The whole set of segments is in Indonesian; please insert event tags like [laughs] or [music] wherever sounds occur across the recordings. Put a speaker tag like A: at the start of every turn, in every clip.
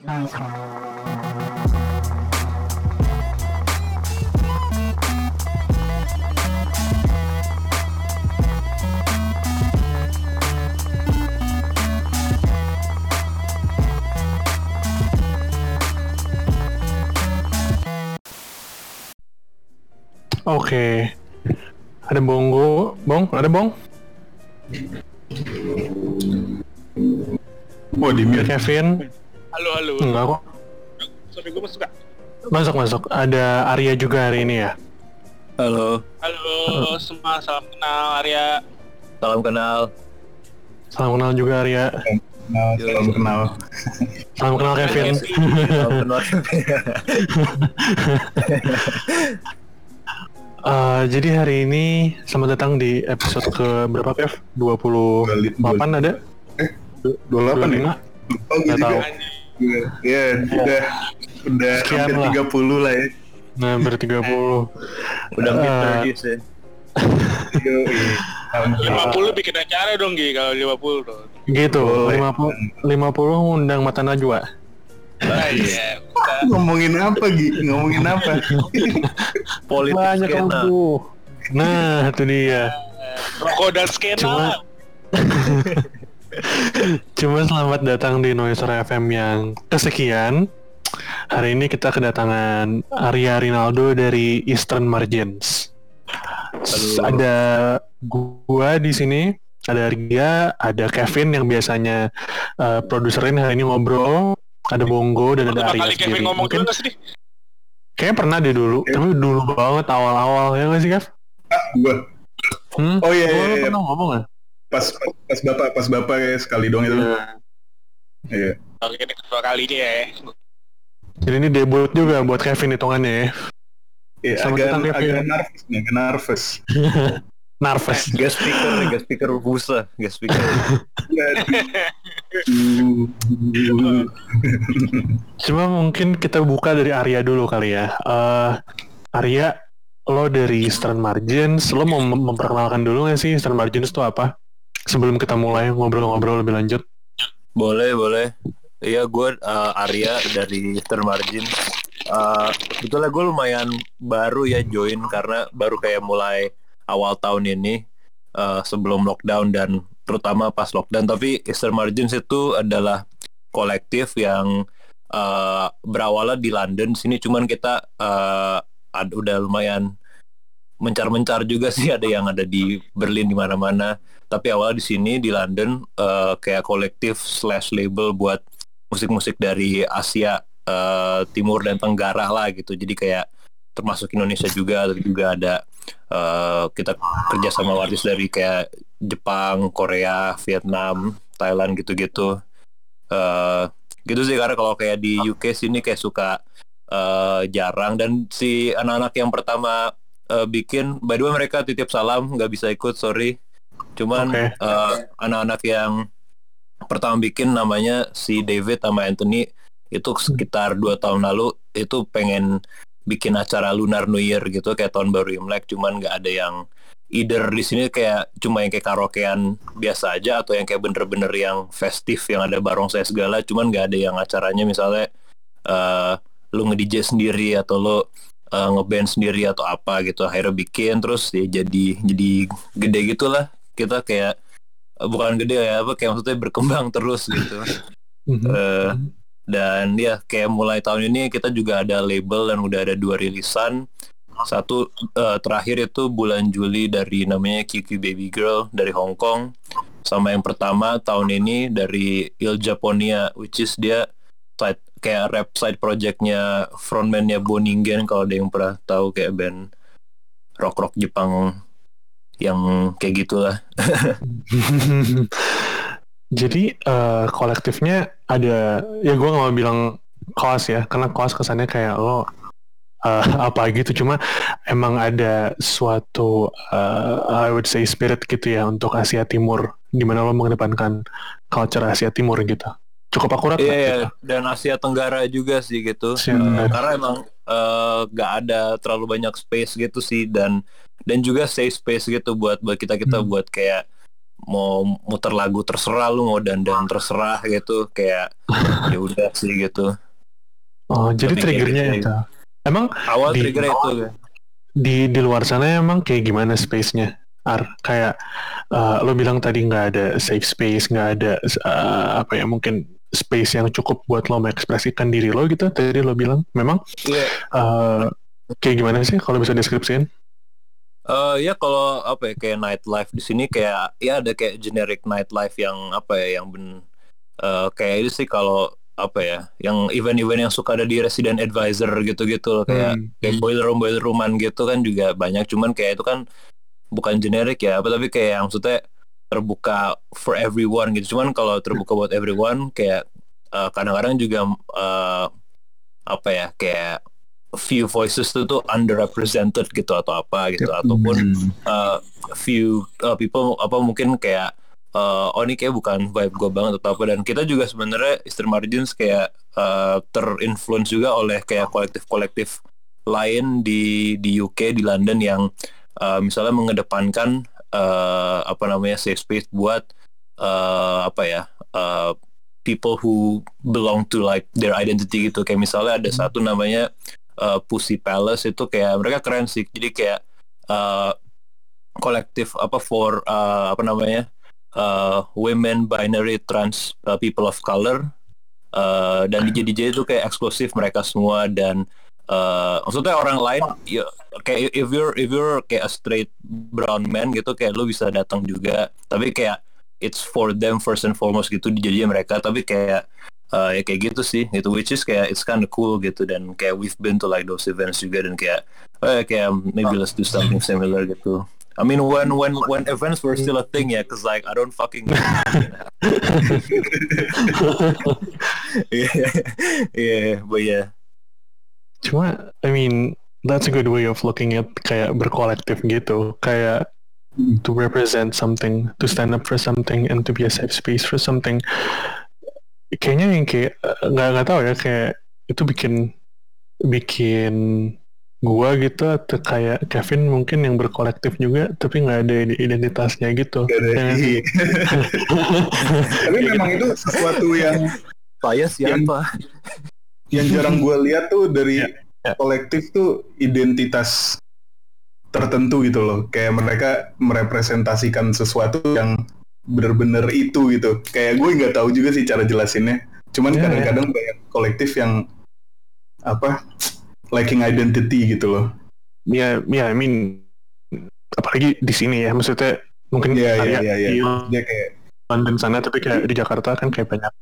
A: Oke. Ada Bonggo, Bong, ada Bong,
B: Oh di mute.
A: Kevin,
C: Halo, halo.
A: enggak kok.
C: Sorry, gue masuk gak?
A: Masuk masuk. Ada Arya juga hari ini ya.
D: Halo,
C: Halo, semua salam kenal Arya.
D: salam kenal.
A: Salam kenal juga Arya.
B: Kenal, salam kenal.
A: Salam kenal Kevin.
D: Salam kenal. [laughs]
A: Eh, jadi hari ini selamat datang di episode ke berapa Kev? 28 ada?
B: Dua delapan ya?
A: 25?
B: Oh
A: Nggak
B: gitu
A: tahu.
B: Ya? Udah udah
A: Sekian
B: hampir
A: lah.
B: 30 lah ya.
A: Nah, ber 30.
D: Udah
A: Eh,
D: 30s ya.
B: Hampir.
C: 50 bikin acara dong, Gi, kalau 50 dong.
A: Gitu,
B: Boleh.
A: 50 50 undang mata najwa.
C: Ah, iya.
B: Ngomongin apa Gi? Ngomongin apa? [laughs]
D: Politik
A: Banyak
D: skena.
A: Nah, itu dia.
C: Rokok dan skena.
A: Cuma- [laughs] Cuma selamat datang di Noiser FM yang kesekian. Hari ini kita kedatangan Arya Rinaldo dari Eastern Margins.
D: Halo.
A: Ada gua di sini, ada Arya, ada Kevin yang biasanya uh, produserin hari ini ngobrol, ada Bongo dan ada Arya
C: kali Kevin
A: sendiri.
C: ngomong
A: Mungkin
C: sih.
A: kayaknya pernah deh dulu,
B: Iya.
A: tapi dulu banget awal-awal ya nggak sih Kev?
B: Gua
A: Hmm?
B: Oh, iya,
A: Gua
B: iya, iya.
A: pernah ngomong nggak?
B: Pas pas bapak pas bapak ya sekali dong itu. Iya.
C: Oke, ini kedua kalinya ya.
A: Jadi ini debut juga buat Kevin hitungannya ya.
B: Iya,
A: Selamat
B: agak
A: Kevin.
B: agak nervous nih, agak nervous. [laughs]
A: Nervous.
D: Guest speaker, nih, guest speaker busa, guest speaker. [laughs]
A: Cuma mungkin kita buka dari Arya dulu kali ya. Eh Arya, lo dari Eastern Margins, lo mau mem- memperkenalkan dulu nggak sih Eastern Margins itu apa? Sebelum kita mulai ngobrol-ngobrol lebih lanjut.
D: boleh, boleh. Iya, gue uh, Arya dari Eastern Margin. Uh, betulnya gue lumayan baru ya join karena baru kayak mulai awal tahun ini uh, sebelum lockdown dan terutama pas lockdown. Tapi Eastern Margins itu adalah kolektif yang uh, berawalnya di London. Sini cuman kita uh, ad- udah lumayan mencar-mencar juga sih ada yang ada di Berlin di mana-mana. Tapi awal di sini di London uh, kayak kolektif slash label buat musik-musik dari Asia uh, Timur dan Tenggara lah gitu. Jadi kayak termasuk Indonesia juga tapi juga ada uh, kita kerja sama artis dari kayak Jepang, Korea, Vietnam, Thailand gitu-gitu. Uh, gitu sih karena kalau kayak di UK sini kayak suka uh, jarang dan si anak-anak yang pertama uh, bikin by the way mereka titip salam nggak bisa ikut sorry. Cuman
A: Oke.
D: uh, anak-anak yang pertama bikin namanya si David sama Anthony itu sekitar dua tahun lalu itu pengen bikin acara Lunar New Year gitu kayak tahun baru Imlek. Cuman nggak ada yang either di sini kayak cuma yang kayak karaokean biasa aja atau yang kayak bener-bener yang festif yang ada barongsai segala. Cuman nggak ada yang acaranya misalnya eh lu nge-DJ sendiri atau lu eh, ngeband sendiri atau apa gitu. Akhirnya bikin terus ya jadi jadi gede gitulah. Kita kayak eh, bukan gede ya apa kayak maksudnya berkembang terus gitu. [laughs] Eh, dan ya kayak mulai tahun ini kita juga ada label dan udah ada dua rilisan. Satu eh, terakhir itu bulan Juli dari namanya QQ Baby Girl dari Hong Kong. Sama yang pertama tahun ini dari Il Japonia which is dia kayak rap side projectnya frontmannya Boningen kalau ada yang pernah tahu kayak band rock rock Jepang yang kayak gitulah. [laughs]
A: Jadi eh, kolektifnya ada ya gue nggak mau bilang kaos ya karena kaos kesannya kayak lo eh, [laughs] apa gitu. Cuma emang ada suatu eh, I would say spirit gitu ya untuk Asia Timur di mana lo mengedepankan culture Asia Timur gitu cukup akurat
D: Iya, iya.
A: gitu?
D: dan Asia Tenggara juga sih gitu.
A: Asia Tenggara.
D: karena emang eh, nggak ada terlalu banyak space gitu sih dan dan juga safe space gitu buat buat kita kita
A: Hmm.
D: buat kayak mau muter lagu terserah lu mau dandan terserah gitu kayak ya [laughs] udah sih gitu
A: Oh, jadi
D: Tapi
A: triggernya
D: gitu.
A: itu. Emang
D: awal
A: Di-
D: trigger itu kan.
A: di di luar sana emang kayak gimana space-nya? Ar, kayak eh, lo bilang tadi nggak ada safe space, nggak ada eh, apa ya mungkin space yang cukup buat lo mengekspresikan diri lo gitu. Tadi lo bilang memang
D: Iya.
A: eh, kayak gimana sih kalau bisa deskripsiin?
D: Eh ya kalau apa ya kayak nightlife di sini kayak ya ada kayak generic nightlife yang apa ya yang ben eh, kayak itu sih kalau apa ya yang event-event yang suka ada di resident advisor gitu-gitu loh kayak
A: Hmm.
D: kayak boiler room boiler rooman gitu kan juga banyak cuman kayak itu kan bukan generik ya apa tapi kayak yang maksudnya terbuka for everyone gitu. Cuman kalau terbuka buat everyone kayak eh, kadang-kadang juga eh, apa ya kayak few voices itu tuh underrepresented gitu atau apa gitu. Ataupun uh, few uh, people apa mungkin kayak uh, oh ini kayak bukan vibe gue banget atau apa. Dan kita juga sebenarnya Eastern Margins kayak uh, terinfluence juga oleh kayak kolektif-kolektif lain di di UK di London yang uh, misalnya mengedepankan uh, apa namanya safe space buat uh, apa ya uh, people who belong to like their identity gitu. Kayak misalnya ada satu namanya uh, Pussy Palace itu kayak mereka keren sih. Jadi kayak uh, kolektif apa for uh, apa namanya uh, women binary trans uh, people of color. Uh, dan DJ DJ itu kayak eksklusif mereka semua dan uh, maksudnya orang lain ya kayak if you're if you're kayak a straight brown man gitu kayak lu bisa datang juga. Tapi kayak it's for them first and foremost gitu di DJ mereka. Tapi kayak uh, ya kayak gitu sih. Gitu which is kayak it's kind of cool gitu. Dan kayak we've been to like those events juga dan kayak oh ya, kayak maybe let's do something similar gitu. I mean when when when events were still a thing ya cause like I don't fucking [laughs] [laughs] yeah. Yeah but yeah.
A: Cuma, I mean, that's a good way of looking at kayak berkolektif gitu. Kayak to represent something, to stand up for something, and to be a safe space for something. Kayaknya yang kayak eh, nggak nggak tahu ya kayak itu bikin bikin gua gitu atau kayak Kevin mungkin yang berkolektif juga tapi nggak ada identitasnya gitu.
B: Gak ada-
A: Ya
B: iya. Tapi memang itu sesuatu yang
D: saya siapa
B: yang jarang gue lihat tuh dari
A: Ya, ya.
B: kolektif tuh identitas tertentu gitu loh. Kayak mereka merepresentasikan sesuatu yang bener-bener itu gitu. Kayak gue nggak tahu juga sih cara jelasinnya. Cuman
A: Ya,
B: kadang-kadang banyak kolektif yang apa lacking identity gitu loh.
A: Ya, ya, I mean, apalagi di sini ya, maksudnya mungkin
B: Iya iya
A: area
B: iya. iya.
A: di
B: Dia kayak
A: London sana, tapi kayak di Jakarta kan kayak banyak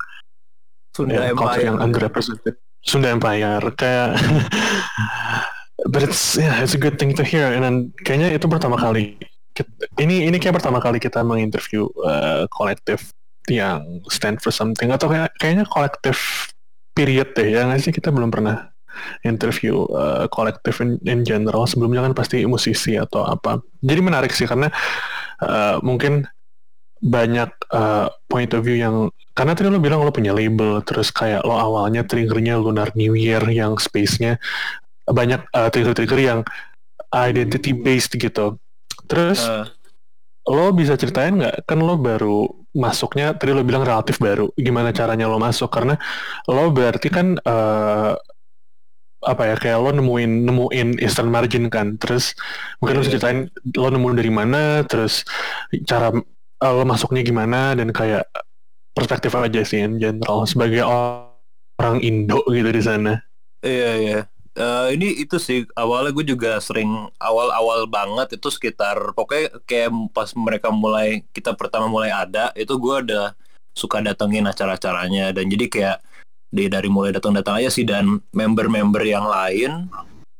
D: Sunda
A: ya,
D: Empire
A: yang underrepresented. Sunda Empire kayak, [laughs] but it's yeah, it's a good thing to hear. And then kayaknya itu pertama kali. Ini ini kayak pertama kali kita menginterview uh, kolektif yang stand for something atau kayak kayaknya kolektif period deh ya nggak sih kita belum pernah interview uh, kolektif in, in general sebelumnya kan pasti musisi atau apa jadi menarik sih karena uh, mungkin banyak uh, point of view yang karena tadi lo bilang lo punya label terus kayak lo awalnya triggernya Lunar New Year yang space-nya banyak uh, trigger-trigger yang identity based gitu. Terus
D: Eh,
A: lo bisa ceritain nggak? Kan lo baru masuknya tadi lo bilang relatif baru. Gimana caranya lo masuk? Karena lo berarti kan eh, apa ya kayak lo nemuin nemuin Eastern Margin kan. Terus mungkin lo bisa
D: Iya.
A: ceritain lo nemu dari mana terus cara eh, lo masuknya gimana dan kayak perspektif aja sih in general sebagai orang Indo gitu di sana
D: Iya iya. Eh, ini itu sih awalnya gue juga sering awal-awal banget itu sekitar pokoknya kayak pas mereka mulai kita pertama mulai ada itu gue ada suka datengin acara-acaranya dan jadi kayak di dari mulai datang-datang aja sih dan member-member yang lain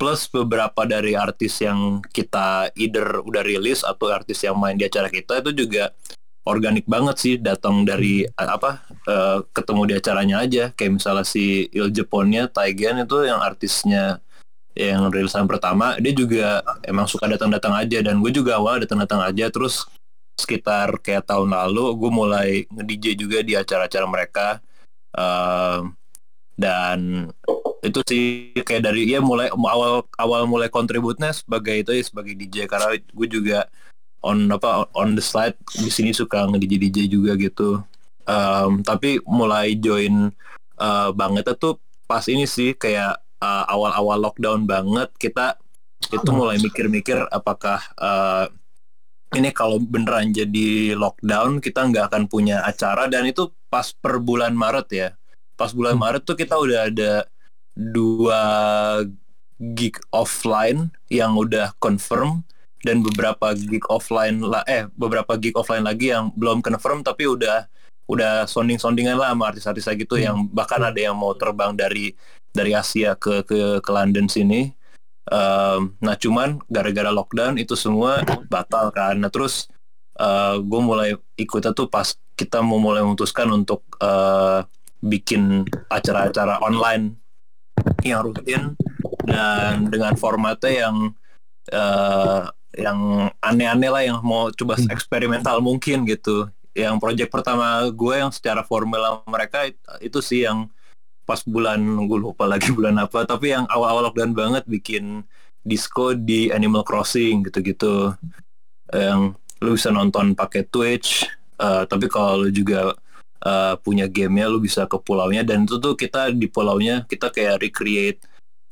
D: plus beberapa dari artis yang kita either udah rilis atau artis yang main di acara kita itu juga organik banget sih datang dari eh, apa eh, ketemu di acaranya aja. Kayak misalnya si Il Jeponnya Taigen itu yang artisnya yang rilisan pertama dia juga emang suka datang-datang aja. Dan gue juga awal datang-datang aja. Terus sekitar kayak tahun lalu gue mulai nge-DJ juga di acara-acara mereka. Ehm, dan itu sih kayak dari ya mulai awal awal mulai kontributnya sebagai itu ya sebagai DJ karena gue juga on apa on the side di sini suka nge DJ DJ juga gitu. Um, tapi mulai join uh, banget tuh pas ini sih kayak uh, awal-awal lockdown banget kita itu mulai mikir-mikir apakah uh, ini kalau beneran jadi lockdown kita nggak akan punya acara. Dan itu pas per bulan Maret ya. Pas bulan
A: Hmm.
D: Maret tuh kita udah ada dua gig offline yang udah confirm dan beberapa gig offline lah eh beberapa gig offline lagi yang belum confirm tapi udah udah sounding soundingan lah sama artis-artis gitu
A: Hmm.
D: yang bahkan ada yang mau terbang dari dari Asia ke ke ke London sini. Um, nah cuman gara-gara lockdown itu semua batal kan. Nah terus gue mulai ikutnya tuh pas kita mau mulai memutuskan untuk uh, bikin acara-acara online yang rutin dan dengan formatnya yang uh, yang aneh-aneh lah yang mau coba
A: Hmm.
D: eksperimental mungkin gitu. Yang project pertama gue yang secara formal sama mereka it- itu sih yang pas bulan gue lupa lagi [laughs] bulan apa tapi yang awal-awal lockdown banget bikin disco di Animal Crossing gitu-gitu. Yang lu bisa nonton pakai Twitch uh, tapi kalau lu juga uh, punya gamenya lu bisa ke pulaunya. Dan itu tuh kita di pulaunya kita kayak recreate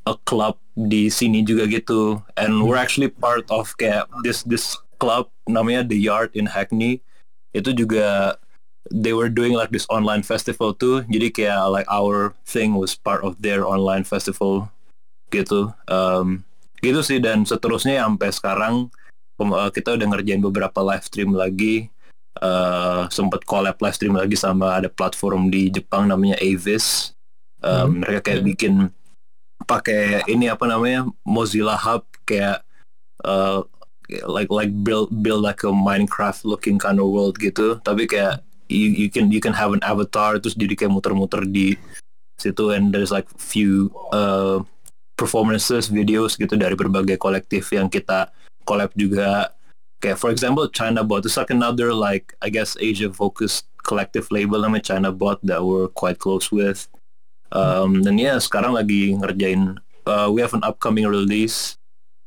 D: a club di sini juga gitu. And we're actually part of kayak this this club namanya The Yard in Hackney. Itu juga they were doing like this online festival too. Jadi kayak like our thing was part of their online festival gitu. Um, gitu sih. Dan seterusnya sampai sekarang uh, kita udah ngerjain beberapa live stream lagi. Uh, sempet collab live stream lagi sama ada platform di Jepang namanya Avis. Um, mereka kayak bikin pakai ini apa namanya Mozilla Hub kayak uh, like like build build like a Minecraft looking kind of world gitu. Tapi kayak you, you can you can have an avatar terus jadi kayak muter-muter di situ and there's like few uh, performances videos gitu dari berbagai kolektif yang kita collab juga. Kayak for example China Bot is like another like I guess Asia focused collective label namanya China Bot that we're quite close with um, dan ya sekarang lagi ngerjain uh, we have an upcoming release.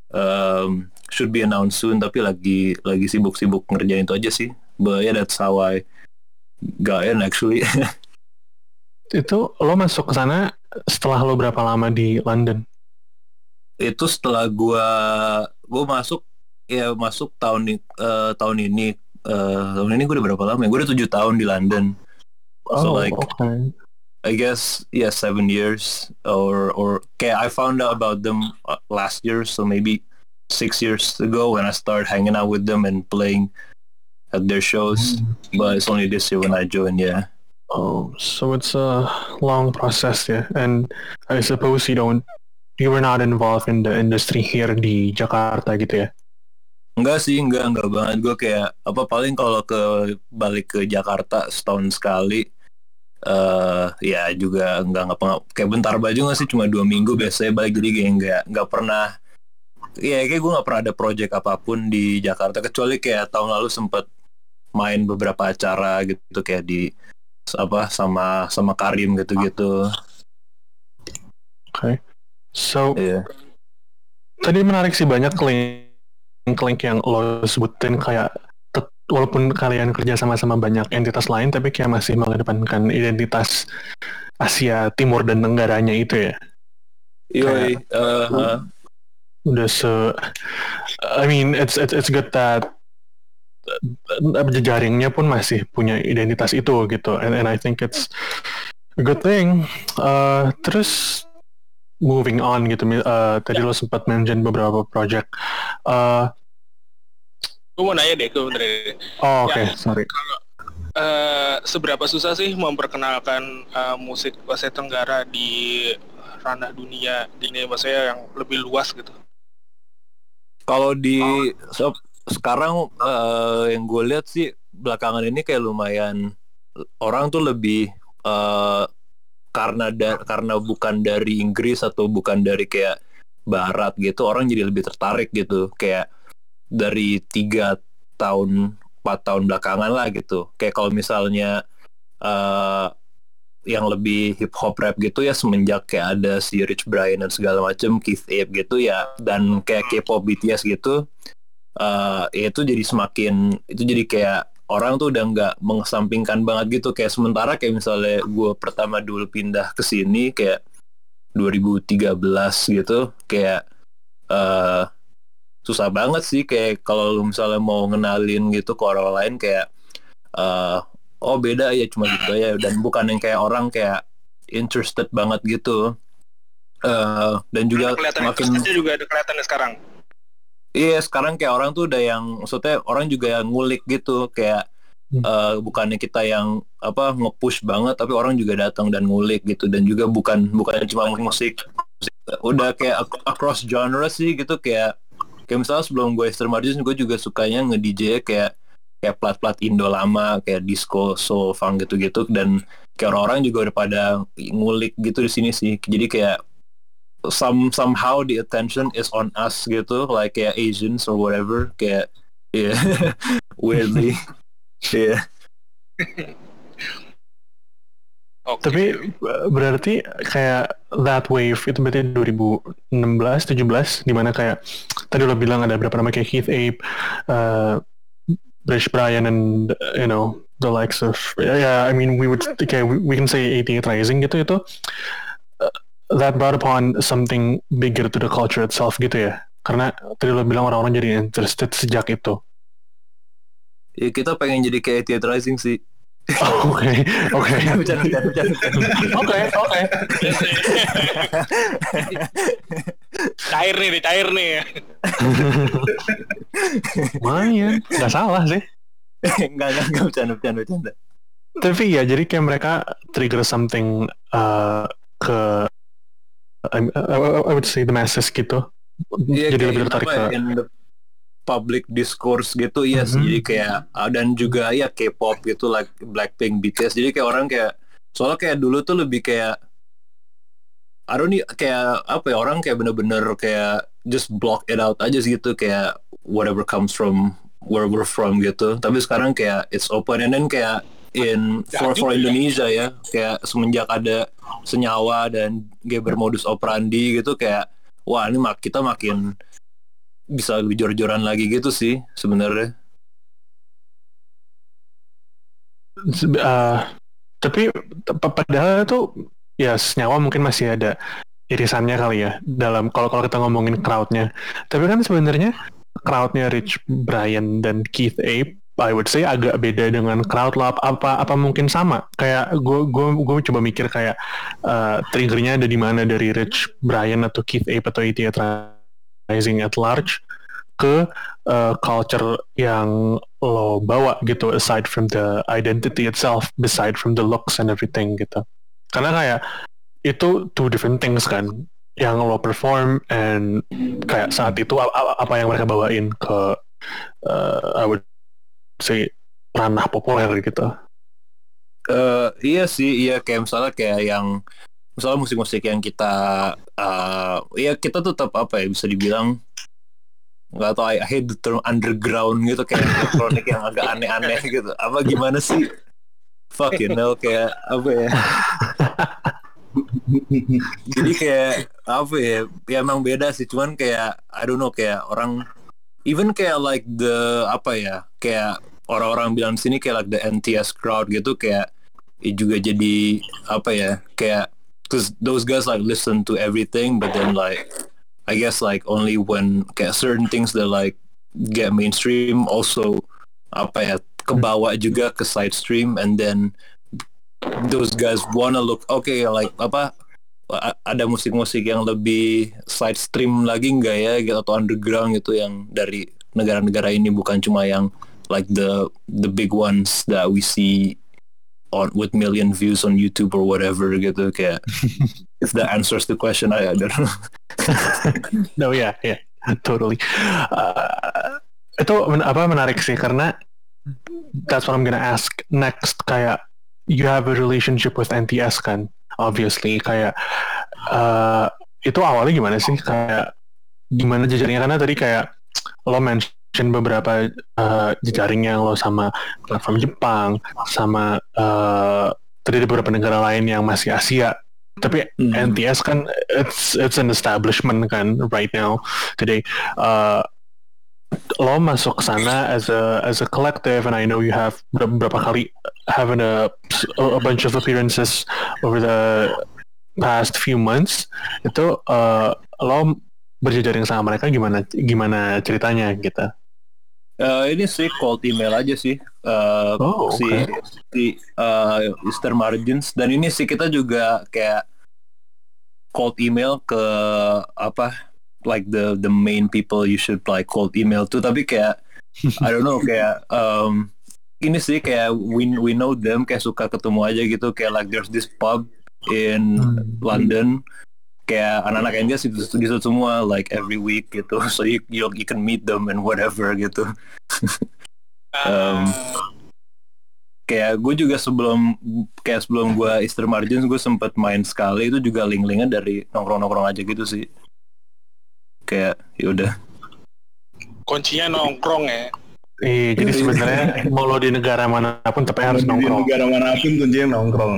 D: Um, should be announced soon tapi lagi lagi sibuk-sibuk ngerjain itu aja sih. But yeah that's how I got in actually. [laughs]
A: Itu lo masuk ke sana setelah lo berapa lama di London?
D: itu setelah gua gua masuk ya masuk tahun eh, tahun ini. Eh, tahun ini gue udah berapa lama ya? Gue udah tujuh tahun di London. So,
A: Oh,
D: like-
A: okay.
D: I guess yeah seven years or or kayak I found out about them uh, last year so maybe six years ago when I started hanging out with them and playing at their shows but it's only this year when I joined yeah
A: Oh, so it's a long process, yeah. And I suppose you don't, you were not involved in the industry here di Jakarta gitu ya?
D: Enggak sih, enggak, enggak banget. Gue kayak apa paling kalau ke balik ke Jakarta setahun sekali eh ya juga enggak ngapa kayak bentar baju nggak sih cuma dua minggu biasanya balik jadi kayak enggak enggak pernah ya kayak gue nggak pernah ada project apa pun di Jakarta kecuali kayak tahun lalu sempet main beberapa acara gitu kayak di apa sama sama Karim gitu-gitu.
A: Okay. So,
D: Iya.
A: tadi menarik sih banyak link-link yang lo sebutin kayak walaupun kalian kerja sama-sama banyak entitas lain tapi kayak masih mengedepankan identitas Asia Timur dan Tenggaranya itu ya.
D: Yoi, eh, eh,
A: Udah se I mean it's it's, it's good that uh, jejaringnya pun masih punya identitas itu gitu and, and I think it's a good thing. Uh, terus moving on gitu uh, tadi lo sempat mention beberapa project. Uh,
C: Gue mau nanya deh, gue bener deh.
A: oh oke
C: Ya.
A: sorry.
C: Eh, seberapa susah sih memperkenalkan eh, musik Asia Tenggara di ranah dunia ini maksudnya yang lebih luas gitu.
D: Kalau di so- sekarang eh, yang gue lihat sih belakangan ini kayak lumayan orang tuh lebih eh, karena da- karena bukan dari Inggris atau bukan dari kayak Barat gitu orang jadi lebih tertarik gitu kayak dari tiga tahun empat tahun belakangan lah gitu. Kayak kalau misalnya eh, yang lebih hip hop rap gitu ya semenjak kayak ada si Rich Brian dan segala macem Keith Ape gitu ya dan kayak K-pop BTS gitu uh, ya itu jadi semakin itu jadi kayak orang tuh udah nggak mengesampingkan banget gitu. Kayak sementara kayak misalnya gue pertama dulu pindah ke sini kayak 2013 gitu kayak uh, susah banget sih kayak kalau misalnya mau ngenalin gitu ke orang lain kayak uh, oh beda ya cuma gitu ya. Dan bukan yang kayak orang kayak interested banget gitu. Uh, dan juga
C: makin juga ada kelihatan sekarang.
D: Iya sekarang kayak orang tuh udah yang maksudnya orang juga yang ngulik gitu. Kayak hmm. uh, bukannya kita yang apa nge-push banget tapi orang juga datang dan ngulik gitu. Dan juga bukan bukan cuma musik, musik. Udah kayak across genre sih gitu kayak kayak misalnya sebelum gue Esther Margins gue juga sukanya nge-DJ kayak kayak plat-plat Indo lama kayak disco, soul, funk gitu-gitu. Dan kayak orang-orang juga udah pada ngulik gitu di sini sih. Jadi kayak some somehow the attention is on us gitu. Like kayak Asians or whatever. Kayak yeah. [laughs] Weirdly. [laughs] Yeah
A: Okay. Tapi berarti kayak that wave itu berarti 2016 17 di mana kayak tadi lo bilang ada berapa nama kayak Keith Ape, uh, Rich Brian and you know the likes of yeah, yeah I mean we would kayak we, we can say 88 Rising gitu itu that brought upon something bigger to the culture itself gitu ya. Karena tadi lo bilang orang-orang jadi interested sejak itu.
D: Ya kita pengen jadi kayak Theater Rising sih [laughs]
A: Oke, oke. [laughs]
C: Oke, oke. Cair nih, cair nih. [laughs]
A: Lumayan, nggak salah sih.
D: Enggak, enggak, enggak, bercanda, bercanda, bercanda.
A: Tapi ya, jadi kayak mereka trigger something uh, ke I, I, would say the masses gitu.
D: Yeah, jadi lebih tertarik ke in the public discourse gitu ya mm -hmm. jadi kayak ah, dan juga ya K-pop gitu like Blackpink BTS jadi kayak orang kayak soalnya kayak dulu tuh lebih kayak I don't need kayak apa ya orang kayak bener-bener kayak just block it out aja gitu kayak whatever comes from where we're from gitu. Tapi sekarang kayak it's open. And then kayak in for for Indonesia ya kayak semenjak ada senyawa dan game bermodus operandi gitu kayak wah ini mak kita makin bisa lebih jor-joran lagi gitu sih sebenarnya.
A: Uh, tapi padahal itu ya senyawa mungkin masih ada irisannya kali ya dalam kalau kalau kita ngomongin crowdnya. Tapi kan sebenarnya crowdnya Rich Brian dan Keith Ape I would say agak beda dengan crowd lab apa apa mungkin sama kayak gue gue coba mikir kayak uh, triggernya ada di mana dari Rich Brian atau Keith Ape atau ETA Rising at large ke uh, culture yang lo bawa gitu aside from the identity itself beside from the looks and everything gitu karena kayak itu two different things kan yang lo perform and kayak saat itu apa yang mereka bawain ke uh, I would si ranah populer gitu.
D: Uh, iya sih, iya kayak misalnya kayak yang misalnya musik-musik yang kita uh, ya kita tetap apa ya bisa dibilang nggak tahu I, hate the term underground gitu kayak elektronik yang agak aneh-aneh gitu. Apa gimana sih? Fuck you know kayak apa ya? Jadi kayak apa ya ya emang beda sih. Cuman kayak I don't know kayak orang even kayak like the apa ya kayak orang-orang bilang sini kayak like the NTS crowd gitu kayak ya juga jadi apa ya kayak cause those guys like listen to everything but then like I guess like only when kayak certain things that like get mainstream also apa ya kebawa juga ke side stream and then those guys wanna look okay like apa ada musik-musik yang lebih side stream lagi enggak ya gitu atau underground gitu yang dari negara-negara ini bukan cuma yang like the the big ones that we see on with million views on YouTube or whatever gitu kayak [laughs] if that answers the question I, I don't know. [laughs]
A: no yeah yeah totally. Uh, itu men apa menarik sih karena that's what I'm gonna ask next kayak you have a relationship with NTS kan obviously kayak uh, itu awalnya gimana sih kayak gimana jejaringnya karena tadi kayak lo mention beberapa uh, jejaring yang lo sama platform Jepang, sama uh, tadi beberapa negara lain yang masih Asia. Tapi hmm. NTS kan it's it's an establishment kan right now today. Uh, lo masuk ke sana as a as a collective and I know you have beberapa kali having a a bunch of appearances over the past few months itu uh, lo berjejaring sama mereka gimana gimana ceritanya gitu
D: Uh, ini sih cold email aja sih. Uh,
A: Oh,
D: si
A: oke.
D: si uh, Easter Margins. Dan ini sih kita juga kayak cold email ke apa like the the main people you should like cold email to. Tapi kayak [laughs] I don't know kayak um, ini sih kayak we we know them kayak suka ketemu aja gitu. Kayak like there's this pub in
A: Hmm.
D: London kayak anak-anak NGS di situ, di situ semua like every week gitu [laughs] so you, you you can meet them and whatever gitu [laughs] Um, kayak gue juga sebelum kayak sebelum gue Easter Margins gue sempet main sekali itu juga link-linknya dari nongkrong-nongkrong aja gitu sih kayak yaudah
C: kuncinya nongkrong ya.
A: Iya, jadi sebenarnya mau lo di negara mana pun tapi harus
B: Di
A: nongkrong.
B: negara mana pun kuncinya nongkrong.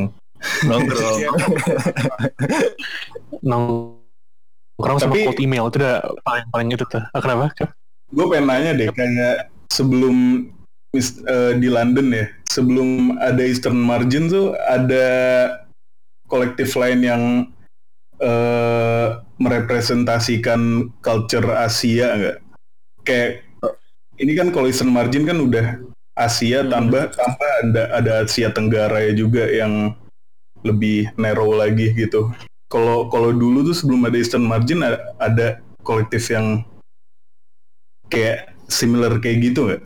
D: Nongkrong [laughs]
A: Nongkrong sama
B: Tapi-
A: cold email itu udah paling paling itu tuh. Ah, kenapa?
B: Gue pengen nanya deh, kayak sebelum mis- eh, di London ya, sebelum ada Eastern Margin tuh ada kolektif lain yang eh, merepresentasikan culture Asia nggak? Kayak ini kan kalau Eastern Margin kan udah Asia
D: Hmm.
B: tambah tambah ada ada Asia Tenggara ya juga yang lebih narrow lagi gitu. Kalau kalau dulu tuh sebelum ada Eastern Margin ada, ada kolektif yang kayak similar kayak gitu nggak?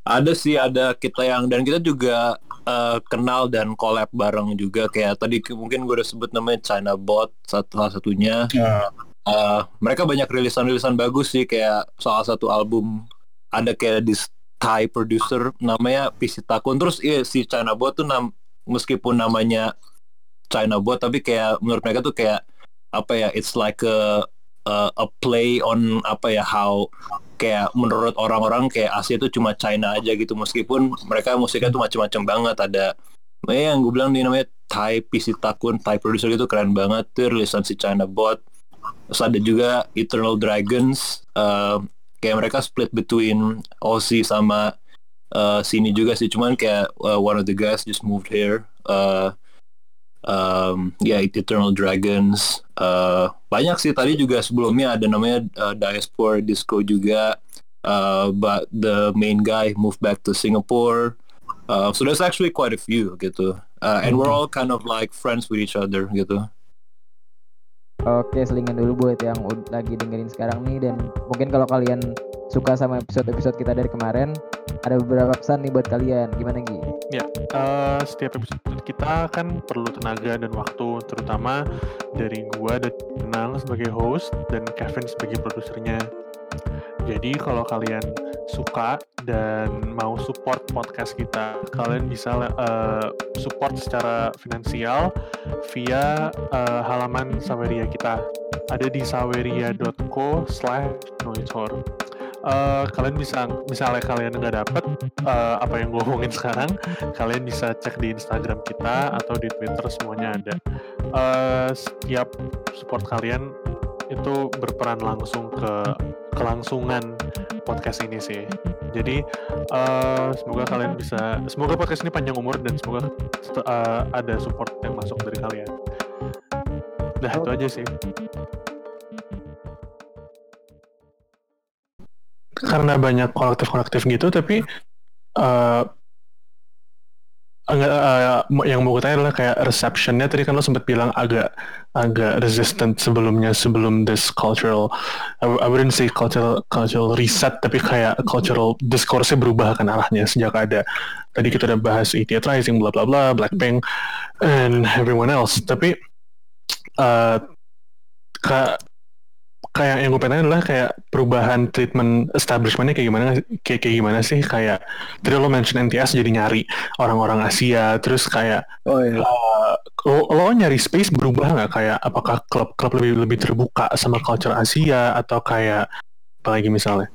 D: ada sih ada kita yang dan kita juga eh, kenal dan collab bareng juga kayak tadi mungkin gue udah sebut namanya China Bot salah satunya
B: Nah,
D: Eh, mereka banyak rilisan-rilisan bagus sih kayak salah satu album ada kayak di Thai producer namanya PC Takun terus iya, si China Bot tuh nam meskipun namanya China Bot tapi kayak menurut mereka tuh kayak apa ya it's like a a, play on apa ya how kayak menurut orang-orang kayak Asia itu cuma China aja gitu meskipun mereka musiknya tuh macam-macam banget ada eh, yang gue bilang nih namanya Thai PC Takun Thai producer gitu keren banget tuh rilisan si China Bot Terus ada juga Eternal Dragons. eh, kayak mereka split between Aussie sama eh, sini juga sih. Cuman kayak eh, one of the guys just moved here. Eh, um, ya Eternal Dragons. Eh, banyak sih tadi juga sebelumnya ada namanya eh, Diaspora Disco juga. Eh, but the main guy moved back to Singapore. Uh, so there's actually quite a few gitu. Uh, and we're all kind of like friends with each other gitu.
E: Oke, selingan dulu buat yang lagi dengerin sekarang nih dan mungkin kalau kalian suka sama episode-episode kita dari kemarin, ada beberapa pesan nih buat kalian. Gimana Gi?
A: Eh, setiap episode kita kan perlu tenaga dan waktu, terutama dari gua dan Nang sebagai host dan Kevin sebagai produsernya. Jadi kalau kalian suka dan mau support podcast kita, kalian bisa eh, support secara finansial via eh, halaman Saweria kita. Ada di saweria.co slash noitor. Eh, kalian bisa, misalnya kalian nggak dapet eh, apa yang gue omongin sekarang, kalian bisa cek di Instagram kita atau di Twitter semuanya ada. Eh, setiap support kalian itu berperan langsung ke kelangsungan podcast ini sih. Jadi eh, semoga kalian bisa, semoga podcast ini panjang umur dan semoga eh, ada support yang masuk dari kalian. Nah itu aja sih. Karena banyak kolektif-kolektif gitu, tapi eh enggak eh, yang mau gue tanya adalah kayak receptionnya. Tadi kan lo sempat bilang agak agak resistant sebelumnya sebelum this cultural I, wouldn't say cultural cultural reset tapi kayak cultural discourse-nya berubah kan arahnya sejak ada tadi kita udah bahas ETH Rising bla bla bla Blackpink and everyone else. Tapi kayak kayak yang gue pengen adalah kayak perubahan treatment establishmentnya kayak gimana kayak, kayak gimana sih? Kayak tadi lo mention NTS jadi nyari orang-orang Asia terus kayak
D: Oh iya.
A: uh, lo, lo nyari space berubah nggak? Kayak apakah klub-klub lebih lebih terbuka sama culture Asia atau kayak apalagi misalnya?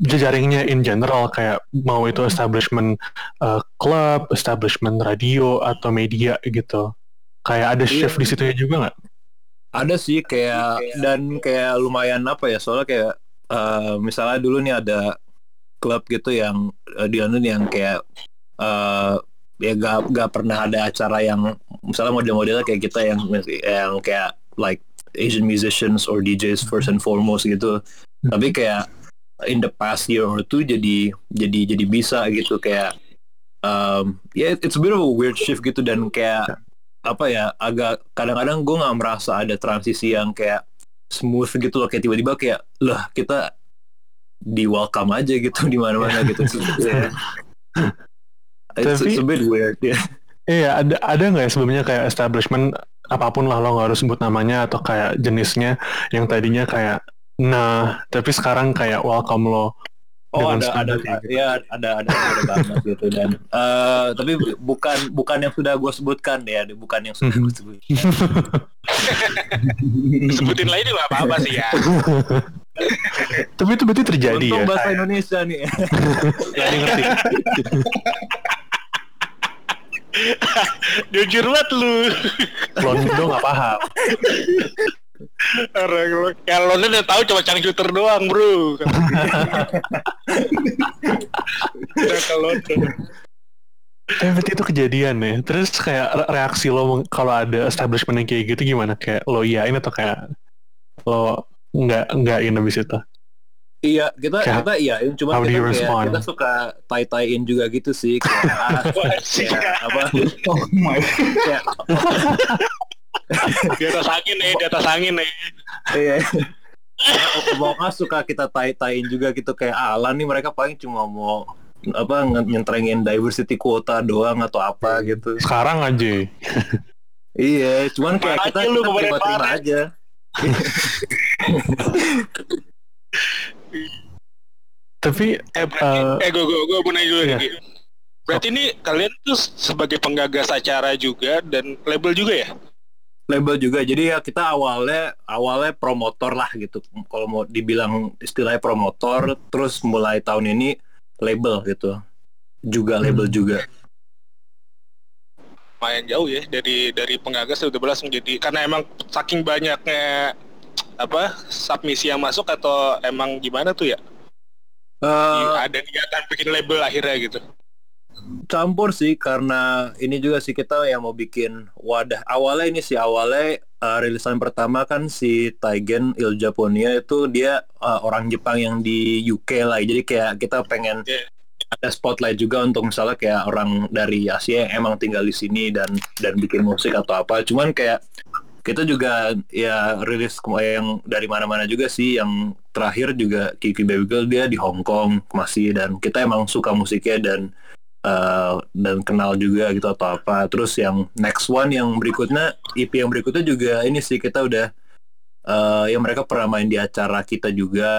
A: Jejaringnya in general kayak mau itu establishment uh, klub, establishment radio atau media gitu. Kayak ada shift di situ juga nggak?
D: Ada sih kayak dan kayak lumayan apa ya soalnya kayak eh, misalnya dulu nih ada klub gitu yang eh, di London yang kayak eh ya gak, gak pernah ada acara yang misalnya model-modelnya kayak kita yang yang kayak like Asian musicians or DJs first and foremost gitu. Tapi kayak in the past year or two jadi jadi jadi bisa gitu kayak um, ya yeah, it's a bit of a weird shift gitu dan kayak apa ya agak kadang-kadang gue nggak merasa ada transisi yang kayak smooth gitu loh kayak tiba-tiba kayak lah kita di welcome aja gitu di mana-mana gitu. Yeah. [laughs] it's,
A: Tapi-
D: it's a bit weird ya.
A: Iya, ada ada nggak ya sebelumnya kayak establishment apa pun lah lo nggak harus sebut namanya atau kayak jenisnya yang tadinya kayak nah tapi sekarang kayak welcome lo
D: Oh ada ada
A: gitu.
D: ya ada ada ada banget gitu dan eh tapi bukan bukan yang sudah gue sebutkan ya bukan yang sudah gue [laughs] sebutkan
C: Sebutin lagi juga apa-apa sih ya. [laughs]
A: tapi itu berarti terjadi
D: Untung
A: ya
D: bahasa Indonesia nih [laughs]
A: yang ngerti
C: Jujur banget lu.
A: Londo nggak paham
C: Lu. Yang lo udah tahu cuma cangcuter doang, Bro. Udah ke London.
A: Eh, berarti itu kejadian ya. Terus kayak re- reaksi lo kalau ada establishment yang kayak gitu gimana? Kayak lo iyain atau kayak lo nggak nggakin habis itu?
D: iya kita
A: Kayak-
D: kita iya cuma kita kayak
A: respond?
D: kita suka tie tiein juga gitu sih kayak, [laughs] ah, kayak apa
B: Oh my.
D: kayak [laughs]
C: Di atas angin nih, di atas angin nih.
D: iya pokoknya suka kita tie tiein juga gitu kayak ala nih mereka paling cuma mau apa nyentrengin diversity quota doang atau apa gitu
A: Sekarang aja.
D: Iya, cuman kayak kita
C: aja
D: kita terima-terima aja.
A: Tapi
C: Eh, berarti,
A: Eh,
C: eh, gue, gue, gue mau nanya dulu
A: iya.
C: Gi. Berarti ini kalian tuh sebagai penggagas acara juga dan label juga ya?
D: Label juga. Jadi ya kita awalnya awalnya promotor lah gitu. Kalau mau dibilang istilahnya promotor, terus mulai tahun ini label gitu. Juga label
A: Hmm.
D: juga.
C: Lumayan jauh ya dari dari penggagas tiba-tiba langsung jadi karena emang saking banyaknya apa submisi yang masuk atau emang gimana tuh ya?
D: Eh,
C: ada niatan bikin label akhirnya gitu.
D: Campur sih karena ini juga sih kita yang mau bikin wadah. Awalnya ini sih awalnya uh, rilisan pertama kan si Taigen Il Japonia itu dia uh, orang Jepang yang di UK lah. Jadi kayak kita pengen
C: Iya.
D: ada spotlight juga untuk misalnya kayak orang dari Asia yang emang tinggal di sini dan dan bikin musik atau apa. Cuman kayak kita juga ya rilis yang dari mana-mana juga sih. Yang terakhir juga Kiki Baby Girl dia di Hong Kong masih dan kita emang suka musiknya dan eh, dan kenal juga gitu atau apa. Terus yang next one yang berikutnya EP yang berikutnya juga ini sih kita udah eh yang mereka pernah main di acara kita juga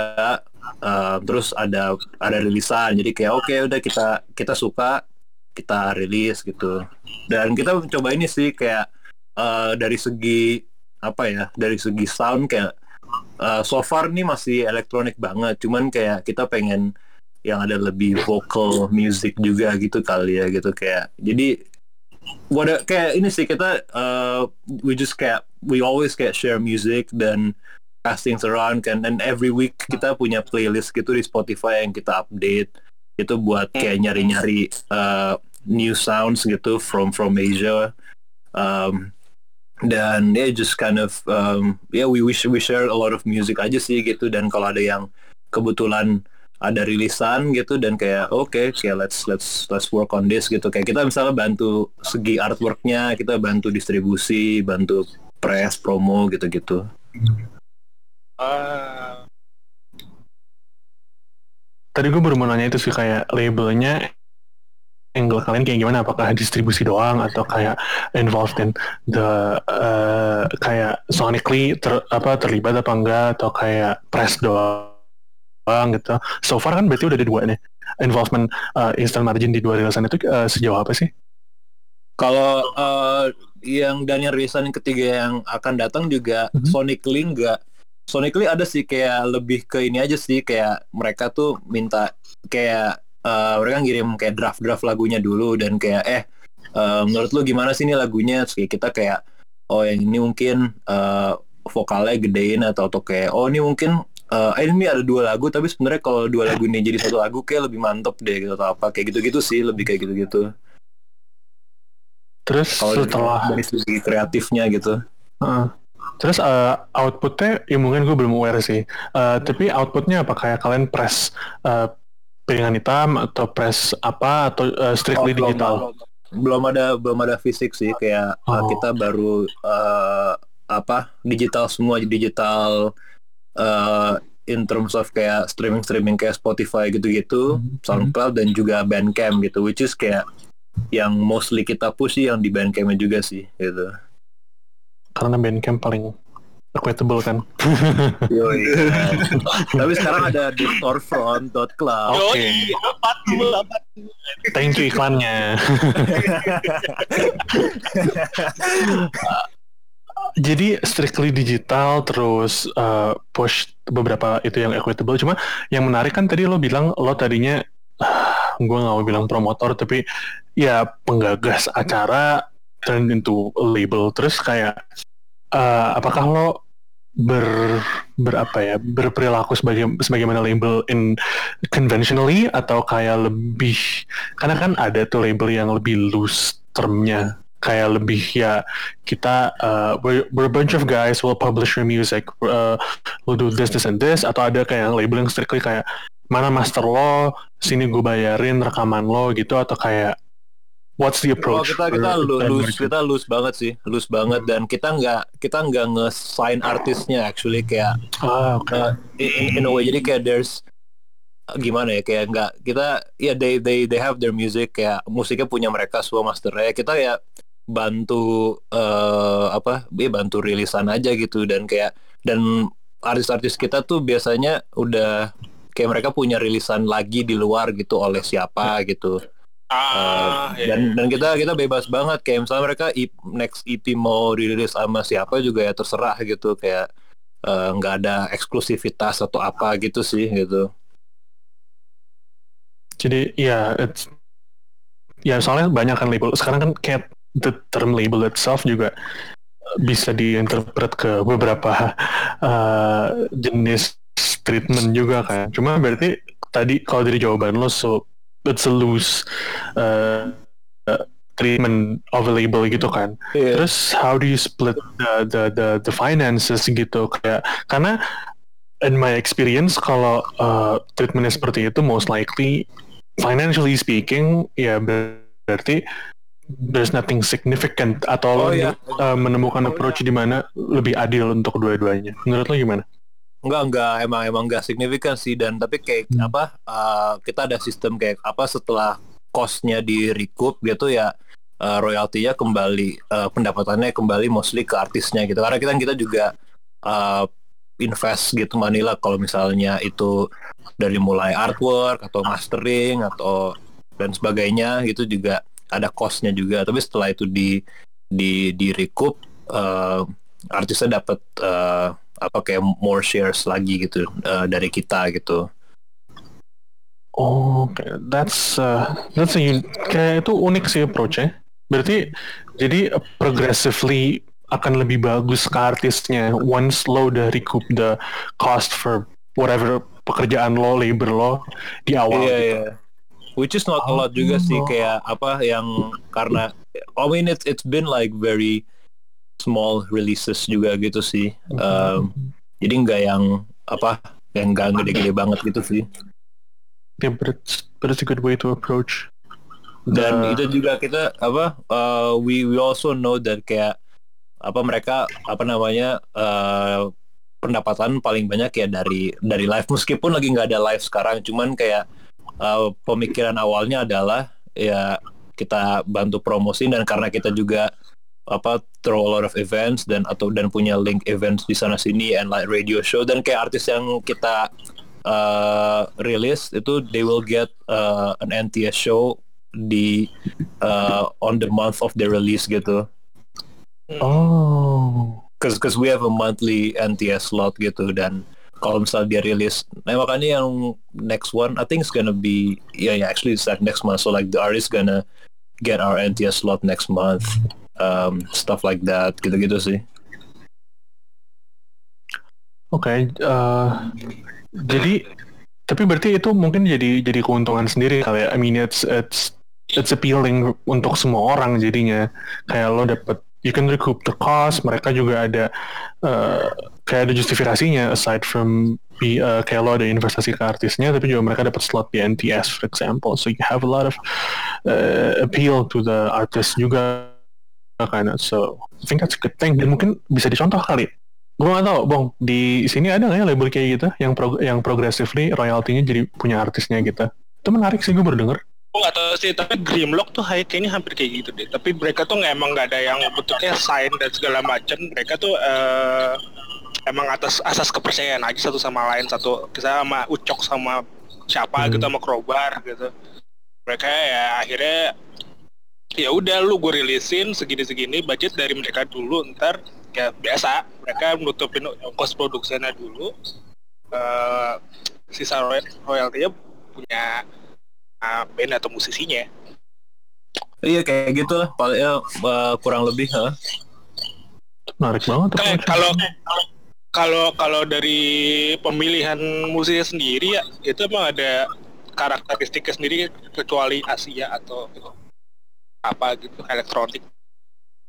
D: eh, terus ada ada rilisan. Jadi kayak oke udah kita kita suka kita rilis gitu. Dan kita mencoba ini sih kayak eh, dari segi apa ya dari segi sound kayak eh, so far nih masih elektronik banget. Cuman kayak kita pengen yang ada lebih vocal music juga gitu kali ya gitu. Kayak jadi wadah kayak ini sih kita uh, we just kayak we always kayak share music dan pass things around kan. And every week kita punya playlist gitu di Spotify yang kita update. Itu buat kayak nyari-nyari uh, new sounds gitu from from Asia. Um, dan ya yeah, just kind of um, yeah we wish we share a lot of music aja sih gitu. Dan kalau ada yang kebetulan ada rilisan gitu dan kayak oke kayak let's let's let's work on this gitu. Kayak kita misalnya bantu segi artworknya kita bantu distribusi bantu press promo gitu-gitu.
C: Ah,
A: tadi gue baru mau nanya itu sih kayak labelnya angle kalian kayak gimana? Apakah distribusi doang atau kayak involved in the uh, kayak sonically ter, apa terlibat apa enggak? Atau kayak press doang gitu? So far kan berarti udah ada dua nih involvement uh, instant margin di dua rilisan itu uh, sejauh apa sih?
D: kalau uh, yang dan yang rilisan yang ketiga yang akan datang juga
A: Mhm.
D: sonically enggak sonically ada sih kayak lebih ke ini aja sih kayak mereka tuh minta kayak uh, mereka ngirim kayak draft-draft lagunya dulu dan kayak eh uh, menurut lu gimana sih ini lagunya Terus kayak kita kayak oh yang ini mungkin uh, vokalnya gedein atau atau kayak oh ini mungkin eh ini ada dua lagu tapi sebenarnya kalau dua lagu ini jadi satu lagu kayak lebih mantep deh gitu atau apa kayak gitu-gitu sih lebih kayak gitu-gitu
A: Terus
D: kalau
A: setelah
D: dari segi kreatifnya gitu
A: Heeh. Terus eh, outputnya, ya mungkin gue belum aware sih. Eh, tapi outputnya apa kayak kalian press eh, piringan hitam atau press apa atau eh, strictly
D: Oh, belum,
A: digital?
D: belum ada belum ada fisik sih kayak uh,
A: Oh.
D: kita baru uh, apa digital semua digital uh, in terms of kayak streaming streaming kayak Spotify gitu-gitu
A: Hmm.
D: SoundCloud dan juga Bandcamp gitu which is kayak yang mostly kita push sih yang di Bandcamp juga sih gitu
A: Karena Bandcamp paling equitable kan. [laughs] [laughs]
D: tapi sekarang ada di storefront.club
A: Oke.
C: Tuh?
A: Thank you iklannya. [laughs] Jadi strictly digital terus uh, push beberapa itu yang equitable. Cuma yang menarik kan tadi lo bilang lo tadinya [sighs] gue nggak mau bilang promotor tapi ya penggagas acara turn into label. Terus kayak uh, apakah lo ber berapa ya berperilaku sebagai sebagaimana label in conventionally atau kayak lebih karena kan ada tuh label yang lebih loose termnya kayak lebih ya kita uh, we're, we're a bunch of guys will publish your music uh, we'll do this this and this atau ada kayak label yang strictly kayak mana master lo sini gue bayarin rekaman lo gitu atau kayak what's the
D: Oh,
A: approach
D: kita kita loose
A: mereka?
D: kita loose banget sih loose banget dan kita nggak kita nggak nge-sign artisnya actually kayak
A: ah oke.
D: uh, in, in a way. Jadi kayak there's gimana ya kayak nggak kita ya they they they have their music kayak musiknya punya mereka semua masternya. Kita ya bantu eh apa ya bantu rilisan aja gitu. Dan kayak dan artis-artis kita tuh biasanya udah kayak mereka punya rilisan lagi di luar gitu oleh siapa gitu.
C: Ah,
D: Uh,
C: iya.
D: dan dan kita kita bebas banget. Kayak misalnya mereka next EP mau dirilis sama siapa juga ya terserah gitu. Kayak eh, nggak ada eksklusivitas atau apa gitu sih gitu.
A: Jadi ya, it's, ya soalnya banyak kan label. Sekarang kan kayak the term label itself juga bisa diinterpret ke beberapa uh, [laughs] jenis treatment juga kan. Cuma berarti tadi kalau dari jawaban lo, so it's a loose uh, uh, treatment of a label gitu kan. Terus how do you split the the the, the finances gitu kayak karena in my experience kalau uh, treatmentnya seperti itu most likely financially speaking ya ber- berarti there's nothing significant atau lo
D: Oh, iya.
A: uh, menemukan
D: Oh,
A: approach di mana lebih adil untuk dua-duanya. Menurut lo gimana?
D: Enggak, enggak, emang emang enggak signifikan sih dan tapi kayak
A: Hmm.
D: apa uh, kita ada sistem kayak apa setelah costnya di recoup gitu ya uh, royaltinya kembali uh, pendapatannya kembali mostly ke artisnya gitu karena kita kita juga uh, invest gitu Manila kalau misalnya itu dari mulai artwork atau mastering atau dan sebagainya gitu juga ada costnya juga tapi setelah itu di di di recoup uh, artisnya dapat uh, apa kayak more shares lagi gitu uh, dari kita gitu.
A: Oh, okay. that's uh, that's a kayak itu unik sih approach-nya. Berarti jadi progressively akan lebih bagus ke artisnya once lo udah recoup the cost for whatever pekerjaan lo, labor lo di awal.
D: Iya
A: gitu.
D: iya. Which is not a lot juga sih kayak apa yang karena I mean it's it's been like very small releases juga gitu sih. Um, jadi nggak yang apa yang nggak gede-gede banget gitu sih.
A: Yeah, but it's, but it's a good way to approach.
D: Dan
A: the-
D: itu juga kita apa uh, we we also know that kayak apa mereka apa namanya uh, pendapatan paling banyak ya dari dari live meskipun lagi nggak ada live sekarang cuman kayak uh, pemikiran awalnya adalah ya kita bantu promosi dan karena kita juga apa throw a lot of events dan atau dan punya link events di sana sini and like radio show dan kayak artis yang kita uh, rilis itu they will get uh, an NTS show di uh, on the month of the release gitu
A: Oh.
D: cause cause we have a monthly NTS slot gitu dan kalau misalnya dia rilis nah makanya yang next one I think it's gonna be yeah yeah actually it's like next month so like the artist gonna get our NTS slot next month um, stuff like that gitu-gitu sih
A: Oke, eh, jadi tapi berarti itu mungkin jadi jadi keuntungan sendiri kali ya. I mean it's it's it's appealing untuk semua orang jadinya. Kayak lo dapet you can recoup the cost. Mereka juga ada eh, kayak ada justifikasinya aside from be, eh, kayak lo ada investasi ke artisnya, tapi juga mereka dapat slot di NTS for example. So you have a lot of eh, appeal to the artist juga of. So I think that's a good thing. Dan mungkin bisa dicontoh kali gue gak tau, Bong, di sini ada nggak ya label kayak gitu yang prog yang progressively royaltinya jadi punya artisnya gitu. Itu menarik sih gue baru denger.
C: Gue gak tahu sih, tapi Grimlock tuh high kayaknya hampir kayak gitu deh. Tapi mereka tuh nggak emang nggak ada yang bentuknya sign dan segala macam. Mereka tuh eh, emang atas asas kepercayaan aja satu sama lain. Satu kita sama Ucok sama siapa
A: Hmm.
C: gitu sama Krobar gitu. Mereka ya akhirnya ya udah lu gue rilisin segini-segini budget dari mereka dulu ntar ya biasa mereka nutupin ongkos produksinya dulu eh sisa roy- royaltinya punya uh, band atau musisinya
D: Iya kayak gitu lah, paling ya, eh, kurang lebih. ha.
A: Menarik banget. tuh.
C: kayak kalau kalau kalau dari pemilihan musiknya sendiri ya itu emang ada karakteristiknya sendiri kecuali Asia atau apa gitu elektronik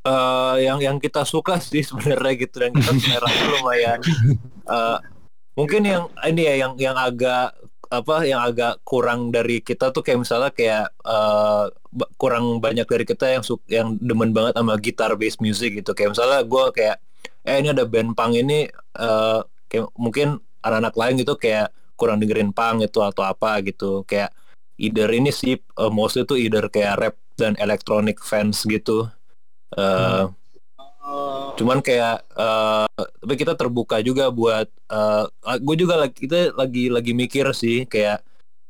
D: Eh, yang yang kita suka sih sebenarnya gitu dan kita selera lumayan. [laughs] eh, mungkin yang ini ya yang yang agak apa yang agak kurang dari kita tuh kayak misalnya kayak ba- kurang banyak dari kita yang yang demen banget sama gitar based music gitu. Kayak misalnya gue kayak eh ini ada band punk ini eh, kayak mungkin anak-anak lain gitu kayak kurang dengerin punk itu atau apa gitu. Kayak either ini sih eh, mostly tuh either kayak rap dan electronic fans gitu. Eh, cuman kayak eh, tapi kita terbuka juga buat gue juga lagi kita lagi lagi mikir sih kayak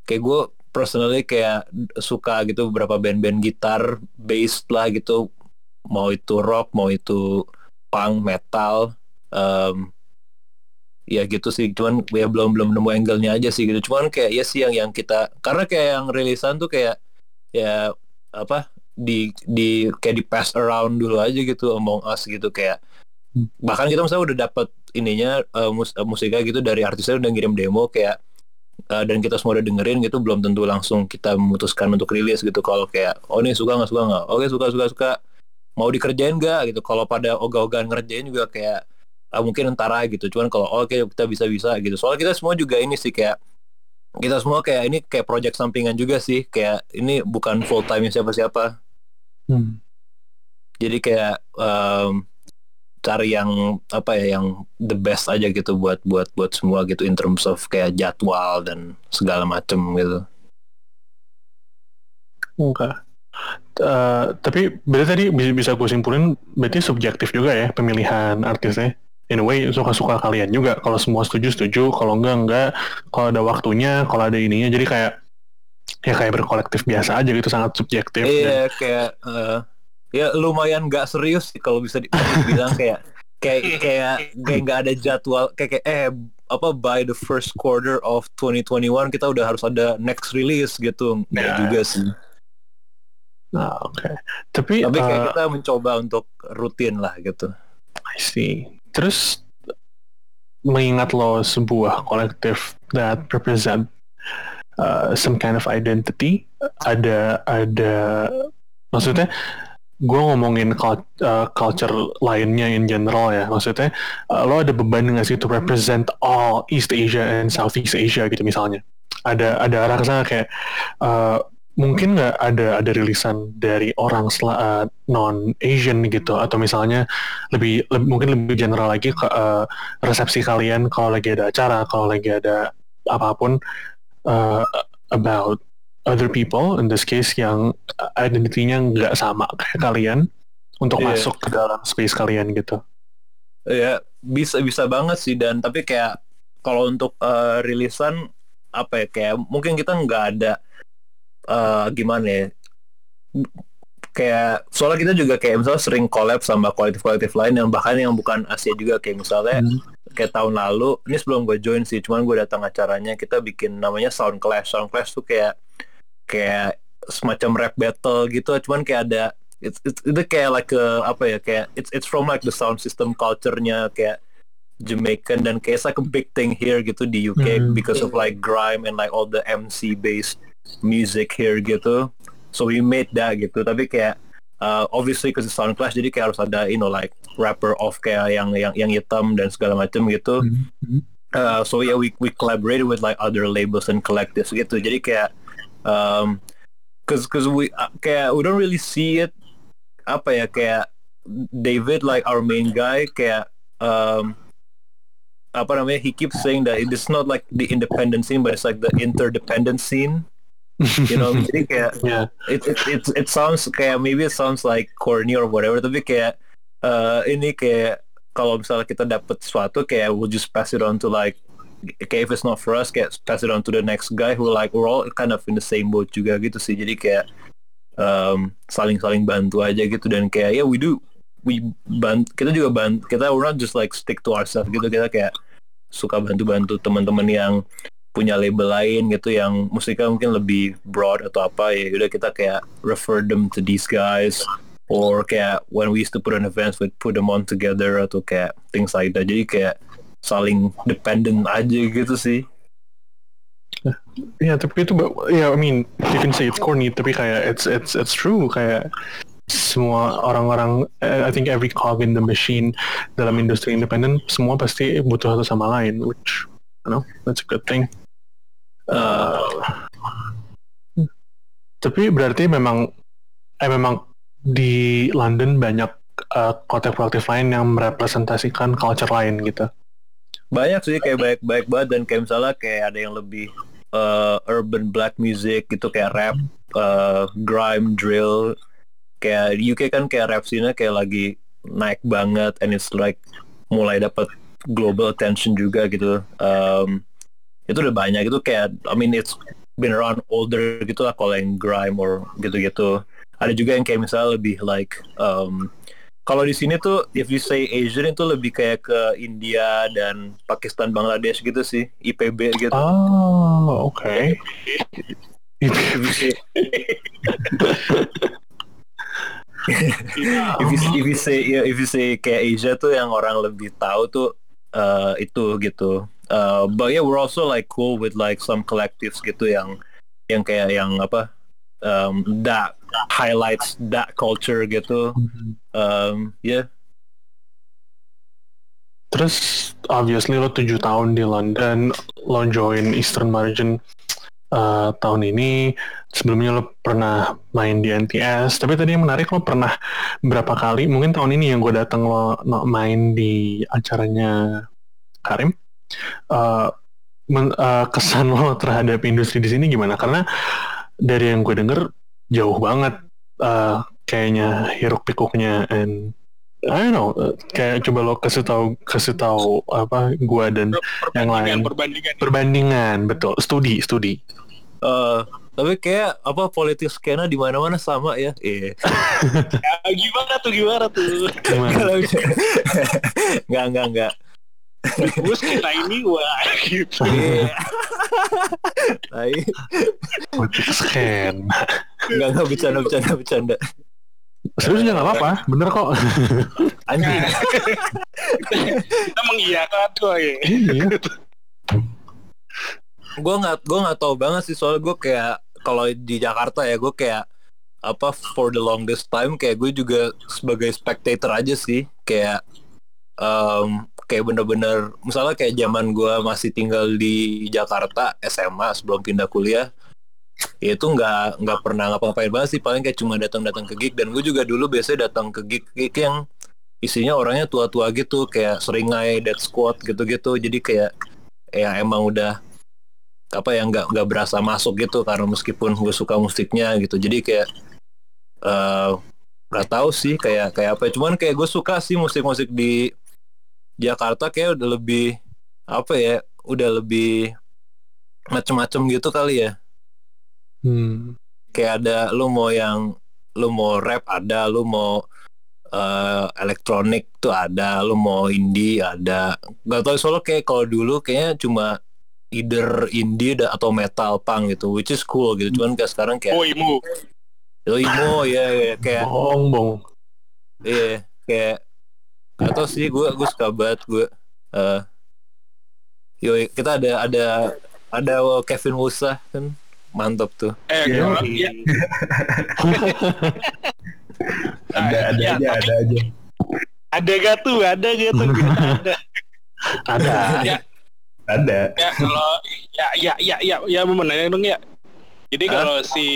D: kayak gue personally kayak suka gitu beberapa band-band gitar bass lah gitu. Mau itu rock mau itu punk metal em, ya gitu sih. Cuman ya belum belum nemu angle-nya aja sih gitu. Cuman kayak ya sih yang yang kita karena kayak yang rilisan tuh kayak ya apa di di kayak di pass around dulu aja gitu Among Us gitu. Kayak. Bahkan kita misalnya udah dapet ininya eh, mus eh, musiknya gitu dari artisnya udah ngirim demo kayak eh, dan kita semua udah dengerin gitu belum tentu langsung kita memutuskan untuk rilis gitu. Kalau kayak oh ini suka nggak suka nggak? Oke suka suka suka. Mau dikerjain nggak? gitu. Kalau pada ogah-ogahan ngerjain juga kayak ah, mungkin ntar aja gitu. Cuman kalau oke kita bisa bisa gitu. Soalnya kita semua juga ini sih kayak kita semua kayak ini kayak project sampingan juga sih. Kayak ini bukan full time siapa-siapa.
A: Hmm.
D: jadi kayak em, cari yang apa ya yang the best aja gitu buat buat buat semua gitu in terms of kayak jadwal dan segala macem gitu
A: Oke. Eh, tapi berarti tadi bisa, gue simpulin berarti subjektif juga ya pemilihan artisnya. In a way suka-suka kalian juga. Kalau semua setuju setuju, kalau enggak enggak. Kalau ada waktunya, kalau ada ininya. Jadi kayak ya kayak berkolektif biasa aja gitu sangat subjektif.
D: iya kayak eh, ya lumayan nggak serius sih kalau bisa dibilang kayak kayak kayak kayak nggak ada jadwal kayak, kayak eh apa by the first quarter of 2021 kita udah harus ada next release gitu nggak
A: Ya.
D: juga sih
A: Nah, oke. Tapi,
D: tapi kayak
A: eh,
D: kita mencoba untuk rutin lah gitu
A: I see. Terus mengingat lo sebuah kolektif that represent uh, some kind of identity, ada ada maksudnya gue ngomongin uh, culture lainnya in general ya. Maksudnya uh, lo ada beban nggak sih to represent all East Asia and Southeast Asia gitu misalnya? Ada ada arah ke sana kayak uh, mungkin nggak ada ada rilisan dari orang non Asian gitu? Atau misalnya lebih, lebih mungkin lebih general lagi ke uh, resepsi kalian kalau lagi ada acara kalau lagi ada apa pun uh, about other people in this case yang identitinya nggak sama kayak kalian untuk
D: Iya.
A: masuk ke dalam space kalian gitu.
D: ya bisa bisa banget sih dan tapi kayak kalau untuk eh, rilisan apa ya kayak mungkin kita nggak ada eh, gimana ya kayak soalnya kita juga kayak misalnya sering collab sama kolektif-kolektif lain yang bahkan yang bukan Asia juga kayak misalnya
A: Hmm.
D: kayak tahun lalu ini sebelum gue join sih cuman gue datang acaranya kita bikin namanya Sound Clash Sound Clash tuh kayak kayak semacam rap battle gitu cuman kayak ada it's, it's, itu kayak like a, apa ya kayak it's it's from like the sound system culture-nya kayak Jamaican dan kayak it's like a big thing here gitu di UK
A: Hmm.
D: because of like grime and like all the MC based music here gitu. So we made that gitu. Tapi kayak uh, obviously because it's sound clash jadi kayak harus ada you know like rapper off kayak yang yang yang hitam dan segala macam gitu.
A: Mhm.
D: Uh, so yeah, we we collaborated with like other labels and collectives gitu. Jadi kayak, um, cause cause we uh, kayak we don't really see it apa ya kayak David like our main guy kayak um, apa namanya he keeps saying that it's not like the independent scene but it's like the interdependent scene. You know, [laughs] jadi kayak
A: Yeah.
D: it, it it it sounds kayak maybe it sounds like corny or whatever tapi kayak uh, ini kayak kalau misalnya kita dapat sesuatu kayak we'll just pass it on to like kayak if it's not for us kayak pass it on to the next guy who like we're all kind of in the same boat juga gitu sih. Jadi kayak um, saling-saling bantu aja gitu. Dan kayak ya we do we bant kita juga bantu kita we're not just like stick to ourselves gitu. Kita kayak suka bantu-bantu teman-teman yang punya label lain gitu yang musiknya mungkin lebih broad atau apa ya udah kita kayak refer them to these guys. Or kayak when we used to put on events we put them on together atau kayak things like that. Jadi kayak saling dependent aja gitu sih
A: Ya tapi itu ya I mean you can say it's corny tapi kayak it's it's it's true kayak semua orang-orang eh, I think every cog in the machine dalam industri independen semua pasti butuh satu sama lain which you know that's a good thing. Uh, tapi berarti memang eh memang di London banyak uh, kolektif-kolektif lain yang merepresentasikan culture lain gitu.
D: Banyak sih kayak baik baik banget. Dan kayak misalnya kayak ada yang lebih uh, urban black music gitu kayak rap uh, grime drill. Kayak UK kan kayak rap scene kayak lagi naik banget and it's like mulai dapat global attention juga gitu. Um, itu udah banyak. Itu kayak I mean it's been around older gitu lah kalau yang grime or gitu-gitu. Ada juga yang kayak misalnya lebih like um, kalau di sini tuh if you say Asian itu lebih kayak ke India dan Pakistan Bangladesh gitu sih IPB gitu
A: Oh, oke. [laughs]
D: if you say if you, if you say if you say kayak Asia tuh yang orang lebih tahu tuh uh, itu gitu uh, but yeah we're also like cool with like some collectives gitu yang yang kayak yang apa um, that highlights that culture gitu um, yeah
A: Terus obviously lo tujuh tahun di London, lo join Eastern Margin uh, tahun ini. Sebelumnya lo pernah main di NTS. Tapi tadi yang menarik lo pernah berapa kali? Mungkin tahun ini yang gue datang lo no- main di acaranya Karim. Uh, men- uh, kesan lo terhadap industri di sini gimana? Karena dari yang gue denger jauh banget uh, kayaknya hiruk pikuknya and I don't know, uh, kayak coba lo kasih tahu kasih tahu apa gua dan yang lain.
C: perbandingan perbandingan
A: perbandingan betul. Studi studi.
D: Uh, tapi kayak apa politik skena di mana-mana sama ya. Iya. [laughs]
C: Ya, gimana tuh gimana tuh?
A: Gimana?
D: Kalau enggak [laughs] enggak
C: terus kita ini wah gitu
D: Iya. Tai.
A: politik scan
D: Enggak enggak bercanda bercanda bercanda.
A: serius ya nggak apa-apa bener kok
D: Anjing.
C: kita mengiyakan tuh ya
D: gue nggak gue nggak tahu banget sih soalnya gue kayak kalau di Jakarta ya gue kayak apa for the longest time kayak gue juga sebagai spectator aja sih kayak em, kayak bener-bener misalnya kayak zaman gue masih tinggal di Jakarta SMA sebelum pindah kuliah ya itu nggak nggak pernah ngapa-ngapain banget sih. Paling kayak cuma datang-datang ke gig. Dan gue juga dulu biasanya datang ke gig gig yang isinya orangnya tua-tua gitu kayak seringai dead squad gitu-gitu. Jadi kayak ya emang udah apa yang nggak nggak berasa masuk gitu karena meskipun gue suka musiknya gitu. Jadi kayak eh, nggak tahu sih kayak kayak apa ya. cuman kayak gue suka sih musik-musik di Jakarta kayak udah lebih apa ya udah lebih macem-macem gitu kali ya.
A: Hmm.
D: kayak ada lu mau yang lu mau rap ada lu mau eh, elektronik tuh ada lu mau indie ada. Nggak tahu soalnya kayak kalau dulu kayaknya cuma either indie da- atau metal punk gitu which is cool gitu. Cuman kayak sekarang kayak
C: oh imu
D: oh ya ya, kayak
A: bohong bohong
D: iya kayak atau sih gue gue suka banget gue Eh, yoi, kita ada ada ada Kevin Musa kan mantap tuh.
C: Eh,
B: Iya.
C: kalau- ya,
B: Ada ada
C: ya,
B: aja,
C: tapi-
B: ada aja.
C: ada gak tuh? Ada gak tuh? [laughs] ada.
A: Ada.
C: Ya,
B: Ada.
C: ya kalau ya ya ya ya ya mau nanya dong ya. Jadi
D: Hah?
C: kalau si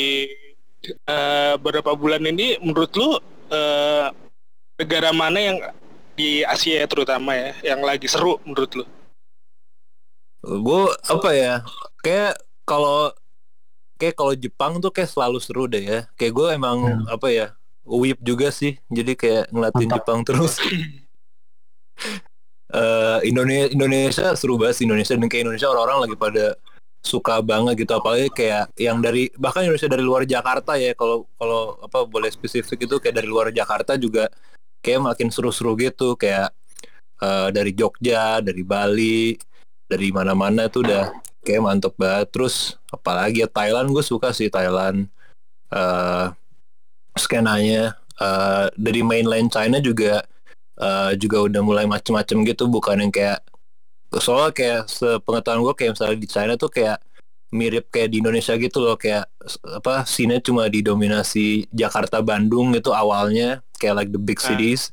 C: eh, beberapa bulan ini menurut lu eh, negara mana yang di Asia terutama ya yang lagi seru menurut lu?
D: Gue apa ya? Kayak kalau kayak kalau Jepang tuh kayak selalu seru deh ya. Kayak gue emang apa ya? Whip juga sih. Jadi kayak ngeliatin
A: Mantap.
D: Jepang terus. [laughs] Eh Indonesia Indonesia seru banget sih Indonesia dan kayak Indonesia orang-orang lagi pada suka banget gitu apalagi kayak yang dari bahkan Indonesia dari luar Jakarta ya kalau kalau apa boleh spesifik itu kayak dari luar Jakarta juga kayak makin seru-seru gitu kayak eh, dari Jogja dari Bali dari mana-mana tuh udah kayak mantep banget. Terus apalagi ya Thailand gue suka sih Thailand. Eh skenanya eh, dari mainland China juga eh, juga udah mulai macem-macem gitu bukan yang kayak soalnya kayak sepengetahuan gue kayak misalnya di China tuh kayak mirip kayak di Indonesia gitu loh kayak apa scene cuma didominasi Jakarta Bandung gitu awalnya kayak like the big
C: Ah.
D: cities.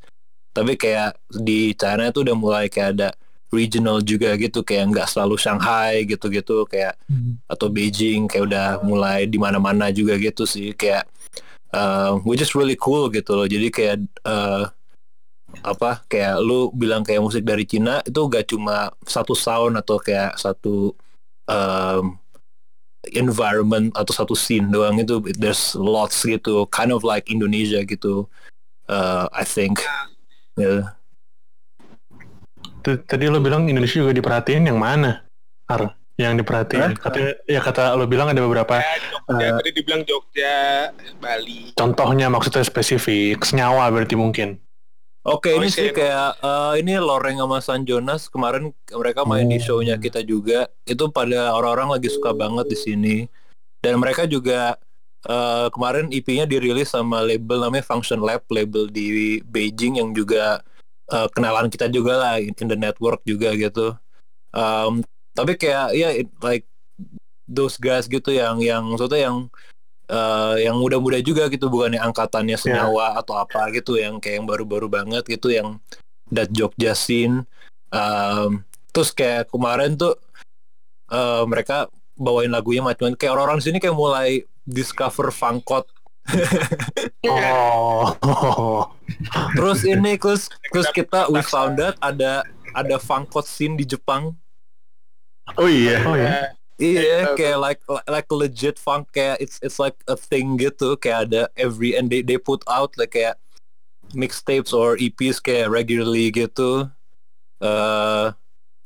D: Tapi kayak di China tuh udah mulai kayak ada regional juga gitu kayak nggak selalu Shanghai gitu-gitu kayak atau Beijing kayak udah mulai di mana-mana juga gitu sih. Kayak uh, which is really cool gitu loh. Jadi kayak uh, apa kayak lu bilang kayak musik dari Cina itu gak cuma satu sound atau kayak satu um, environment atau satu scene doang itu there's lots gitu kind of like Indonesia gitu uh, I think Ya.
A: T- Tadi lo bilang Indonesia juga diperhatiin yang mana? Ar, yang diperhatiin. Katanya, ya kata lo bilang ada beberapa
C: Ya, Jogja,
A: Eh.
C: tadi dibilang Jogja, Bali.
A: contohnya maksudnya spesifik, senyawa berarti mungkin.
D: Oke
C: Oh,
D: ini
C: iya.
D: sih kayak eh, ini Loreng sama San Jonas kemarin mereka main di
A: Oh.
D: show-nya kita juga itu pada orang-orang lagi suka banget di sini dan mereka juga eh, kemarin EP-nya dirilis sama label namanya Function Lab label di Beijing yang juga eh, kenalan kita juga lah in in the network juga gitu. Um, tapi kayak ya it- like those guys gitu yang yang maksudnya yang eh, yang muda-muda juga gitu bukannya angkatannya senyawa atau apa gitu yang kayak yang baru-baru banget gitu yang that Jogja scene Um, terus kayak kemarin tuh eh, mereka bawain lagunya macam-macam kayak orang-orang sini kayak mulai discover funkot
A: Oh. [laughs]
D: terus ini terus terus kita we found out ada ada funkot scene di Jepang
B: Oh iya.
A: oh ya.
D: Iya,
C: Kayak-
D: kayak like like legit funk kayak it's it's like a thing gitu kayak ada every and they they put out like kayak mixtapes or EPs kayak regularly gitu. eh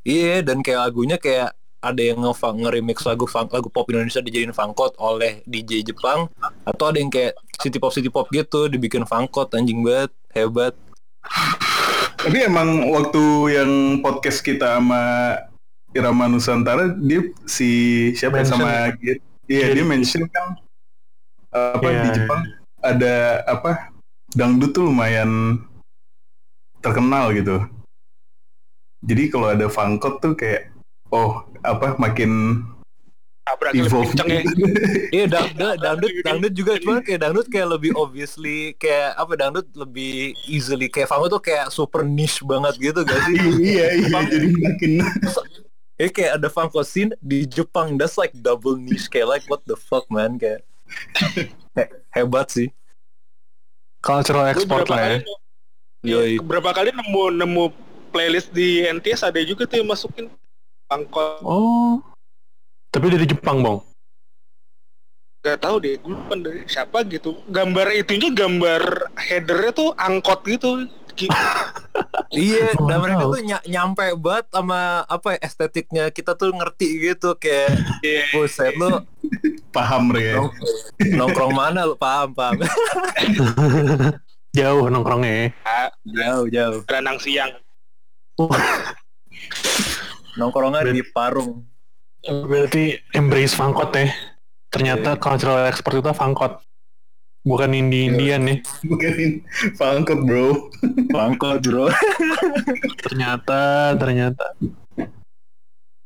D: iya dan kayak lagunya kayak ada yang nge nge-remix lagu funk lagu pop Indonesia dijadiin funkot oleh DJ Jepang atau ada yang kayak city pop city pop gitu dibikin funkot anjing banget hebat.
B: Tapi emang waktu yang podcast kita sama Irama Nusantara dia si siapa ya,
A: Mention.
B: sama iya dia mention kan apa
A: Iya,
B: di Jepang ada apa dangdut tuh lumayan terkenal gitu. Jadi kalau ada funkot tuh kayak oh apa makin
C: lebih
B: evolve.
C: kenceng ya. [laughs]
D: Iya dangdut, dangdut, dangdut juga cuman kayak dangdut kayak lebih obviously kayak apa dangdut lebih easily kayak Fango tuh kayak super niche banget gitu gak sih? [laughs]
B: iya iya jadi makin
D: Ya kayak ada Funko scene di Jepang that's like double niche kayak like what the fuck man kayak [laughs] he- hebat sih.
A: Cultural export lah ya.
C: kali,
D: Yoi.
C: berapa kali nemu nemu playlist di NTS ada juga tuh yang masukin pangkot
A: Oh. Tapi dari Jepang, Bang.
C: gak tahu deh gue lupa dari siapa gitu gambar itunya gambar headernya tuh angkot gitu [laughs]
D: Iya,
A: Oh,
D: dan mereka tuh ny- nyampe banget sama apa ya, estetiknya kita tuh ngerti gitu kayak
C: Iya.
D: buset lu [laughs]
B: paham ya.
D: nong- nongkrong mana lu paham paham [laughs]
A: Jauh nongkrongnya ya.
D: jauh jauh
C: berenang siang
D: nongkrongnya di Parung
A: Berarti embrace Fangkot ya. Ternyata cultural export itu Fangkot. bukan indie Indian nih.
B: Bukan Funkot bro.
D: Bangkot bro. [laughs]
A: Ternyata, ternyata.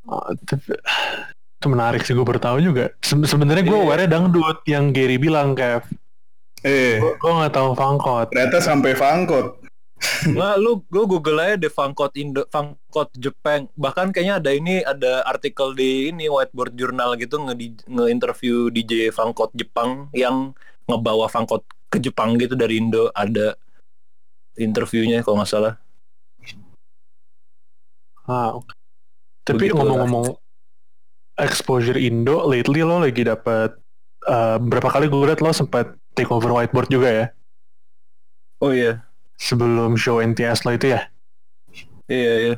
A: Oh, tapi- itu menarik sih gue bertahu juga. Se- Sebenarnya gue
D: Iya.
A: aware dangdut yang Gary bilang Kev.
B: Eh,
A: Gue nggak tahu Fangkot.
B: ternyata sampai Funkot.
D: Nggak, lu lu Google aja deh Fangkot Indo, Fangkot Jepang. Bahkan kayaknya ada ini ada artikel di ini Whiteboard Journal gitu nge nge-interview DJ Fangkot Jepang yang ngebawa Fangkot ke Jepang gitu dari Indo ada interviewnya kalau nggak salah.
A: Ah, oke. Tapi ngomong-ngomong exposure Indo, lately lo lagi dapat eh, berapa kali gue liat lo sempat take over whiteboard juga ya
D: Oh iya.
A: Sebelum show NTS lo itu ya.
D: Iya iya.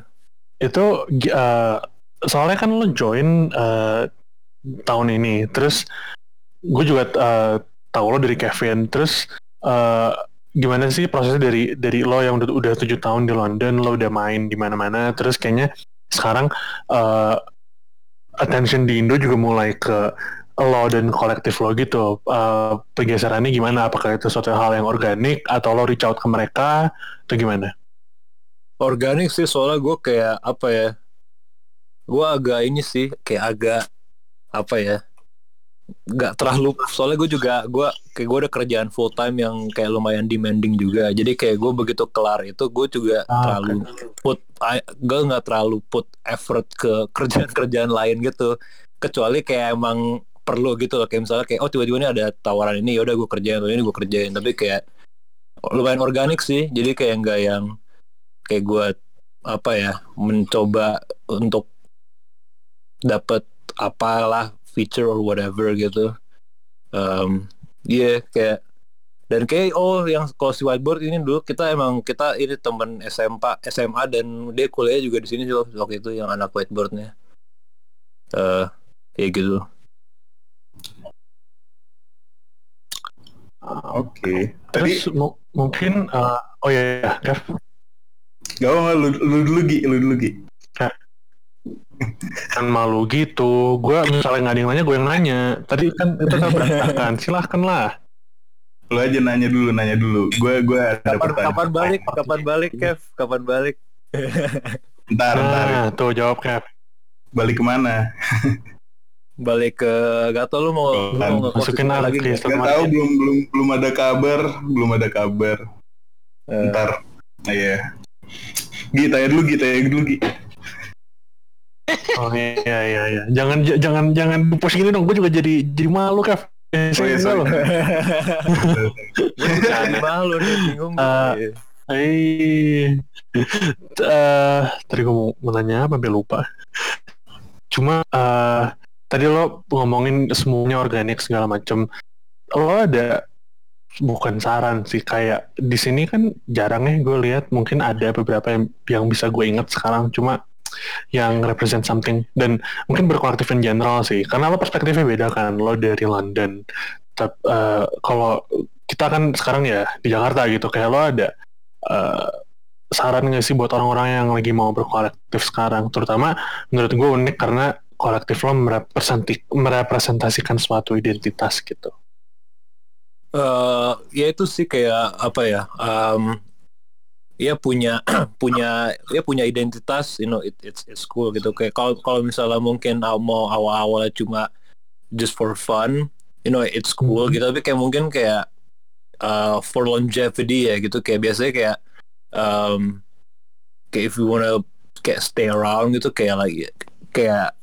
A: Itu gi- eh, soalnya kan lo join eh, tahun ini, terus gue juga eh, tahu lo dari Kevin, terus eh, gimana sih prosesnya dari dari lo yang udah udah tujuh tahun di London, lo udah main di mana-mana, terus kayaknya sekarang eh, attention di Indo juga mulai ke lo dan kolektif lo gitu. Eh, pergeserannya gimana? Apakah itu suatu hal yang organik atau lo reach out ke mereka atau gimana?
D: Organik sih soalnya gue kayak apa ya? Gue agak ini sih kayak agak apa ya? Gak terlalu soalnya gue juga gue kayak gue ada kerjaan full time yang kayak lumayan demanding juga. Jadi kayak gue begitu kelar itu gue juga
A: Ah,
D: terlalu put gue nggak terlalu put effort ke [laughs] kerjaan-kerjaan lain gitu. Kecuali kayak emang perlu gitu loh. Kayak misalnya kayak oh tiba-tiba ini ada tawaran ini ya udah gue kerjain atau ini gue kerjain. Tapi kayak lumayan organik sih. Jadi kayak nggak yang kayak gue apa ya mencoba untuk dapat apalah feature or whatever gitu. Um, iya kayak dan kayak oh yang kalau si whiteboard ini dulu kita emang kita ini temen SMA SMA dan dia kuliah juga di sini waktu itu yang anak whiteboardnya. Eh kayak gitu
B: Oke. Tadi
A: Terus mu- mungkin eh, oh ya, ya Kev.
B: gak apa lu, lu dulu Gi, lu dulu Gi.
A: kan malu gitu. Gue misalnya nggak ada yang nanya, gue yang nanya. Tadi kan itu kan berantakan. [laughs] Silahkan lah.
B: Lu aja nanya dulu, nanya dulu. Gue gue ada
D: kapan
B: pertanyaan.
D: kapan balik kapan balik Kev kapan balik
B: Ntar, ntar.
A: Nah, tuh jawab Kev.
B: Balik ke mana? [laughs]
D: balik ke gato lu mau lu mau ngekos
A: Masukin lagi
D: lagi nggak?
B: Gak tahu belum belum belum ada kabar, belum ada kabar.
D: Eh,
B: Ntar. Iya. Gi, tanya dulu Gi, tanya dulu Gi.
A: Oh iya iya iya. Jangan j- jangan jangan push gini dong. Gue juga jadi jadi malu Kev. Eh,
B: Oh, iya, sorry.
A: loh. [laughs]
D: Jangan malu nih bingung
A: Eh,
D: gue.
A: Eh, eh, tadi gue mau, mau nanya apa, sampai lupa. Cuma eh tadi lo ngomongin semuanya organik segala macem. Lo ada bukan saran sih kayak di sini kan jarang ya gue lihat. Mungkin ada beberapa yang, yang bisa gue ingat sekarang. Cuma yang represent something. Dan mungkin berkolektif in general sih. Karena lo perspektifnya beda kan. Lo dari London. Tap- eh, kalau kita kan sekarang ya di Jakarta gitu. Kayak lo ada eh, saran nggak sih buat orang-orang yang lagi mau berkolektif sekarang? Terutama menurut gue unik karena kolektif lo merepresentasikan suatu identitas gitu?
D: Eh ya itu sih kayak apa ya um, ya punya [clears throat] punya ya punya identitas you know it, it's it's cool gitu. Kayak kalau kalau misalnya mungkin mau awal-awalnya cuma just for fun you know it's cool
A: Mhm.
D: gitu. Tapi kayak mungkin kayak uh, for longevity ya gitu. Kayak biasanya kayak um, kayak if you wanna kayak stay around gitu kayak like kayak ya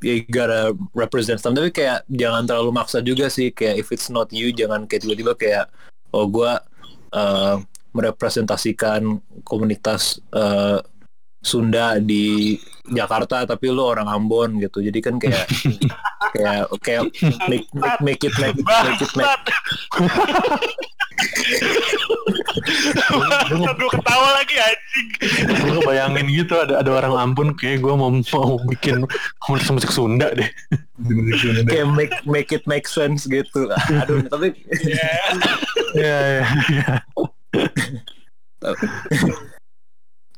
D: you gotta represent something tapi kayak jangan terlalu maksa juga sih kayak if it's not you jangan kayak tiba-tiba kayak oh gue merepresentasikan komunitas eh, Sunda di Jakarta tapi lu orang Ambon gitu. Jadi kan kayak [laughs] kayak kayak make, make, make it make, make it make
C: Aduh ketawa lagi anjing.
A: gue ngebayangin gitu ada ada orang Ambon kayak gue mau mau bikin komunitas musik Sunda deh.
D: Kayak make make it make sense gitu. Aduh tapi
A: Iya iya iya [laughs]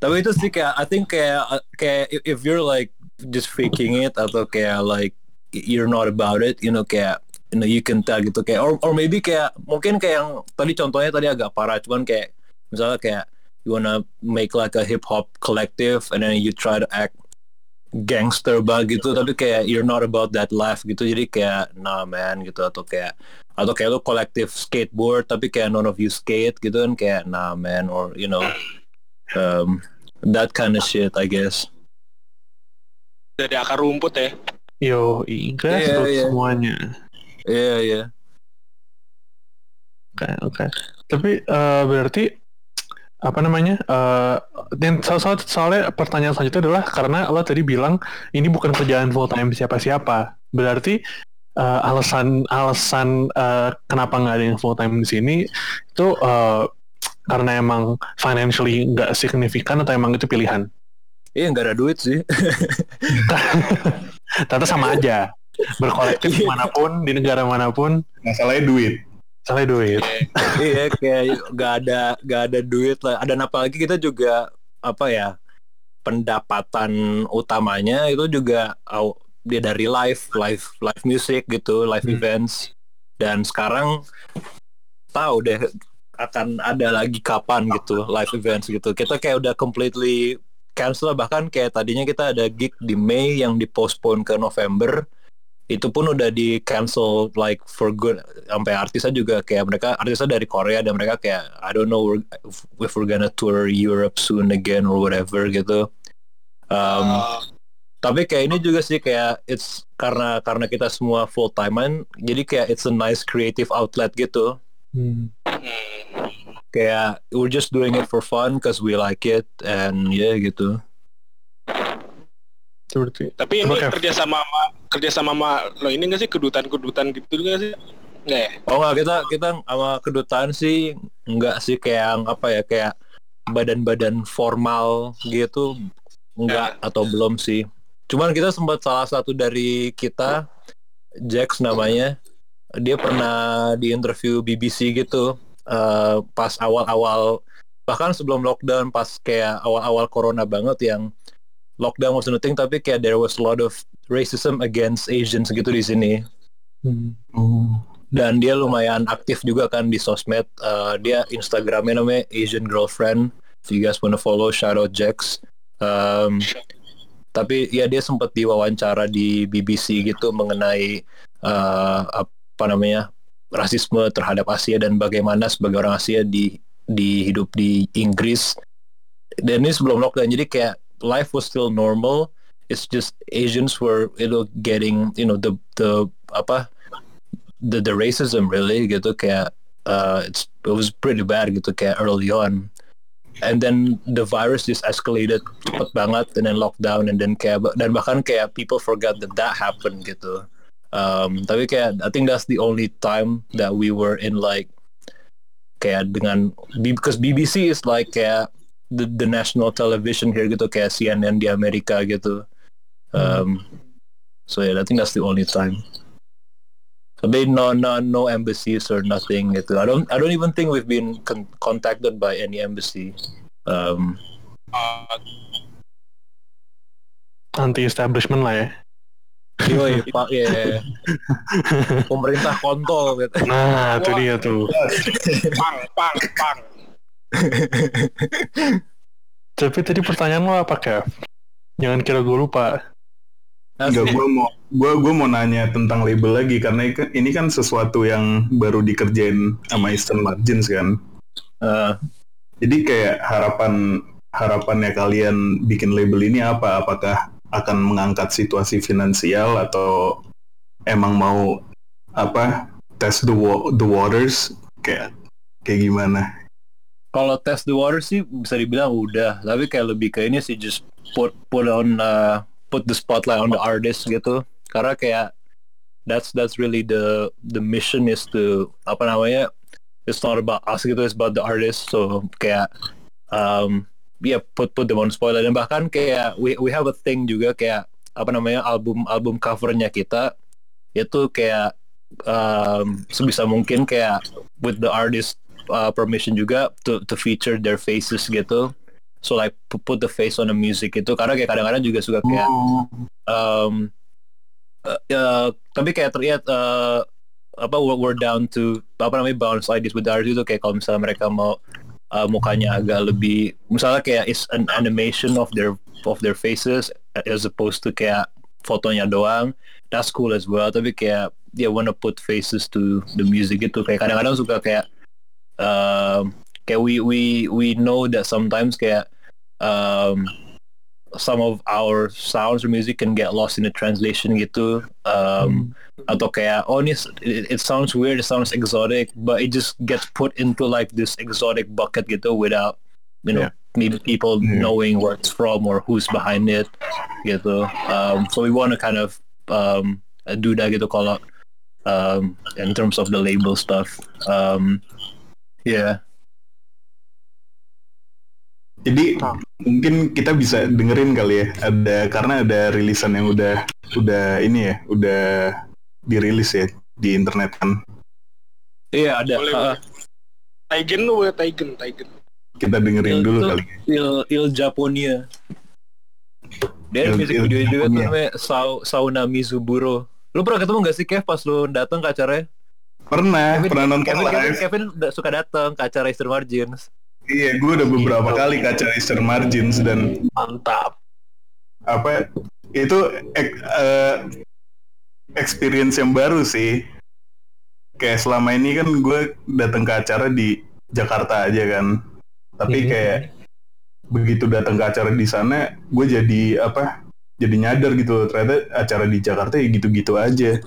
D: tapi itu sih kayak I think kayak kayak if- you're like just faking it atau kayak like you're not about it you know kayak you know you can tell gitu kayak or, or maybe kayak mungkin kayak yang tadi contohnya tadi agak parah cuman kayak misalnya kayak you wanna make like a hip hop collective and then you try to act gangster banget gitu tapi kayak you're not about that life gitu jadi kayak nah man gitu atau kayak atau kayak lu kolektif skateboard tapi kayak none of you skate gitu kan kayak nah man or you know um, that kind of shit I guess
C: Dari akar rumput ya.
A: Yo, grassroots
D: Iya, iya.
A: semuanya.
D: iya yeah, iya yeah.
A: Oke, oke. Tapi eh, berarti apa namanya? eh dan soal, soal, soalnya pertanyaan selanjutnya adalah karena lo tadi bilang ini bukan kerjaan full time siapa-siapa. Berarti eh, alasan alasan eh, kenapa nggak ada yang full time di sini itu eh, karena emang financially nggak signifikan atau emang itu pilihan?
D: iya nggak ada duit sih [laughs]
A: Ternyata sama aja. Berkolektif
D: Iya.
A: mana pun di negara mana pun,
B: Masalahnya duit.
A: salah duit.
D: iya kayak gak ada gak ada duit lah dan apalagi kita juga apa ya pendapatan utamanya itu juga au- dia dari live live live music gitu live
A: Hmm.
D: events dan sekarang tahu deh akan ada lagi kapan gitu live events gitu. Kita kayak udah completely cancel bahkan kayak tadinya kita ada gig di Mei yang dipostpone ke November. Itu pun udah di cancel like for good. Sampai artisnya juga kayak mereka artisnya dari Korea dan mereka kayak I don't know we're- if we're gonna tour Europe soon again or whatever gitu. Um,
C: Uh,
D: tapi kayak ini juga sih kayak it's karena karena kita semua full timean jadi kayak it's a nice creative outlet gitu
A: Hmm.
D: kayak we're just doing it for fun cause we like it and ya yeah, gitu
A: Seperti
C: Tapi ini
A: Oke.
C: kerja sama sama kerja sama sama lo ini nggak sih kedutaan-kedutaan gitu juga nggak sih? Nggak ya?
D: Oh enggak kita kita sama kedutaan sih enggak sih kayak yang apa ya kayak badan-badan formal gitu enggak atau belum sih. Cuman kita sempat salah satu dari kita Jax namanya dia pernah di interview BBC gitu eh, pas awal-awal bahkan sebelum lockdown pas kayak awal-awal corona banget yang lockdown was nothing tapi kayak there was a lot of racism against Asians gitu di sini.
A: Hmm.
D: dan dia lumayan aktif juga kan di sosmed Eh, dia Instagramnya namanya Asian Girlfriend. If you guys wanna follow shout out Jax. Um, tapi ya dia sempat diwawancara di BBC gitu mengenai eh, apa namanya rasisme terhadap Asia dan bagaimana sebagai orang Asia di di hidup di Inggris. Dan ini sebelum lockdown jadi kayak life was still normal. It's just Asians were you know getting you know the the apa the the racism really gitu. Kayak uh, it's it was pretty bad gitu kayak early on. And then the virus just escalated cepet banget and then lockdown and then kayak dan bahkan kayak people forgot that that happened gitu um, tapi kayak I think that's the only time that we were in like kayak dengan because BBC is like kayak the, the national television here gitu kayak CNN di Amerika gitu um, so yeah I think that's the only time Tapi no no no embassies or nothing gitu. I don't I don't even think we've been con- contacted by any embassy. Um,
C: Uh,
A: Anti establishment lah ya.
D: Yoi, pak ya pemerintah kontol gitu.
A: Nah, itu dia tuh.
C: pang pang pang.
A: Tapi tadi pertanyaan lo apa, Kev? Jangan kira gue lupa.
B: Enggak, gue mau gua gua mau nanya tentang label lagi karena ini kan- ini kan sesuatu yang baru dikerjain sama Eastern Margins kan.
D: Uh,
B: Jadi kayak harapan harapannya kalian bikin label ini apa? Apakah akan mengangkat situasi finansial atau emang mau apa test the wa- the waters kayak kayak gimana?
D: kalau test the water sih bisa dibilang udah, tapi kayak lebih ke ini sih just put put on uh, put the spotlight on the artist gitu. Karena kayak that's that's really the the mission is to apa namanya it's not about us gitu it's about the artist so kayak um yeah put put the spotlight dan bahkan kayak we we have a thing juga kayak apa namanya album album covernya kita itu kayak um, sebisa mungkin kayak with the artist uh, permission juga to to feature their faces gitu. So like pu- put the face on the music itu. Karena kayak kadang-kadang juga suka kayak um, uh, uh, tapi kayak terlihat uh, apa we're, we're down to apa namanya bounce ideas with the artist itu. Kayak kalau misalnya mereka mau uh, mukanya agak lebih misalnya kayak is an animation of their of their faces as opposed to kayak fotonya doang that's cool as well. Tapi kayak dia wanna put faces to the music gitu. Kayak kadang-kadang suka kayak um, kayak we we we know that sometimes kayak um, some of our sounds or music can get lost in the translation gitu. Um, atau kayak oh ini it, it sounds weird it sounds exotic but it just gets put into like this exotic bucket gitu without you know
A: Yeah.
D: maybe people
B: Yeah.
D: knowing where it's from or who's behind it gitu um, so we want to kind of um, do that gitu kalau um, in terms of the label stuff um, yeah
B: Jadi mungkin kita bisa dengerin kali ya ada karena ada rilisan yang udah udah ini ya udah dirilis ya di internet kan
D: iya ada
C: Boleh,
D: uh.
C: Taigen Taigen, Taigen.
B: kita dengerin
D: Itu-
B: dulu kali
D: Il Il Japonia. Dia
B: Il-
D: music
B: Il
D: video juga namanya Sau, Sauna Mizuburo. Lu pernah ketemu gak sih Kev pas lu datang ke acaranya?
B: pernah pernah nonton
D: Kevin, Kevin,
B: live
D: Kevin udah suka datang ke acara Eastern Margins.
B: iya gue udah beberapa kali ke acara Eastern Margins dan
A: Mantap.
B: apa itu ek- eh, experience yang baru sih kayak selama ini kan gue datang ke acara di Jakarta aja kan tapi
A: Mhm.
B: kayak begitu datang ke acara di sana gue jadi apa jadi nyadar gitu ternyata acara di Jakarta ya gitu-gitu aja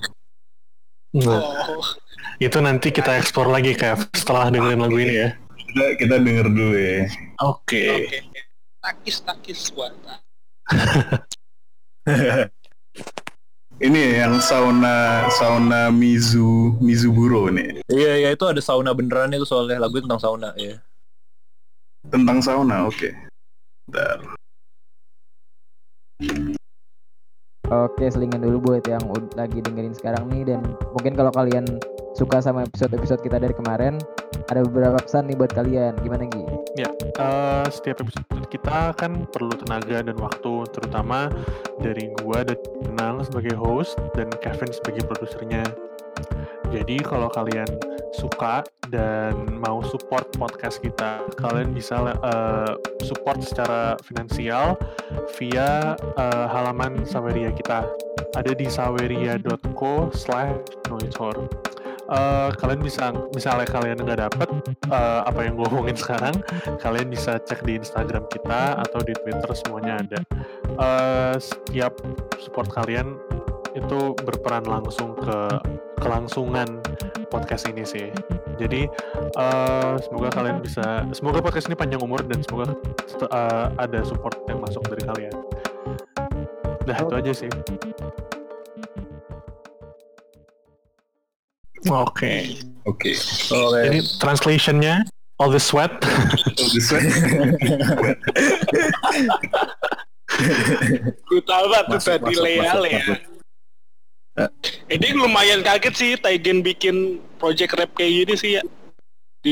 A: Nah,
C: Oh,
A: itu nanti kita eksplor lagi kayak setelah dengerin lagu ini ya.
B: kita, kita denger dulu ya
A: Oke.
C: oke. Takis, takis buat. [laughs]
B: ini ya, yang sauna sauna Mizu Mizuburo nih
D: Iya, iya itu ada sauna beneran itu soalnya lagu tentang sauna ya.
B: tentang sauna oke Bentar.
E: Oke, selingan dulu buat yang lagi dengerin sekarang nih dan mungkin kalau kalian suka sama episode-episode kita dari kemarin, ada beberapa pesan nih buat kalian. Gimana Gi?
A: Eh, setiap episode kita kan perlu tenaga dan waktu, terutama dari gua dan Nang sebagai host dan Kevin sebagai produsernya. Jadi kalau kalian suka dan mau support podcast kita, kalian bisa eh, support secara finansial via eh, halaman Saweria kita. Ada di saweria.co slash noitor. Eh, kalian bisa, misalnya kalian nggak dapet eh, apa yang gue omongin sekarang, kalian bisa cek di Instagram kita atau di Twitter semuanya ada. Eh, setiap support kalian itu berperan langsung ke kelangsungan podcast ini sih. Jadi eh, semoga kalian bisa, semoga podcast ini panjang umur dan semoga eh, ada support yang masuk dari kalian. Nah itu aja sih. Oke.
B: oke
D: Oke.
A: Jadi translationnya all the sweat
C: Gue tahu banget tuh
D: Masuk,
C: tadi
D: masuk,
C: Lea
D: masuk,
C: Lea.
D: masuk.
C: Ini lumayan kaget sih Taigen bikin project rap kayak gini sih ya.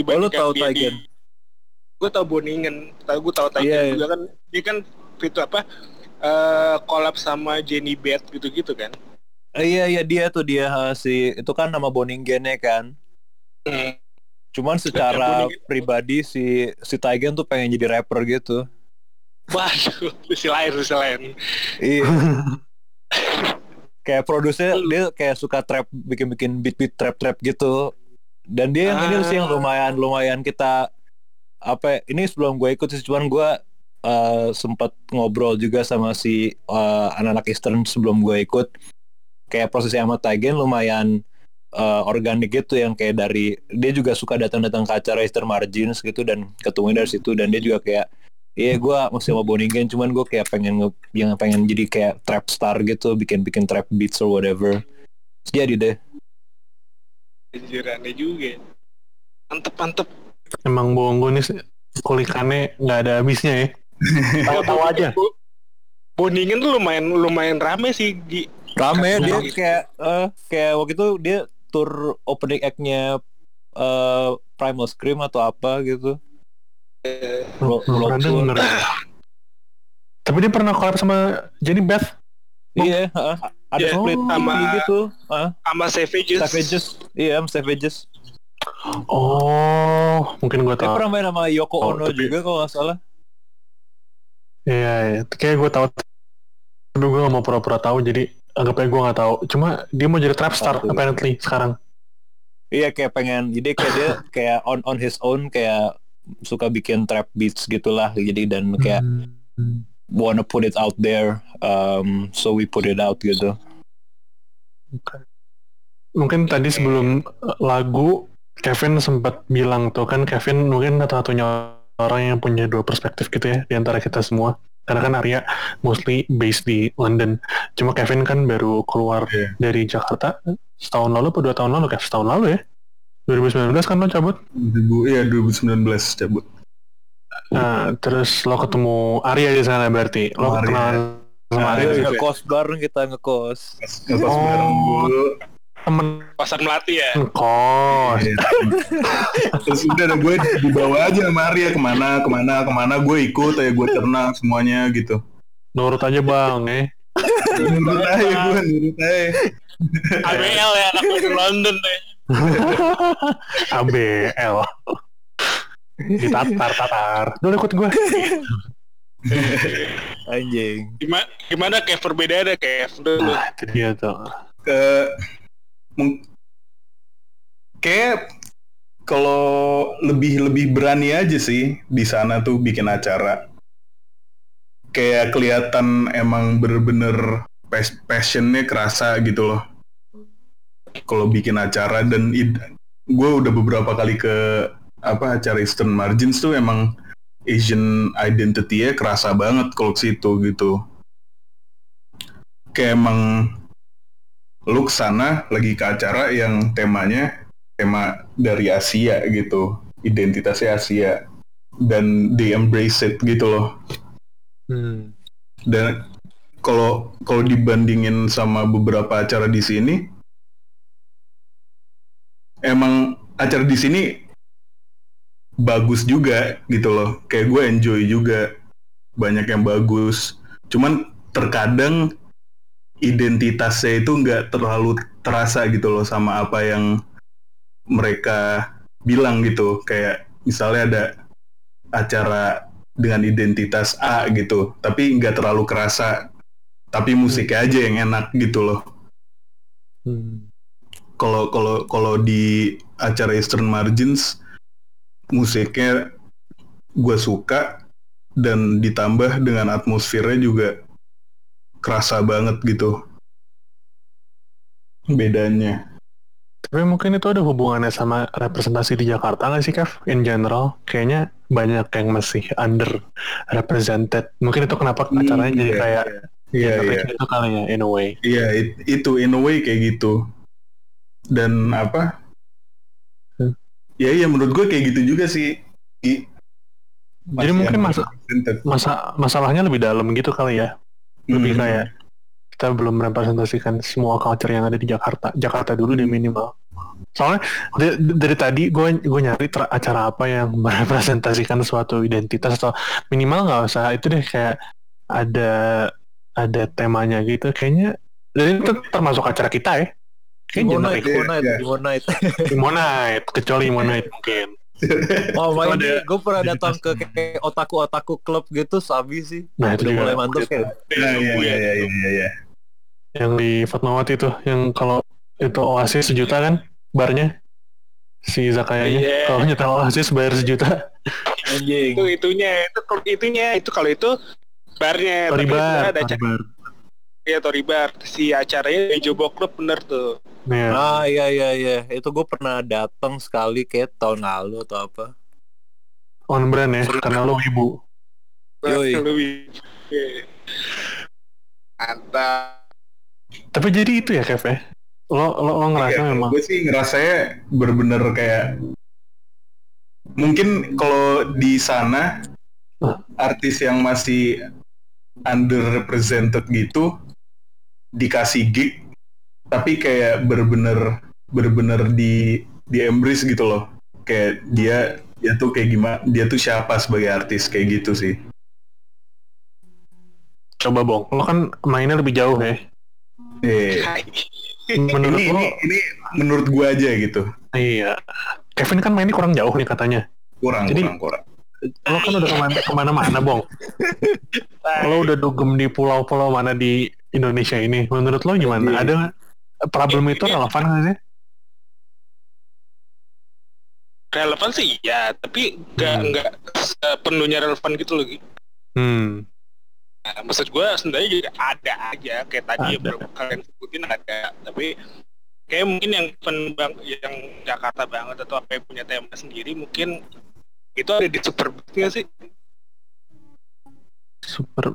D: Oh, lu tahu Taigen?
C: Gue tahu Boningen, tahu gue tahu Taigen
D: Iya, iya.
C: juga kan. Dia kan itu apa? eh collab sama Jenny Beth gitu-gitu kan.
D: Eh, iya iya dia tuh dia ha, si itu kan nama Boningennya kan.
C: Hmm.
D: Cuman secara
C: Boningen.
D: pribadi si si Taigen tuh pengen jadi rapper gitu.
C: Waduh, sisi lain, sisi lain.
D: Iya. [laughs] kayak produsernya dia kayak suka trap bikin-bikin beat-beat trap-trap gitu. Dan dia yang ini sih yang
C: Ah.
D: lumayan lumayan kita apa ya, ini sebelum gue ikut sih cuman gue eh, sempat ngobrol juga sama si eh, anak-anak Eastern sebelum gue ikut kayak prosesnya sama Taigen lumayan eh, organik gitu yang kayak dari dia juga suka datang-datang ke acara Eastern Margins gitu dan ketemu dari situ dan dia juga kayak Iya gue masih mau Boningen cuman gue kayak pengen nge, yang pengen jadi kayak trap star gitu bikin-bikin trap beats or whatever jadi deh
C: Anjir aneh juga. Mantep mantep.
A: emang bongo nih kulikannya nggak ada habisnya ya [laughs] tahu-tahu aja
C: Bo- Boningen tuh lumayan lumayan rame sih Gi.
D: Rame dia
C: Gitu.
D: kayak eh kayak waktu itu dia tour opening act-nya eh Primal Scream atau apa gitu
C: Eh,
D: World-
A: belum denger tapi dia pernah collab sama Jenny Beth
D: Iya, heeh. ada
C: Iya,
D: split
C: sama-
D: gitu, ah,
C: sama Savages.
D: Savages. Iya, I'm Savages.
A: Oh, mungkin gue
D: Dia
A: tahu.
D: pernah main sama Yoko
A: Oh,
D: Ono
A: tapi-
D: juga kalau nggak salah.
A: Iya, iya. Kayak gue tahu. Tapi gue gak mau pura-pura tahu, jadi anggapnya gue gak tahu. Cuma dia mau jadi trap star
D: Oh.
A: apparently sekarang.
D: Iya kayak pengen jadi kayak dia [laughs] kayak on on his own kayak suka bikin trap beats gitulah jadi dan kayak
A: Hmm.
D: wanna put it out there um, so we put it out gitu.
A: Mungkin tadi sebelum uh, lagu Kevin sempat bilang tuh kan Kevin mungkin satu-satunya orang yang punya dua perspektif gitu ya di antara kita semua. Karena kan Arya mostly based di London. Cuma Kevin kan baru keluar
B: Iya.
A: dari Jakarta setahun lalu atau dua tahun lalu kayak setahun lalu ya. 2019 kan lo cabut.
B: 2000 iya 2019 cabut.
A: Nah, terus lo ketemu Arya di sana berarti. Lo
B: Arya.
A: kenalan sama
B: Arya
A: Arya
B: juga.
A: juga.
D: ngekos bareng kita ngekos.
B: Ngekos
A: Oh.
B: bareng dulu.
A: Temen
C: Pasar Melati ya.
A: kos.
B: Iya. Terus udah ada gue dibawa aja sama Arya ke mana ke mana ke mana gue ikut ya gue ternak semuanya gitu.
A: Nurut aja bang eh.
B: Nurut aja gue nurut aja.
C: ABL ya anak di London deh. [laughs]
A: ABL. Di tatar tatar. Dulu ikut gue.
D: Anjing.
C: Gimana, gimana kayak perbedaannya kayak dulu.
A: Nah, itu dia tuh.
B: ke kayak kalau lebih lebih berani aja sih di sana tuh bikin acara. Kayak kelihatan emang bener-bener pas- passionnya kerasa gitu loh. Kalau bikin acara dan gue udah beberapa kali ke apa acara Eastern Margins tuh emang Asian identity-nya kerasa banget kalau situ gitu. Kayak emang lu ke sana lagi ke acara yang temanya tema dari Asia gitu identitasnya Asia dan they embrace it gitu loh.
A: Hmm.
B: dan kalau kalau dibandingin sama beberapa acara di sini emang acara di sini bagus juga gitu loh. Kayak gue enjoy juga. Banyak yang bagus. Cuman terkadang identitasnya itu nggak terlalu terasa gitu loh sama apa yang mereka bilang gitu. Kayak misalnya ada acara dengan identitas A gitu tapi nggak terlalu kerasa tapi musiknya aja yang enak gitu loh.
A: Hmm.
B: kalau kalau kalau di acara Eastern Margins musiknya gue suka dan ditambah dengan atmosfernya juga kerasa banget gitu bedanya
A: Tapi mungkin itu ada hubungannya sama representasi di Jakarta nggak sih, Kev? In general, kayaknya banyak yang masih under represented. Mungkin itu kenapa acaranya jadi
B: iya,
A: kayak
B: iya iya
A: itu kali ya, in a way.
B: iya it- itu in a way kayak gitu dan apa
A: Hmm.
B: ya iya menurut gue kayak gitu juga sih Gi.
A: Jadi
B: Masih
A: mungkin masa masa masalahnya lebih dalam gitu kali ya. Lebih
B: Hmm.
A: kayak kita belum merepresentasikan semua culture yang ada di Jakarta. Jakarta dulu deh minimal. Soalnya dari, dari tadi gue gue nyari ter- acara apa yang [laughs] merepresentasikan suatu identitas atau minimal nggak usah itu deh kayak ada ada temanya gitu. Kayaknya dan itu termasuk acara kita ya. Kayaknya
D: Imonite,
A: generik.
D: Imonite,
B: Iya.
D: Imonite.
A: Imonite, kecuali Imonite [laughs] mungkin. [laughs]
D: Oh, main
A: Ada-
D: gue pernah
A: ada
D: datang ke kayak otaku-otaku klub gitu, sabi sih.
A: Nah itu
D: Udah mulai mantep kayak.
B: Nah, iya, iya, iya, iya, iya.
A: yang di Fatmawati tuh yang kalau itu Oasis sejuta kan barnya si Zakayanya
C: Iya.
A: kalau nyetel Oasis bayar sejuta
D: Anjing.
C: Itu itunya, itu kalau itunya, itu kalau itu barnya.
A: Tori bar
C: sebenarnya ada
A: Tori
C: acara
A: bar
C: ya Tori Bar. Si acaranya di Jobo Club bener tuh.
A: Iya.
D: Ah iya iya iya, itu gue pernah datang sekali kayak tahun lalu atau apa.
A: on brand ya karena lo ibu
D: Yoi.
C: Mantap.
A: tapi jadi itu ya Kev ya lo lo, lo ngerasa
B: Iya,
A: memang
B: gue sih ngerasanya bener-bener kayak mungkin kalau di sana
A: Hah?
B: artis yang masih underrepresented gitu dikasih gig tapi kayak bener-bener bener-bener di di embrace gitu loh kayak dia dia tuh kayak gimana dia tuh siapa sebagai artis kayak gitu sih
A: coba bong lo kan mainnya lebih jauh ya
B: eh,
A: menurut
B: ini,
A: lo
B: ini ini menurut gue aja gitu
A: Iya. Kevin kan mainnya kurang jauh nih katanya.
B: kurang
A: Jadi-
B: kurang kurang
A: Lo kan udah ke mana, ke mana-mana, Bong. Lo udah dugem di pulau-pulau mana di Indonesia ini. Menurut lo gimana?
B: Iya.
A: Ada problem itu relevan nggak sih?
C: relevan sih ya tapi nggak
A: Hmm.
C: nggak sepenuhnya relevan gitu loh.
A: Hmm.
C: Nah, maksud gue sebenarnya juga ada aja kayak tadi
A: Ada.
C: yang kalian sebutin ada tapi kayak mungkin yang event bang yang Jakarta banget atau apa yang punya tema sendiri mungkin itu ada di Superbad nggak sih
A: Super.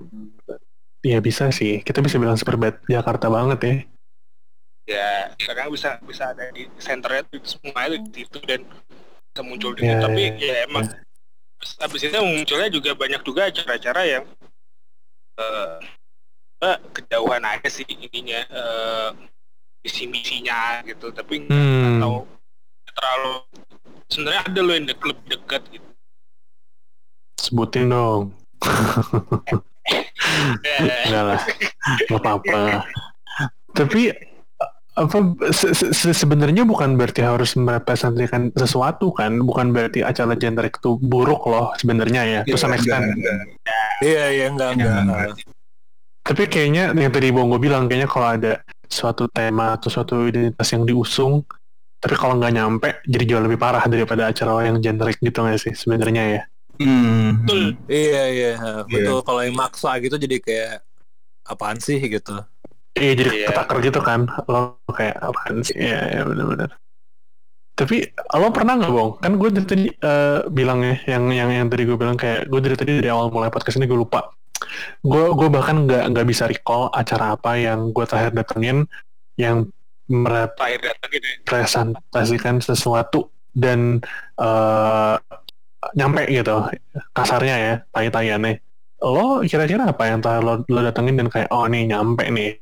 A: Ya bisa sih. Kita bisa bilang super bad Jakarta banget ya.
C: Ya sekarang bisa bisa ada di senternya tuh semua itu di situ dan bisa muncul di
A: Ya,
C: situ. tapi
A: ya,
C: ya emang habis itu munculnya juga banyak juga acara-acara yang eh eh, kejauhan aja sih ininya eh misi-misinya gitu tapi nggak
A: Hmm.
C: tahu terlalu sebenarnya ada loh yang dek lebih dekat gitu
A: Sebutin dong. [laughs] Enggak lah. Nggak apa-apa. [laughs] Tapi apa se- se- se- sebenarnya bukan berarti harus merepresentasikan sesuatu kan bukan berarti acara generic itu buruk loh sebenarnya ya to some extent
D: Iya iya enggak enggak.
A: tapi kayaknya yang tadi Bongo bilang kayaknya kalau ada suatu tema atau suatu identitas yang diusung tapi kalau nggak nyampe jadi jauh lebih parah daripada acara yang generic gitu nggak sih sebenarnya ya
B: Hmm.
C: betul
D: Iya iya betul. Kalau yang maksa gitu jadi kayak apaan sih gitu.
A: Iya jadi
C: Iya.
A: ketaker gitu kan. Lo kayak apaan sih? Ya, ya benar-benar tapi lo pernah nggak Bong? Kan gue dari tadi eh, bilang ya yang yang yang tadi gue bilang kayak gue dari tadi dari awal mulai podcast ini gue lupa. Gue gue bahkan nggak nggak bisa recall acara apa yang gue terakhir datengin yang merep
C: terakhir datang gitu ya.
A: sesuatu dan eh nyampe gitu. Kasarnya ya tai-taiannya lo kira-kira apa yang terakhir lo, lo datengin dan kayak oh nih nyampe nih.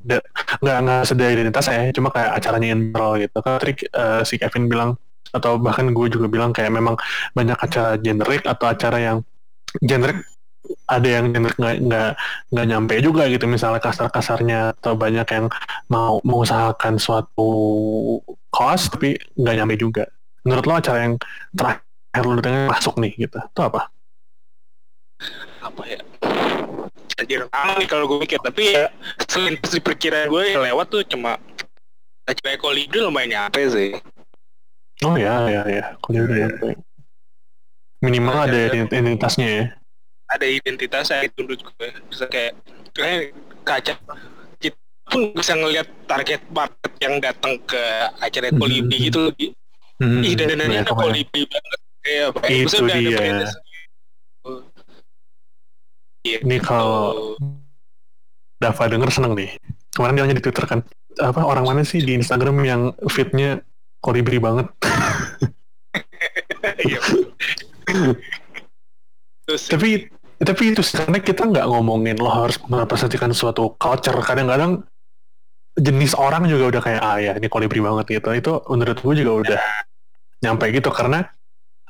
A: Nggak nggak sedaya identitas ya cuma kayak acaranya in general gitu. Kan tadi eh, si Kevin bilang atau bahkan gue juga bilang kayak memang banyak acara generik atau acara yang generik ada yang generik nggak nggak nggak nyampe juga gitu. Misalnya kasar-kasarnya atau banyak yang mau mengusahakan suatu cost tapi nggak nyampe juga. Menurut lo acara yang terakhir lo datengin masuk nih gitu itu apa?
C: Apa ya lama nih kalau gue mikir. Tapi ya selain di perkiraan gue yang lewat tuh cuma acara kolibri lumayan nyampe sih.
A: Oh ya ya ya kalau udah nyampe minimal ada identitasnya ya.
C: Ada identitasnya itu menurut gue bisa kayak kayak kaca. Kita pun bisa ngelihat target market yang datang ke acara
A: Hmm.
C: kolibri gitu lebih
A: Hmm,
C: ih dan ada
A: pokoknya.
C: kolibri banget. Kayak apa ya,
A: Itu
C: ada
A: dia. Ini kalau- Dava denger seneng nih. Kemarin dia nanya di Twitter kan. Apa orang mana sih di Instagram yang fitnya kolibri banget? [laughs]
C: Iya. [laughs]
A: Tapi tapi itu karena kita nggak ngomongin lo harus merepresentasikan suatu culture. Kadang-kadang jenis orang juga udah kayak ah ya ini kolibri banget gitu. Itu menurut gue juga udah nyampe gitu. Karena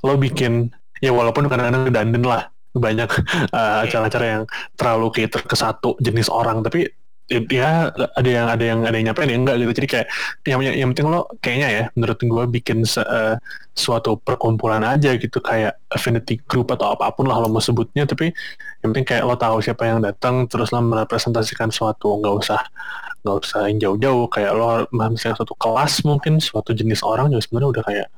A: lo bikin ya walaupun kadang-kadang redundant lah banyak uh, acara-acara yang terlalu cater ke satu jenis orang tapi ya ada yang ada yang ada yang nyampe ada yang enggak gitu. Jadi kayak yang yang penting lo kayaknya ya menurut gue bikin se- uh, suatu perkumpulan aja gitu kayak affinity group atau apa pun lah lo mau sebutnya tapi yang penting kayak lo tahu siapa yang datang terus lo merepresentasikan suatu nggak usah nggak usah yang jauh-jauh kayak lo misalnya suatu kelas mungkin suatu jenis orang juga sebenarnya udah kayak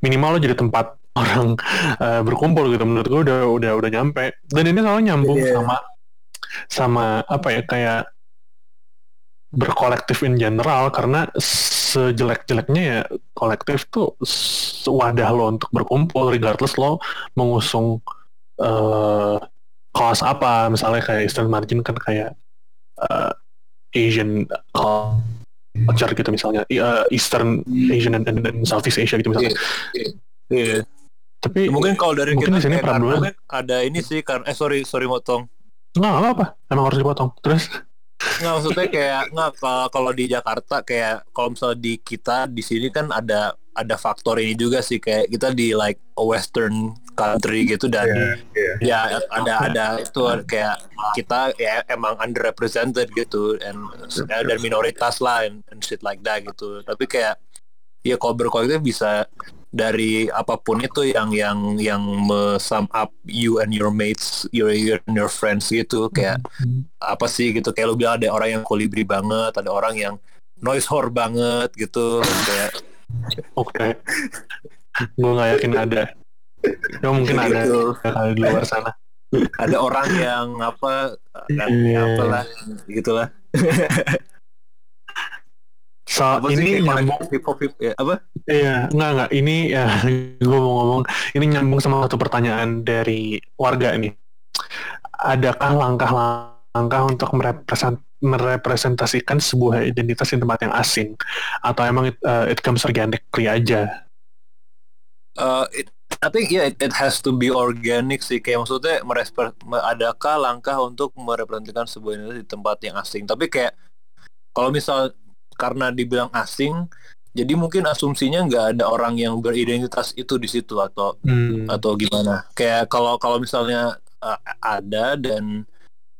A: minimal lo jadi tempat [laughs] orang eh, berkumpul gitu menurut gue udah udah udah nyampe dan ini selalu nyambung
D: Iya.
A: sama sama apa ya kayak berkolektif in general karena sejelek-jeleknya ya kolektif tuh wadah lo untuk berkumpul regardless lo mengusung kelas apa misalnya kayak Eastern Margin kan kayak eh, Asian culture gitu misalnya. Eh, Eastern Asian dan, Southeast Asia gitu misalnya.
D: Iya.
A: tapi
D: Mungkin kalau dari
A: Mungkin
D: kita
A: di sini problemnya-
D: karena ada ini sih karena eh sorry sorry motong.
A: nggak nggak apa emang harus dipotong. Terus?
D: Nggak maksudnya kayak nggak ka- kalau di Jakarta kayak kalau misalnya di kita di sini kan ada ada faktor ini juga sih. Kayak kita di like a western country gitu dan
B: Iya.
D: ya ada ada itu kayak kita ya emang underrepresented gitu and dan minoritas lah and, and shit like that gitu tapi kayak ya kalau berkolektif bisa dari apa pun itu yang yang yang sum up you and your mates, your your, and your friends gitu kayak apa sih gitu kayak lu bilang ada orang yang kolibri banget, ada orang yang noise whore banget gitu kayak
A: Oke. Gue nggak yakin ada. Ya mungkin ada
D: Gitu.
A: kali di luar sana.
D: ada orang yang apa
A: Iya.
D: apalah gitulah
A: So
D: apa sih
A: ini
D: kayak
A: nyambung,
D: hip hop hip ya, apa
A: iya nggak nggak ini ya [laughs] gue mau ngomong ini nyambung sama satu pertanyaan dari warga ini. Adakah langkah-langkah untuk merepresent, merepresentasikan sebuah identitas di tempat yang asing atau emang it, uh, it comes organically aja?
D: Uh, it, I think yeah, it, it has to be organic sih. Kayak maksudnya meresper, me- adakah langkah untuk merepresentasikan sebuah Indonesia di tempat yang asing? Tapi kayak kalau misal karena dibilang asing, jadi mungkin asumsinya nggak ada orang yang beridentitas itu di situ atau
A: Hmm.
D: atau gimana? Kayak kalau kalau misalnya uh, ada dan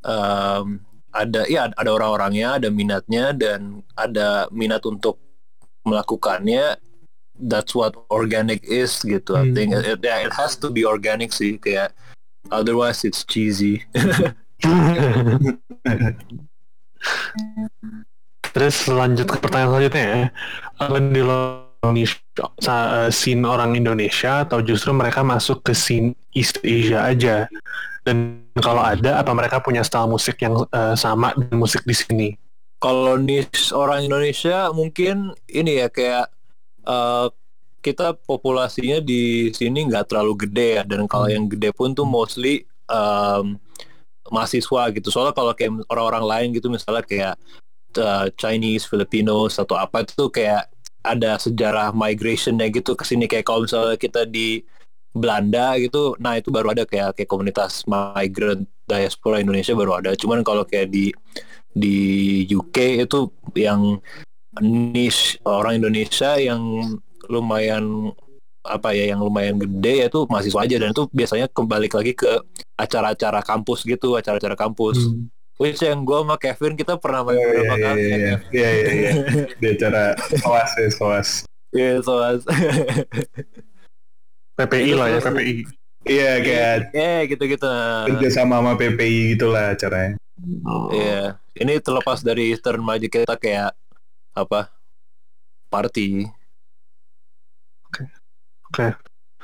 D: um, ada ya ada orang-orangnya, ada minatnya dan ada minat untuk melakukannya. That's what organic is gitu. I
A: Hmm.
D: think it, yeah, it has to be organic sih kayak otherwise it's cheesy. [laughs]
A: Terus lanjut ke pertanyaan selanjutnya ya. Apa di Indonesia, eh, scene orang Indonesia atau justru mereka masuk ke scene East Asia aja? Dan kalau ada, apa mereka punya style musik yang eh, sama dengan musik di sini?
D: Kalau niche orang Indonesia mungkin ini ya kayak uh, kita populasinya di sini nggak terlalu gede ya dan kalau
A: Hmm.
D: yang gede pun tuh mostly um, mahasiswa gitu. Soalnya kalau kayak orang-orang lain gitu misalnya kayak uh, Chinese, Filipinos atau apa itu kayak ada sejarah migrationnya gitu ke sini kayak kalau misalnya kita di Belanda gitu, nah itu baru ada kayak kayak komunitas migrant diaspora Indonesia baru ada. Cuman kalau kayak di di UK itu yang niche orang Indonesia yang lumayan apa ya yang lumayan gede ya itu mahasiswa aja dan itu biasanya kembali lagi ke acara-acara kampus gitu acara-acara kampus
A: Hmm.
D: which yang gue sama Kevin kita pernah main
B: Iya,
D: beberapa
B: iya,
D: kali
B: iya,
D: ya
B: iya, iya, iya, iya. [laughs] Di acara soas ya, soas.
D: Iya, soal [laughs]
A: PPI lah ya, PPI.
B: Iya, kayak
D: eh gitu-gitu
B: kerja sama sama PPI gitulah acaranya.
A: Oh.
D: Iya, ini terlepas dari Eastern Magic kita kayak apa party.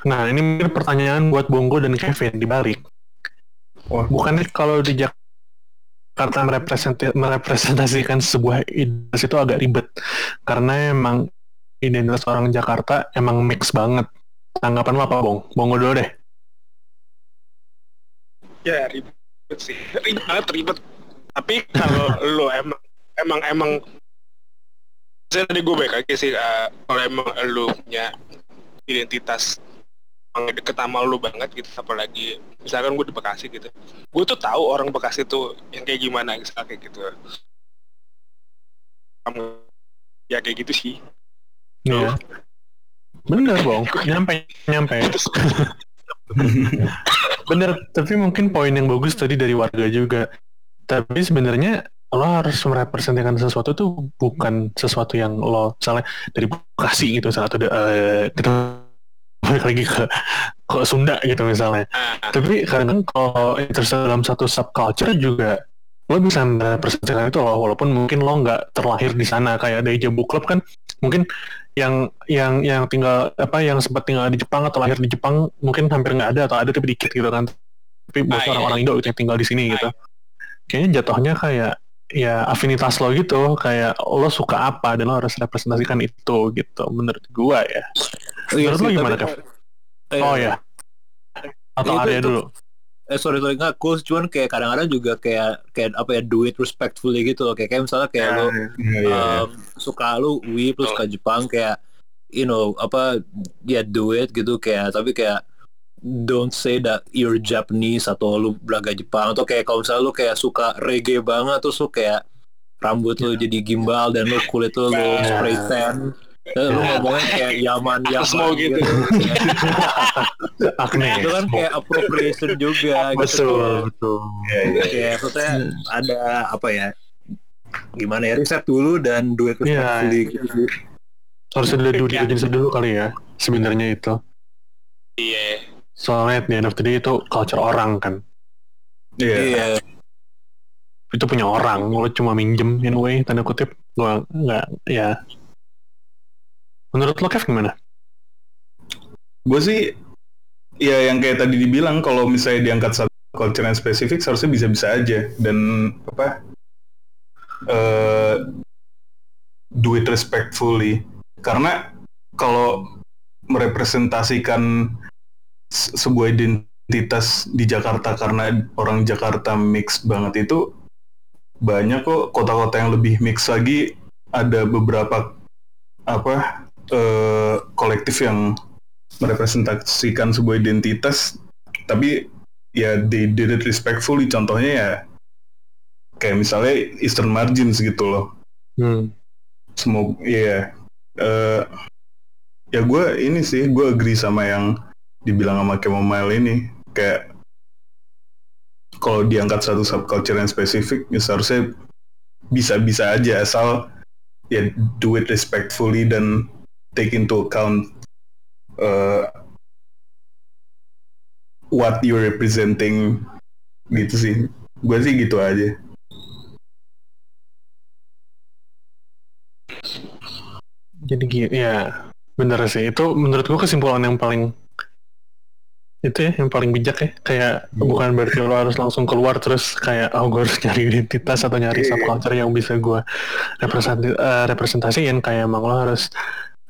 A: Nah, ini mungkin pertanyaan buat Bongo dan Kevin dibalik.
B: Wah.
A: Bukannya kalau di Jakarta merepresentasikan sebuah identitas itu agak ribet. Karena emang identitas orang Jakarta emang mix banget. Tanggapan lo apa, Bong? Bongo dulu deh.
C: Ya ribet sih, ribet banget ribet. Tapi kalau [laughs] lo emang emang emang saya tadi gue baik lagi sih eh, kalau emang lo punya identitas deket sama lo banget gitu apalagi misalkan gue di Bekasi gitu gue tuh tahu orang Bekasi tuh yang kayak gimana misalnya kayak gitu Kamu- ya kayak gitu sih
A: Iya. Bener, Bong. Nyampe, nyampe. [laughs] Bener, tapi mungkin poin yang bagus tadi dari warga juga. Tapi sebenarnya lo harus merepresentasikan sesuatu tuh bukan sesuatu yang lo misalnya dari Bekasi gitu misalnya atau eh, kita balik lagi ke ke Sunda gitu misalnya.
C: Ah,
A: Tapi kadang kalau terus dalam satu subculture juga lo bisa merepresentasikan itu loh walaupun mungkin lo nggak terlahir di sana. Kayak dari Jabu Club kan mungkin yang yang yang tinggal apa yang sempat tinggal di Jepang atau lahir di Jepang mungkin hampir nggak ada atau ada tapi dikit gitu kan. Tapi buat
C: Ah, iya,
A: orang-orang Indo gitu yang tinggal di sini
C: Ah,
A: gitu kayaknya jatuhnya kayak ya afinitas lo gitu kayak lo suka apa dan lo harus representasikan itu gitu menurut gua ya Menurut lo gimana, Kev?
D: Eh,
A: oh ya atau
D: Itu-
A: Arya
D: itu-
A: dulu
D: eh sorry sorry nggak cool cuman kayak kadang-kadang juga kayak kayak apa ya do it respectfully gitu loh kayak, kayak misalnya kayak lo
B: Iya, iya, iya.
D: suka lu Wii plus suka Jepang kayak you know apa ya do it gitu kayak tapi kayak don't say that you're Japanese atau lu belaga Jepang atau kayak kalau misalnya lu kayak suka reggae banget terus lu kayak rambut lu jadi gimbal dan lu kulit lu lu
C: Nah.
D: spray tan dan lu
A: Ya.
D: ngomongnya kayak Yaman Yaman
C: Semua gitu.
A: Agnes
D: itu kan kayak appropriation juga gitu
A: betul betul
B: Iya, iya.
D: kayak maksudnya ada apa ya gimana ya riset dulu dan do it
A: Iya.
D: respectfully gitu.
A: harus ada
C: Ya.
A: diligence dulu kali ya sebenarnya itu
C: Iya.
A: Soalnya at the end of the day itu culture orang kan?
B: Iya.
D: Iya.
A: itu punya orang lo cuma minjem in a way tanda kutip. Gua nggak ya. Menurut lo Kev gimana?
B: Gue sih ya yang kayak tadi dibilang kalau misalnya diangkat satu culture yang spesifik seharusnya bisa-bisa aja. Dan apa eh do it respectfully. Karena kalau merepresentasikan se- sebuah identitas di Jakarta karena orang Jakarta mix banget itu banyak kok kota-kota yang lebih mix lagi. Ada beberapa apa eh, kolektif yang merepresentasikan sebuah identitas tapi ya they did it respectfully. Contohnya ya kayak misalnya Eastern Margins gitu loh.
A: Hmm.
B: semoga ya eh, ya gue ini sih gue agree sama yang dibilang sama Chamomile ini kayak kalau diangkat satu subculture yang spesifik ya seharusnya bisa-bisa aja asal ya do it respectfully dan take into account uh, what you're representing gitu sih. Gue sih gitu aja.
A: Jadi gitu ya bener sih. Itu menurut gua kesimpulan yang paling itu ya yang paling bijak ya. Kayak bukan berarti lo harus langsung keluar terus kayak oh gue harus nyari identitas atau nyari
B: Iya.
A: subculture yang bisa gue representasi eh, representasiin. Kayak emang lo harus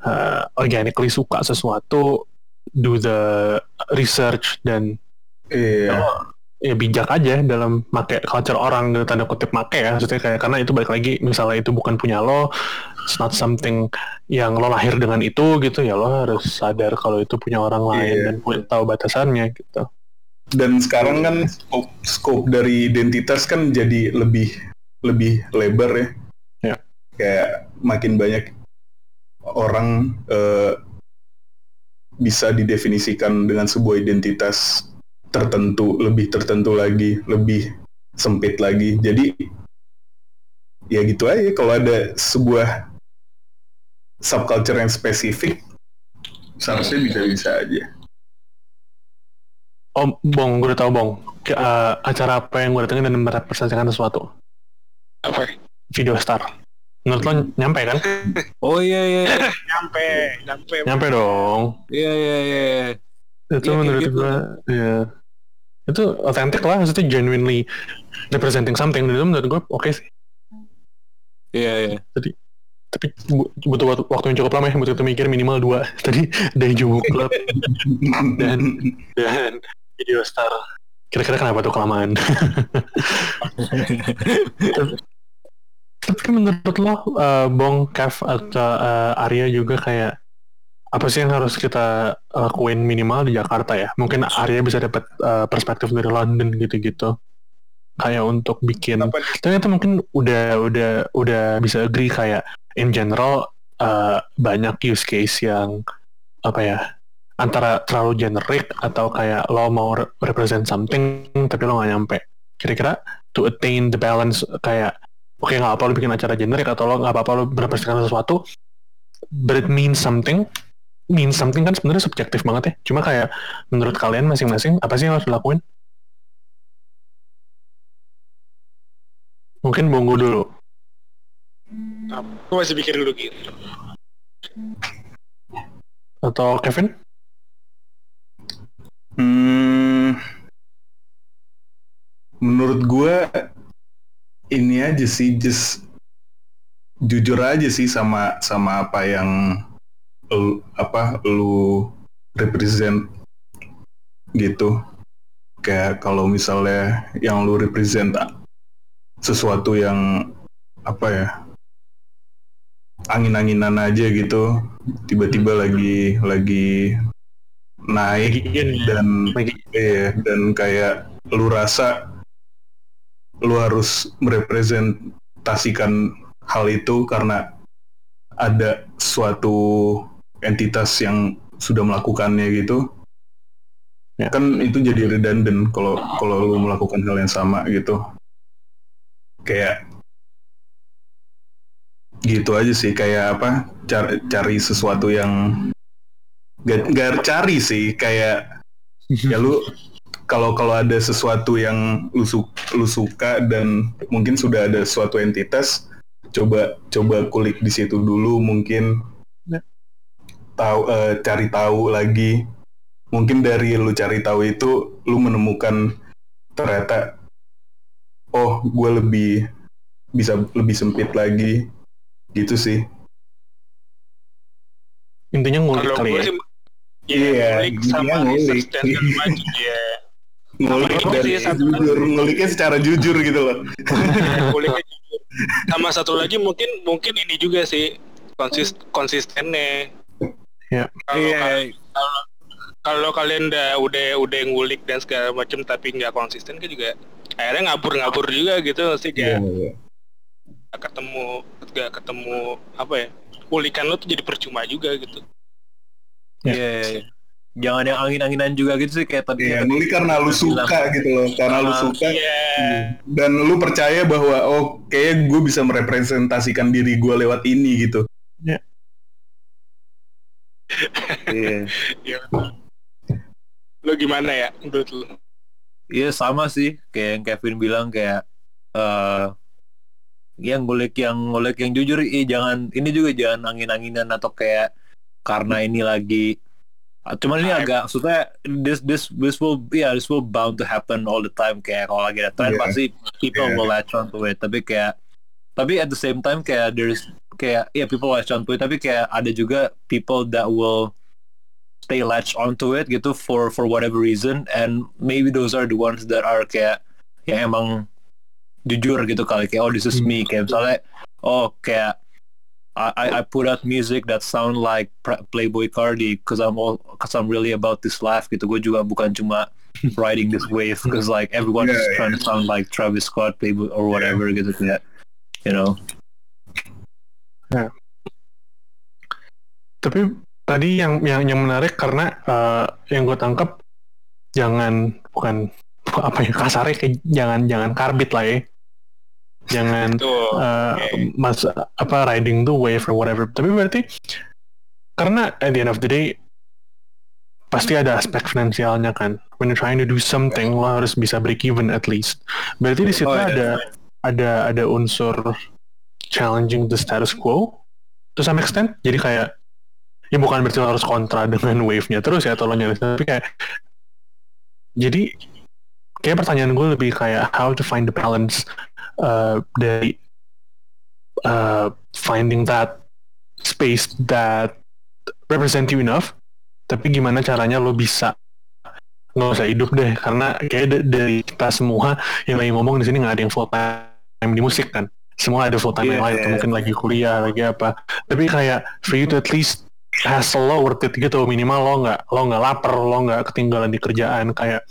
A: eh, organically suka sesuatu do the research dan
B: iya.
A: ya bijak aja dalam make culture orang tanda kutip make ya maksudnya kayak karena itu balik lagi misalnya itu bukan punya lo it's not something yang lo lahir dengan itu gitu ya lo harus sadar kalau itu punya orang lain
B: Iya.
A: dan punya tahu batasannya gitu
B: dan sekarang kan scope, scope dari identitas kan jadi lebih lebih lebar ya.
A: Ya.
B: Kayak makin banyak orang eh, bisa didefinisikan dengan sebuah identitas tertentu, lebih tertentu lagi, lebih sempit lagi. Jadi ya gitu aja kalau ada sebuah subculture yang spesifik seharusnya bisa-bisa aja.
A: oh bong gue udah tahu bong Ke- eh, acara apa yang gue datengin dan merepresentasikan sesuatu
C: Apa?
A: video star menurut lo nyampe kan
D: Oh iya iya. iya.
C: Nyampe, nyampe.
A: nyampe dong
D: Iya iya iya.
A: itu
D: Iya, kayak
A: menurut
D: gitu.
A: gue ya itu otentik lah maksudnya genuinely representing something dan itu menurut gue oke sih
D: Iya iya.
A: Tapi bu- butuh waktu- yang cukup lama ya butuh mikir minimal dua. [laughs] Tadi dari Jubu Club. [laughs] Dan dan video star. kira-kira kenapa tuh kelamaan? Tapi menurut lo eh, Bong Kev atau eh, Arya juga kayak apa sih yang harus kita lakuin minimal di Jakarta ya? Mungkin Arya bisa dapat eh, perspektif dari London gitu-gitu kayak untuk bikin
C: nih?
A: ternyata mungkin udah udah udah bisa agree kayak in general uh, banyak use case yang apa ya antara terlalu generic atau kayak lo mau re- represent something tapi lo nggak nyampe. Kira-kira to attain the balance kayak oke nggak apa lo bikin acara generic atau lo nggak apa-apa lo merepresentasikan sesuatu but it means something means something kan sebenarnya subjektif banget ya. Cuma kayak menurut kalian masing-masing apa sih yang harus dilakuin mungkin Bonggo dulu
C: Aku masih pikir dulu gitu.
A: atau Kevin
B: Hmm, menurut gue ini aja sih, just jujur aja sih sama sama apa yang lu, apa lu represent gitu. Kayak kalau misalnya yang lu represent sesuatu yang apa ya angin-anginan aja gitu, tiba-tiba lagi lagi naik dan
A: lagi
B: Iya, dan kayak lu rasa lu harus merepresentasikan hal itu karena ada suatu entitas yang sudah melakukannya gitu.
A: Ya.
B: Kan itu jadi redundant kalau kalau lu melakukan hal yang sama gitu. Kayak gitu aja sih kayak apa cari, cari sesuatu yang gak, gak cari sih kayak [laughs] ya lu kalau kalau ada sesuatu yang lu, su- lu suka dan mungkin sudah ada suatu entitas coba coba kulik di situ dulu mungkin
A: Ya.
B: tahu eh, cari tahu lagi mungkin dari lu cari tahu itu lu menemukan ternyata oh gue lebih bisa lebih sempit lagi gitu sih
A: intinya ngulik
C: Kalau
A: kali ya
B: Iya,
C: Iya, ngulik sama
B: ngulik.
C: research dan segala macam ya.
B: ngulik dan
C: lagi.
B: jujur nguliknya secara jujur gitu loh [laughs]
C: Nguliknya jujur. Sama satu lagi mungkin mungkin ini juga sih konsis konsistennya.
A: Ya.
C: Kalau
D: Iya.
C: Kal- kalau kalian udah udah udah ngulik dan segala macam tapi nggak konsisten kan juga akhirnya ngabur-ngabur juga gitu sih kayak
B: iya.
C: nggak ketemu nggak ketemu apa ya ulikan lo tuh jadi percuma juga gitu
A: Ya.
D: Iya, iya, iya. Jangan yang angin-anginan juga gitu sih kayak tadi.
B: Iya, ngulik karena lu suka gitu loh karena lu
D: Ah,
B: suka
C: iya
B: dan lu percaya bahwa oh kayak gue bisa merepresentasikan diri gue lewat ini gitu
D: Iya.
C: iya [laughs] lo gimana ya menurut lo
D: Iya sama sih. Kayak yang Kevin bilang kayak eh yang ngulik yang ngulik yang jujur. Iya jangan ini juga jangan angin-anginan atau kayak karena ini lagi. Cuman ini agak maksudnya this this this will yeah this will bound to happen all the time. Kayak kalau lagi ada trend
B: Yeah.
D: pasti people
B: Yeah.
D: will latch on to it. Tapi kayak tapi at the same time kayak there's kayak yeah people latch on to it. Tapi kayak ada juga people that will stay latch onto it gitu for for whatever reason. And maybe those are the ones that are kayak yang emang jujur gitu kali. Kayak oh this is me kayak misalnya oh kayak I I put out music that sound like Playboy Cardi because I'm all because I'm really about this life gitu. Gue juga bukan cuma [laughs] riding this wave because like everyone is
B: Yeah, yeah.
D: trying to sound like Travis Scott Playboy or whatever gitu kayak you know.
A: Tapi tadi yang yang yang menarik karena eh, yang gue tangkap jangan bukan [laughs] apa ya kasarnya kayak jangan jangan karbit lah ya. Jangan uh, mas apa riding the wave or whatever. Tapi berarti karena at the end of the day pasti ada aspek finansialnya kan. When you're trying to do something lo harus bisa break even at least. Berarti di situ
D: Oh, iya.
A: ada ada ada unsur challenging the status quo to some extent. Jadi kayak ya bukan berarti lo harus kontra dengan wave-nya terus ya atau lo nyaris tapi kayak jadi kayak pertanyaan gue lebih kayak how to find the balance uh, dari uh, finding that space that represent you enough tapi gimana caranya lo bisa nggak usah hidup deh karena kayak da- dari kita semua yang lagi ngomong di sini nggak ada yang full time di musik kan. Semua ada full time
D: Iya,
A: yang lain
D: iya,
A: atau mungkin lagi kuliah lagi apa. Tapi kayak for you to at least hassle lo worth it gitu minimal lo nggak lo nggak lapar lo nggak ketinggalan di kerjaan kayak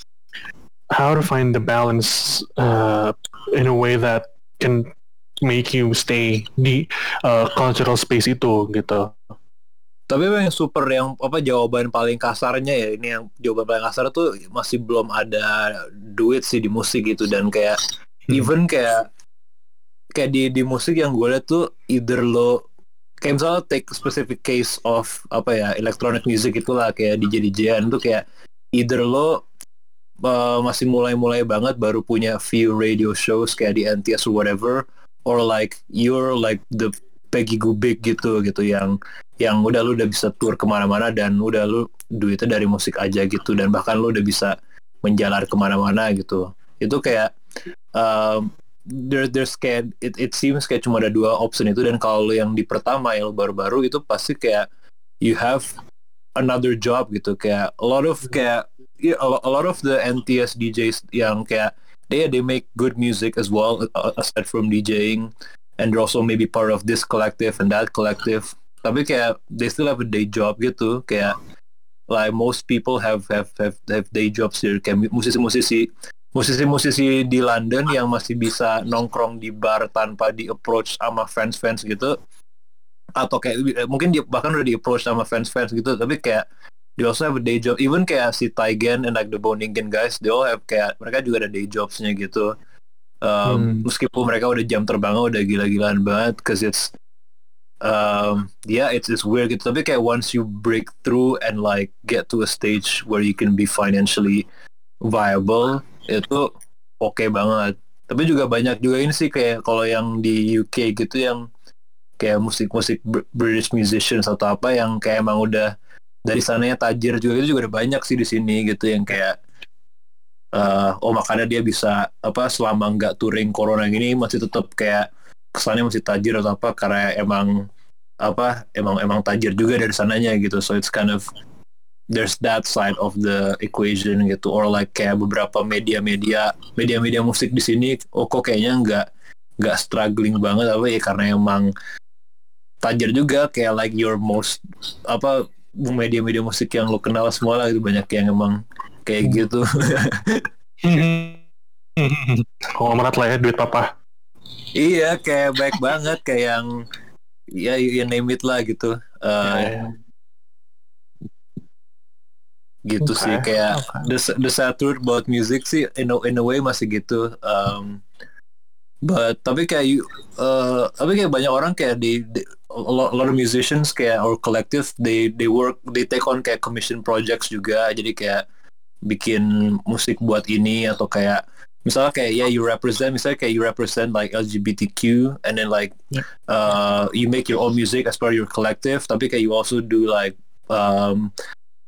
A: how to find the balance uh, in a way that can make you stay di uh, cultural space itu gitu
D: Tapi yang super yang apa jawaban paling kasarnya ya ini yang jawaban paling kasar tuh masih belum ada duit sih di musik gitu dan kayak
A: Hmm.
D: even kayak kayak di di musik yang gue liat tuh either lo kayak misalnya take specific case of apa ya electronic music itulah kayak DJ DJan tuh kayak either lo uh, masih mulai-mulai banget baru punya few radio shows kayak di NTS or whatever or like you're like the Peggy Gubik gitu gitu yang yang udah lu udah bisa tour ke mana-mana dan udah lu duitnya dari musik aja gitu dan bahkan lu udah bisa menjalar ke mana-mana gitu. Itu kayak um, there there's kayak it, it seems kayak cuma ada dua option itu. Dan kalau yang di pertama yang baru-baru itu pasti kayak you have another job gitu. Kayak a lot of kayak yeah, a, lo- a lot of the NTS DJs yang kayak they they make good music as well aside from DJing and they're also maybe part of this collective and that collective. Tapi kayak they still have a day job gitu. Kayak like most people have have have, have day jobs here. Kayak musisi-musisi musisi-musisi di London yang masih bisa nongkrong di bar tanpa di approach sama fans-fans gitu atau kayak mungkin dia bahkan udah di approach sama fans-fans gitu tapi kayak they also have a day job. Even kayak si Taigen and like the Boningen guys they all have kayak mereka juga ada day jobsnya gitu. Um,
A: Hmm.
D: meskipun mereka udah jam terbangnya udah gila-gilaan banget cause it's um, yeah it's it's weird gitu. Tapi kayak once you break through and like get to a stage where you can be financially viable itu oke banget. Tapi juga banyak juga ini sih kayak kalau yang di UK gitu yang kayak musik-musik Br- British musicians atau apa yang kayak emang udah dari sananya tajir juga itu juga ada banyak sih di sini gitu yang kayak eh, oh makanya dia bisa apa selama nggak touring corona gini masih tetap kayak kesannya masih tajir atau apa karena emang apa emang emang tajir juga dari sananya gitu. So it's kind of there's that side of the equation gitu. Or like kayak beberapa media-media media-media musik di sini oh kok kayaknya nggak nggak struggling banget apa ya karena emang tajir juga kayak like your most apa media-media musik yang lo kenal semua lah itu banyak yang emang kayak gitu. [laughs]
A: Konglomerat lah ya duit papa.
D: iya kayak baik banget kayak yang ya you, you name it lah gitu. Eh,
A: Ya,
D: gitu
A: Oke,
D: sih kayak
A: oke.
D: the the sad truth about music sih in a, in a way masih gitu um, but tapi kayak you, uh, tapi kayak banyak orang kayak di, di a, lot, a lot of musicians kayak or collective they they work they take on kayak commission projects juga jadi kayak bikin musik buat ini atau kayak misalnya kayak ya you represent misalnya kayak you represent like LGBTQ and then like uh, you make your own music as part of your collective tapi kayak you also do like um,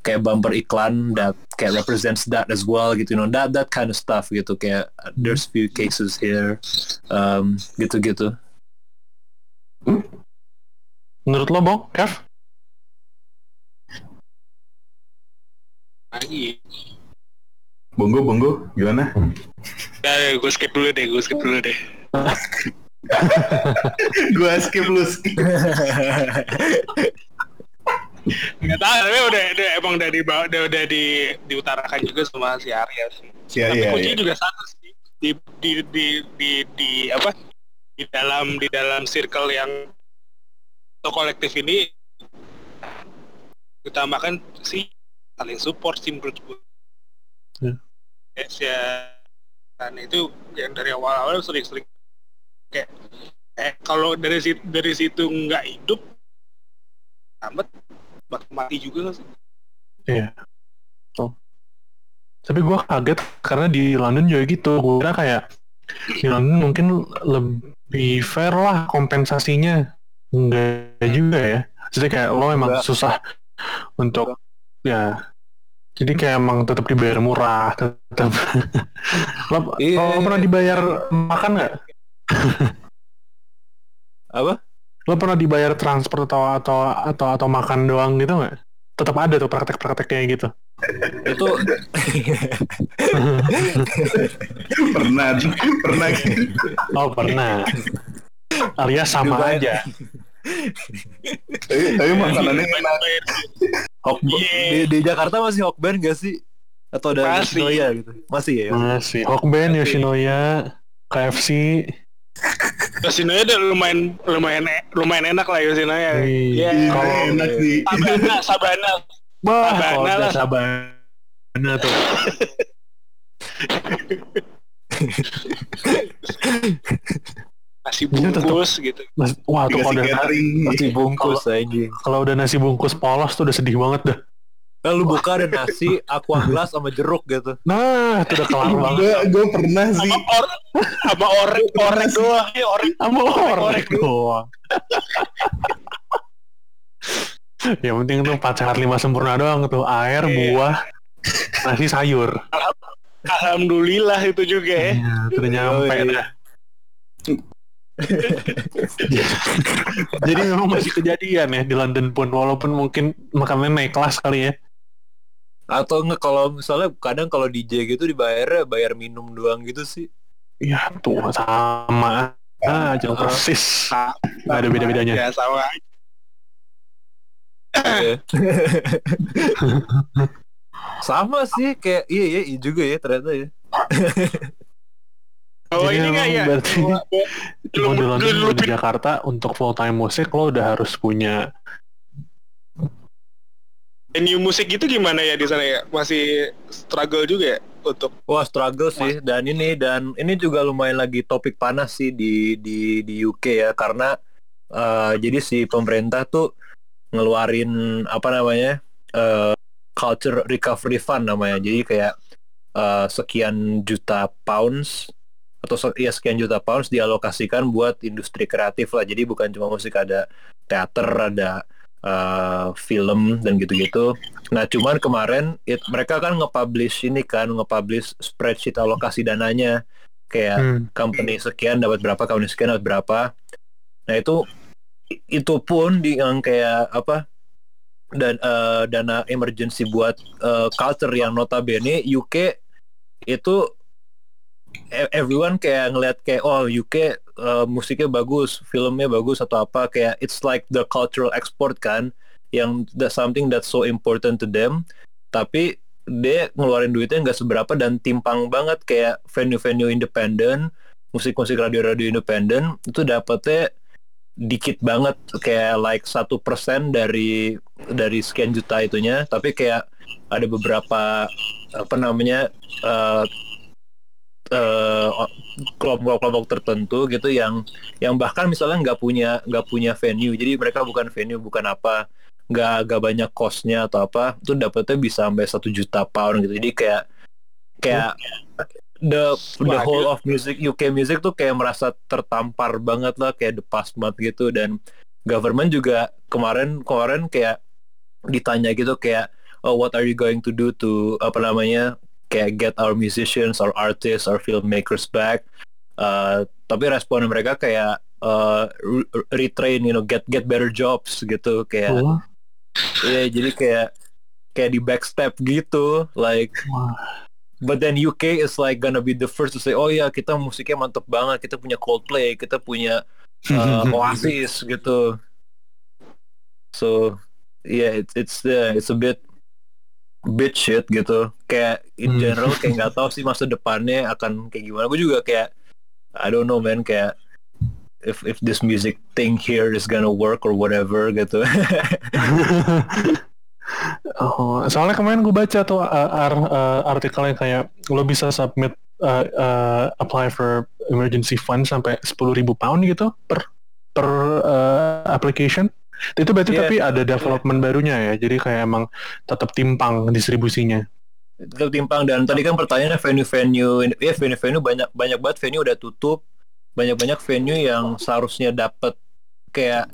D: kayak bumper iklan that kayak represents that as well gitu you know that that kind of stuff gitu kayak there's few cases here um, gitu-gitu
A: Menurut lo, Bong, Kev?
C: lagi
B: Bonggo, bonggo, gimana?
C: Nah, gue skip dulu deh, gue skip dulu deh.
B: Gua skip [laughs] lu skip. [laughs]
C: Nggak tahu, tapi udah, udah emang udah di udah, udah di diutarakan juga sama si Arya sih.
B: Iya,
C: tapi
B: iya,
C: kuncinya
B: iya.
C: juga satu sih di di di di, di apa di dalam di dalam circle yang atau kolektif ini utamakan sih saling support sih menurut gue.
A: Ya.
C: Kayak si dan itu yang dari awal-awal sering-sering kayak eh kalau dari situ dari situ nggak hidup amat bakal mati juga nggak sih?
A: Iya. Oh. Tapi gue kaget karena di London juga gitu. Gue kira kayak di London mungkin lebih fair lah kompensasinya. Enggak juga ya. Jadi kayak lo emang
D: Enggak.
A: susah untuk ya. Jadi kayak emang tetap dibayar murah, tetap. [laughs] lo,
D: Iya.
A: lo pernah dibayar makan nggak?
D: apa
A: Lo pernah dibayar transport atau atau atau atau makan doang gitu nggak? Tetap ada tuh praktek-praktek kayak gitu.
D: itu [laughs]
B: pernah, pernah.
A: Oh pernah. Alias sama
D: Dibayar.
A: aja.
B: tapi, tapi makanannya enak.
D: Di, di Jakarta masih Hokben gak sih atau ada
C: Masih.
D: Yoshinoya gitu masih ya
A: Masih. Hokben. Yoshinoya, KFC.
C: Yoshinoya udah lumayan lumayan lumayan enak lah Yoshinoya.
A: Wih,
C: Iya.
A: kalau-
B: enak sih.
C: Sabana, Sabana.
A: Wah,
C: Sabana lah.
A: Sabana tuh.
C: Nasi
A: Iya, tetep.
C: bungkus gitu.
A: Mas- Wah, tuh kalau udah,
D: masih bungkus anjing
A: kalau udah nasi bungkus polos tuh udah sedih banget dah.
D: Lalu buka ada nasi aqua gelas sama jeruk gitu
A: Nah, itu udah kelar banget.
B: Gue gue pernah sih.
C: Sama or sama orek orek doang ya orek.
A: Sama
C: Orek
A: doang. yang penting tuh empat sehat lima sempurna doang tuh air,
C: Iya.
A: buah, nasi sayur.
C: Alhamdulillah itu juga ya.
A: Iya, itu udah nyampe dah. Jadi memang masih kejadian ya di London pun walaupun mungkin makanannya naik kelas kali ya.
D: Atau nggak kalau misalnya kadang kalau DJ gitu dibayar bayar minum doang gitu sih
A: Iya tuh sama aja persis. Nggak ada beda-bedanya.
C: Ya sama.
D: Iya. [laughs] sama sih kayak iya iya iya juga ya ternyata ya [laughs]
C: Oh
A: Jadi
C: ini nggak ya?
A: berarti di Jakarta untuk full time musik lo udah harus punya
C: Venue musik gitu gimana ya di sana ya? Masih struggle juga ya untuk
D: wah struggle sih dan ini dan ini juga lumayan lagi topik panas sih di di di UK ya karena eh, jadi si pemerintah tuh ngeluarin apa namanya eh, culture recovery fund namanya. Jadi kayak eh, sekian juta pounds atau ya sekian juta pounds dialokasikan buat industri kreatif lah. Jadi bukan cuma musik ada teater, ada eh, film dan gitu-gitu. Nah, cuman kemarin it- mereka kan nge-publish ini kan, nge-publish spreadsheet alokasi dananya kayak
A: Hmm.
D: company sekian dapat berapa, company sekian dapat berapa. Nah, itu itu pun di yang kayak apa dan eh, dana emergency buat eh, culture yang notabene UK itu everyone kayak ngeliat kayak oh UK eh, musiknya bagus, filmnya bagus atau apa kayak it's like the cultural export kan yang that something that's so important to them. Tapi dia ngeluarin duitnya nggak seberapa dan timpang banget kayak venue-venue independen musik-musik radio-radio independen itu dapetnya dikit banget kayak like satu persen dari dari sekian juta itunya. Tapi kayak ada beberapa apa namanya eh, eh, kelompok-kelompok tertentu gitu yang yang bahkan misalnya nggak punya nggak punya venue. Jadi mereka bukan venue bukan apa nggak nggak banyak costnya atau apa itu dapetnya bisa sampai satu juta pound gitu. Jadi kayak kayak the the whole of music UK music tuh kayak merasa tertampar banget lah kayak the past month gitu. Dan government juga kemarin kemarin kayak ditanya gitu kayak oh what are you going to do to apa namanya kayak get our musicians, our artists, our filmmakers back. Uh, tapi respon mereka kayak uh, re- retrain, you know, get get better jobs gitu kayak.
A: Wah.
D: Iya, jadi kayak kayak di backstep gitu, like.
A: Wah.
D: But then UK is like gonna be the first to say, oh ya kita musiknya mantep banget, kita punya Coldplay, kita punya uh, [laughs] Oasis gitu. So yeah, it's it's uh, it's a bit bit shit gitu. Kayak in
A: Hmm.
D: general kayak nggak tahu sih masa depannya akan kayak gimana. Gue juga kayak I don't know man kayak if if this music thing here is gonna work or whatever gitu. [laughs]
A: oh, soalnya kemarin gue baca tuh uh, ar- uh, artikelnya kayak lo bisa submit uh, uh, apply for emergency fund sampai 10.000 pound gitu per per uh, application. Itu berarti
D: Iya.
A: tapi ada development barunya ya. Jadi kayak emang tetap timpang distribusinya.
D: Tetap timpang dan tadi kan pertanyaannya venue-venue ya venue-venue banyak banyak banget venue udah tutup banyak-banyak venue yang seharusnya dapat kayak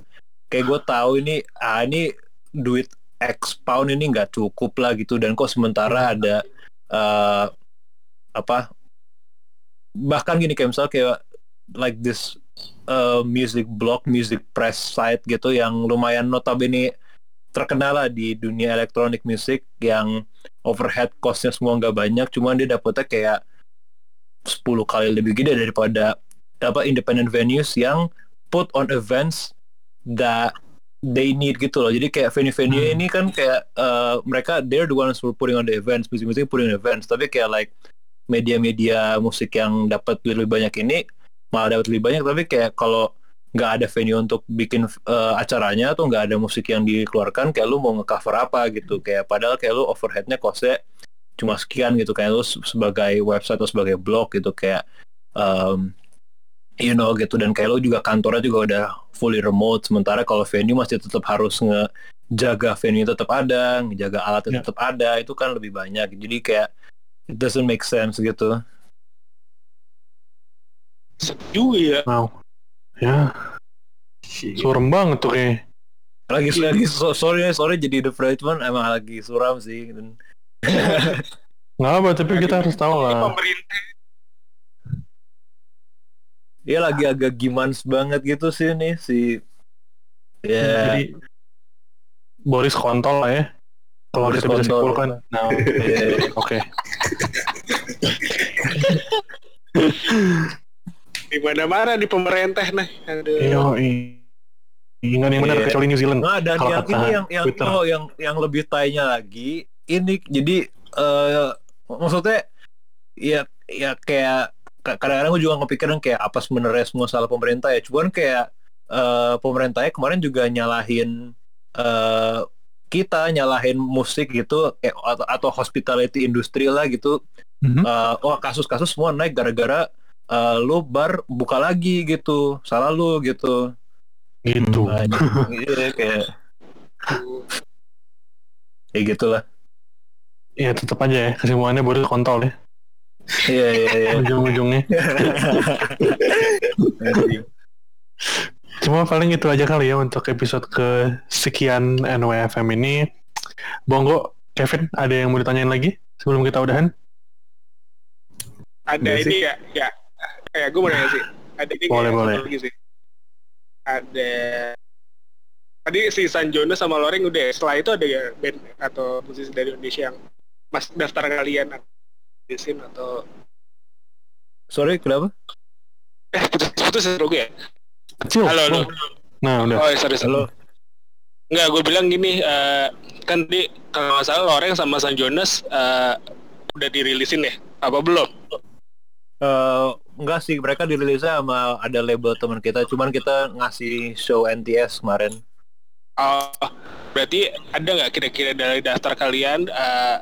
D: kayak gue tahu ini ah ini duit X pound ini nggak cukup lah gitu dan kok sementara ada eh, apa bahkan gini kayak misalnya kayak like this uh, music blog music press site gitu yang lumayan notabene terkenal lah di dunia elektronik musik yang overhead costnya semua nggak banyak cuman dia dapetnya kayak 10 kali lebih gede daripada apa independent venues yang put on events that they need gitu loh jadi kayak venue-venue
A: Hmm.
D: ini kan kayak uh, mereka they're the ones who putting on the events musik-musik putting on events tapi kayak like media-media musik yang dapat lebih banyak ini malah dapat lebih banyak tapi kayak kalau nggak ada venue untuk bikin uh, acaranya atau nggak ada musik yang dikeluarkan kayak lu mau ngecover apa gitu. Kayak padahal kayak lu overheadnya costnya cuma sekian gitu kayak lu se- sebagai website atau sebagai blog gitu kayak um, you know gitu. Dan kayak lu juga kantornya juga udah fully remote sementara kalau venue masih tetap harus ngejaga venue tetap ada ngejaga alatnya
A: Ya.
D: tetap ada itu kan lebih banyak. Jadi kayak it doesn't make sense gitu
C: Setuju ya.
A: Wow. Ya, surem banget tuh kayak.
D: lagi lagi so- sorry sorry jadi the Brightman emang lagi suram sih dan [laughs]
A: Nggak apa, tapi kita harus tahu lah.
C: pemerintah
D: dia lagi agak gimans banget gitu sih nih si ya
A: Jadi Boris kontol lah ya. Kalau
D: Boris
A: kita bisa
D: kontol.
A: simpulkan. Nah,
D: ya, [laughs]
A: oke. [laughs]
C: di mana-mana di pemerintah nah. Aduh.
A: Yo, Ingat yang benar
D: Iya.
A: kecuali New Zealand.
D: Nah, dan
A: Kalau
D: yang ini yang yang
A: Twitter.
D: oh yang yang lebih tanya lagi ini jadi eh maksudnya ya ya kayak ka- kadang-kadang gue juga kepikiran kayak apa sebenarnya semua salah pemerintah ya cuman kayak eh pemerintahnya kemarin juga nyalahin eh kita nyalahin musik gitu kayak atau, atau hospitality industri lah gitu
A: Mhm.
D: Eh, wah kasus-kasus semua naik gara-gara eh, lu bar buka lagi gitu salah lu gitu
A: gitu.
D: Banyak. Iya kayak ya gitulah.
A: Ya tetap aja ya kesimpulannya baru kontol ya
D: Iya iya iya. [laughs]
A: ujung-ujungnya. [laughs] Cuma paling itu aja kali ya untuk episode ke sekian NWFM ini. Bonggo, Kevin, ada yang mau ditanyain lagi sebelum kita udahan?
C: Ada
B: Iya
C: ini ya, ya. Kayak gue mau nanya sih. Ada ini
A: Boleh, boleh.
C: lagi sih. Ada tadi si Sanjono sama Loreng udah ya. setelah itu ada ya band atau musisi dari Indonesia yang mas daftar kalian di SIM atau
D: Sorry kenapa?
C: eh putus putus ya gue ya
A: Kecil.
C: halo halo
A: Bong. Nah, udah.
C: oh sorry sorry
D: Halo.
C: Enggak, gue bilang gini, eh, kan di kalau nggak salah Loreng sama San Jonas eh, udah dirilisin ya? Apa belum?
D: Eh, enggak sih, mereka dirilisnya sama ada label teman kita, cuman kita ngasih show NTS kemarin.
C: Oh, berarti ada nggak kira-kira dari daftar kalian eh,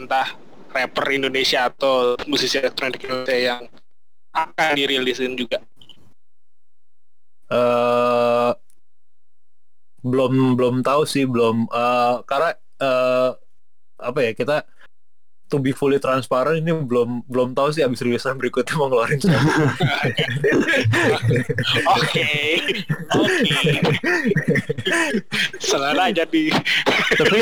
C: entah rapper Indonesia atau musisi elektronik Indonesia yang akan dirilisin juga?
D: eh belum belum tahu sih, belum eh karena eh apa ya kita to be fully transparent ini belum belum tahu sih abis rilisan berikutnya mau ngeluarin siapa. [laughs]
C: Oke, oke. Selera jadi.
A: tapi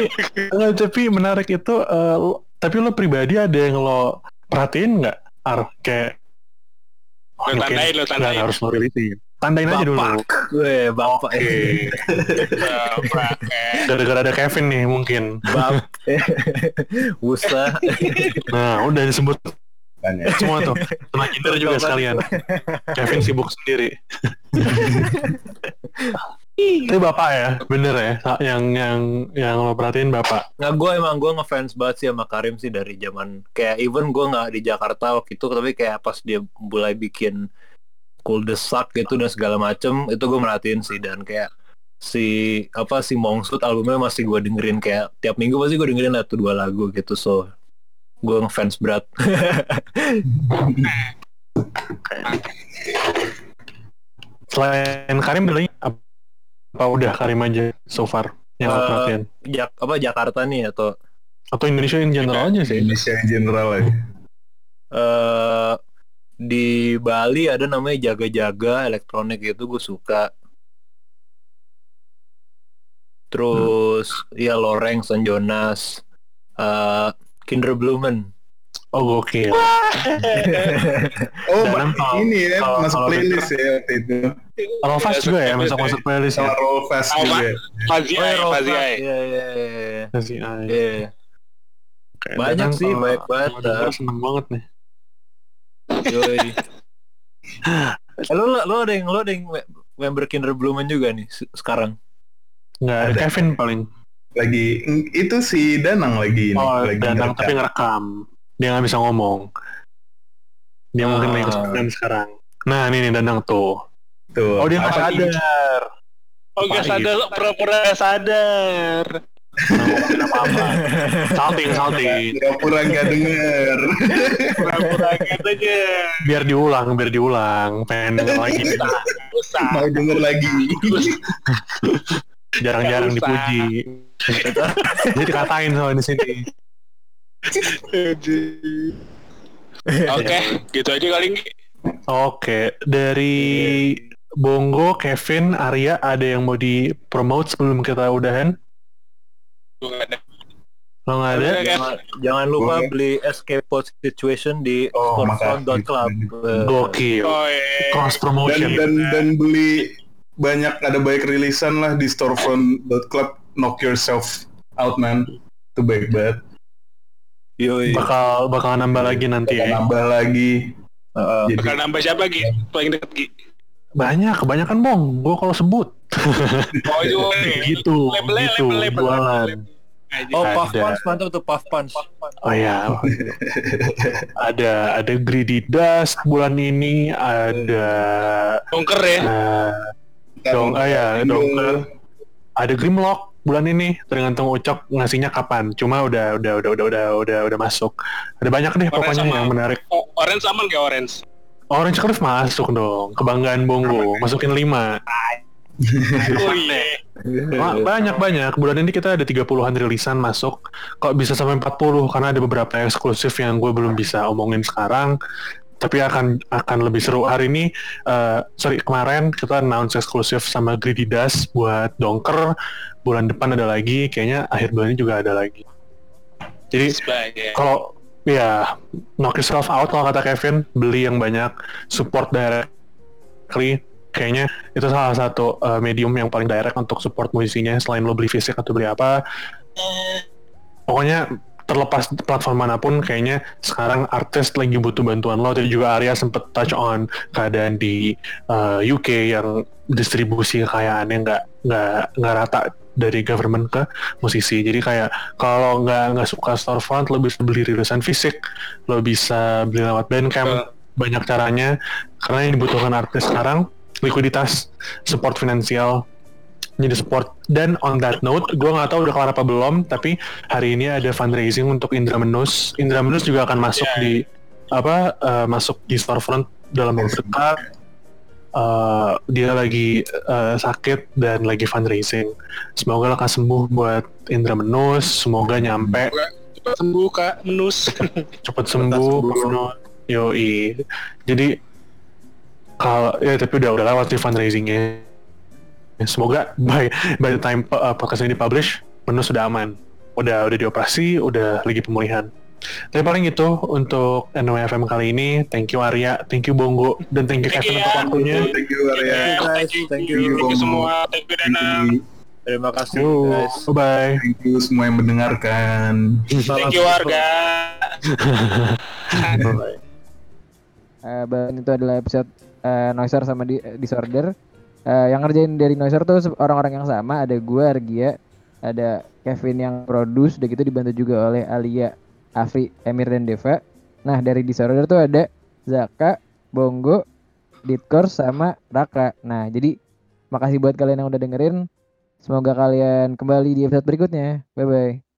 A: enggak, tapi menarik itu eh, lo- tapi lo pribadi ada yang lo perhatiin nggak Ar kayak oh,
C: Lo tandain, lo
A: nggak
C: tandain.
A: harus lo rilisin tandain aja dulu.
D: Bapak, gue bapak,
C: Bapak, eh.
A: gara-gara ada Kevin nih mungkin.
D: Bap, Wusa,
A: nah udah disebut
B: Tanya.
A: semua tuh. Sama Kinder juga sekalian. Kevin sibuk sendiri. Tapi bapak ya bener ya yang yang yang lo perhatiin bapak.
D: Nggak gue emang gue ngefans banget sih sama Karim sih dari zaman kayak even gue nggak di Jakarta waktu itu tapi kayak pas dia mulai bikin cool the suck gitu dan segala macem itu gue merhatiin sih. Dan kayak si apa si Mongsut albumnya masih gue dengerin kayak tiap minggu pasti gue dengerin satu dua lagu gitu. So gue ngefans berat. [laughs]
A: Selain Karim beli apa, udah Karim aja so far yang lo
D: Eh,
A: perhatiin?
D: Jak apa Jakarta nih atau
A: atau Indonesia in general aja sih?
B: Indonesia in general aja.
D: eh di Bali ada namanya jaga-jaga elektronik itu gue suka terus ya Loreng San Jonas eh Kinder Blumen
A: oh gokil [laughs]
B: Oh,
A: kalau-
B: ini ya
A: kalau-
B: masuk
A: kalau
B: playlist ya waktu itu.
A: Rolfas juga ya masuk masuk playlist ya
B: Sama. juga.
C: Fazia,
D: Oh, ya. Iya, iya, iya,
A: ah,
D: iya. Iya.
A: Oke,
D: Banyak sih, banyak banget,
A: seneng banget nih
D: Yoi. [laughs] Eh, lo, lo ada yang lo ada yang me- member Kinder Blumen juga nih se- sekarang.
A: nggak ada Kevin paling
B: Lagi itu si Danang lagi ini.
A: oh
B: lagi
A: Dadang
B: ngerekam.
A: tapi ngerekam dia nggak bisa ngomong dia mungkin lagi
D: Ah.
A: kesulitan sekarang nah ini nih Dadang tuh
B: Tuh.
A: oh dia nggak sadar
C: Oh gak
A: Apa
C: sadar, lo pura-pura sadar.
A: Nggak apa-apa salting salting
B: Pura-pura nggak denger.
C: Pura-pura gitu aja.
A: biar diulang biar diulang pengen denger lagi
C: Usah.
B: Mau denger lagi.
A: jarang-jarang
C: Nggak
A: dipuji jadi dikatain soal di sini
C: Oke, gitu aja kali ini.
A: Oke, dari Bongo, Kevin, Arya, ada yang mau di promote sebelum kita udahan?
C: Gua nggak ada.
A: Lo nggak ada?
C: Oke.
D: Jangan, jangan lupa
B: Boleh.
D: beli Escape Pod Situation di
B: Oh,
D: storefront.club. Eh,
A: Gokil.
C: Oh iya.
A: Cross
B: Dan
A: promotion.
B: dan dan beli banyak ada banyak rilisan lah di storefront.club. Knock yourself out man. Itu baik banget.
D: Yoi.
A: Bakal bakal nambah lagi nanti
B: Kita
A: ya.
B: nambah lagi.
D: Heeh.
B: Jadi
C: Bakal nambah siapa Gi? Paling deket Gi.
A: Banyak, kebanyakan bong. Gue kalau sebut
C: Oh itu boleh. [laughs]
A: gitu,
C: Label-nya,
A: gitu, jualan.
C: label. Aja.
D: Oh,
A: Ada.
D: Puff Punch mantap tuh Puff Punch.
A: Oh ya, ada ada Greedy Dust bulan ini, ada
C: Bongker ya.
A: eh, dong, ah ya, dongker. ada Grimlock bulan ini tergantung Ucok ngasihnya kapan. Cuma udah udah udah udah udah udah udah masuk. Ada banyak deh
C: Orange
A: pokoknya
C: sama-
A: yang menarik.
C: Oh, orange sama nggak orange?
A: Orange Cliff masuk dong. Kebanggaan Bongo. Masukin 5. [laughs]
C: Oh iya.
A: Wah, banyak banyak. Bulan ini kita ada 30-an rilisan masuk. Kok bisa sampai 40 karena ada beberapa eksklusif yang gue belum bisa omongin sekarang. Tapi akan akan lebih seru hari ini. eh, sorry kemarin kita announce eksklusif sama Greedy Dust buat Donker. Bulan depan ada lagi. Kayaknya akhir bulan ini juga ada lagi. Jadi
C: Sebagai
A: kalau ya knock yourself out kalau kata Kevin beli yang banyak support directly kayaknya itu salah satu uh, medium yang paling direct untuk support musisinya selain lo beli fisik atau beli apa. Pokoknya terlepas platform mana pun kayaknya sekarang artis lagi butuh bantuan lo. Tadi juga Arya sempet touch on keadaan di uh, UK yang distribusi kekayaannya nggak nggak nggak rata dari government ke musisi. Jadi kayak kalau nggak nggak suka storefront lo bisa beli rilisan fisik lo bisa beli lewat bandcamp. Banyak caranya. Karena yang dibutuhkan artis sekarang likuiditas support finansial jadi support dan on that note gue nggak tahu udah kelar apa belum tapi hari ini ada fundraising untuk Indra Menus Indra Menus juga akan masuk
C: Ya.
A: di apa eh, masuk di storefront dalam waktu dekat Eh, dia lagi eh, sakit dan lagi fundraising semoga lekas sembuh buat Indra Menus semoga nyampe
C: cepat sembuh kak menus.
A: cepet sembuh,
D: sembuh.
A: Menus. yoi jadi kalau ya tapi udah udah lewat sih fundraisingnya. Semoga by by the time uh, podcast ini dipublish Menus sudah aman. Udah udah dioperasi udah lagi pemulihan. Tapi paling itu untuk NWFM kali ini thank you Arya thank you Bongo dan thank you
C: Thank
A: Kevin
C: you,
A: untuk
C: ya.
A: waktunya.
B: Thank you Arya.
C: Ya,
D: guys,
C: thank you,
D: thank
C: thank you, semua, thank you Dana,
D: Terima kasih
A: Yo,
D: guys.
A: bye bye
B: thank you semua yang mendengarkan.
C: thank you warga. [laughs]
E: Eh, Bang, itu adalah episode eh, Noiser sama di, eh, Disorder. Eh, yang ngerjain dari Noiser tuh orang-orang yang sama. Ada gue, Argia, ada Kevin yang produce, udah gitu dibantu juga oleh Alia, Afri, Emir, dan Deva. Nah dari Disorder tuh ada Zaka, Bongo, Ditkor, sama Raka. Nah jadi makasih buat kalian yang udah dengerin. Semoga kalian kembali di episode berikutnya. Bye-bye.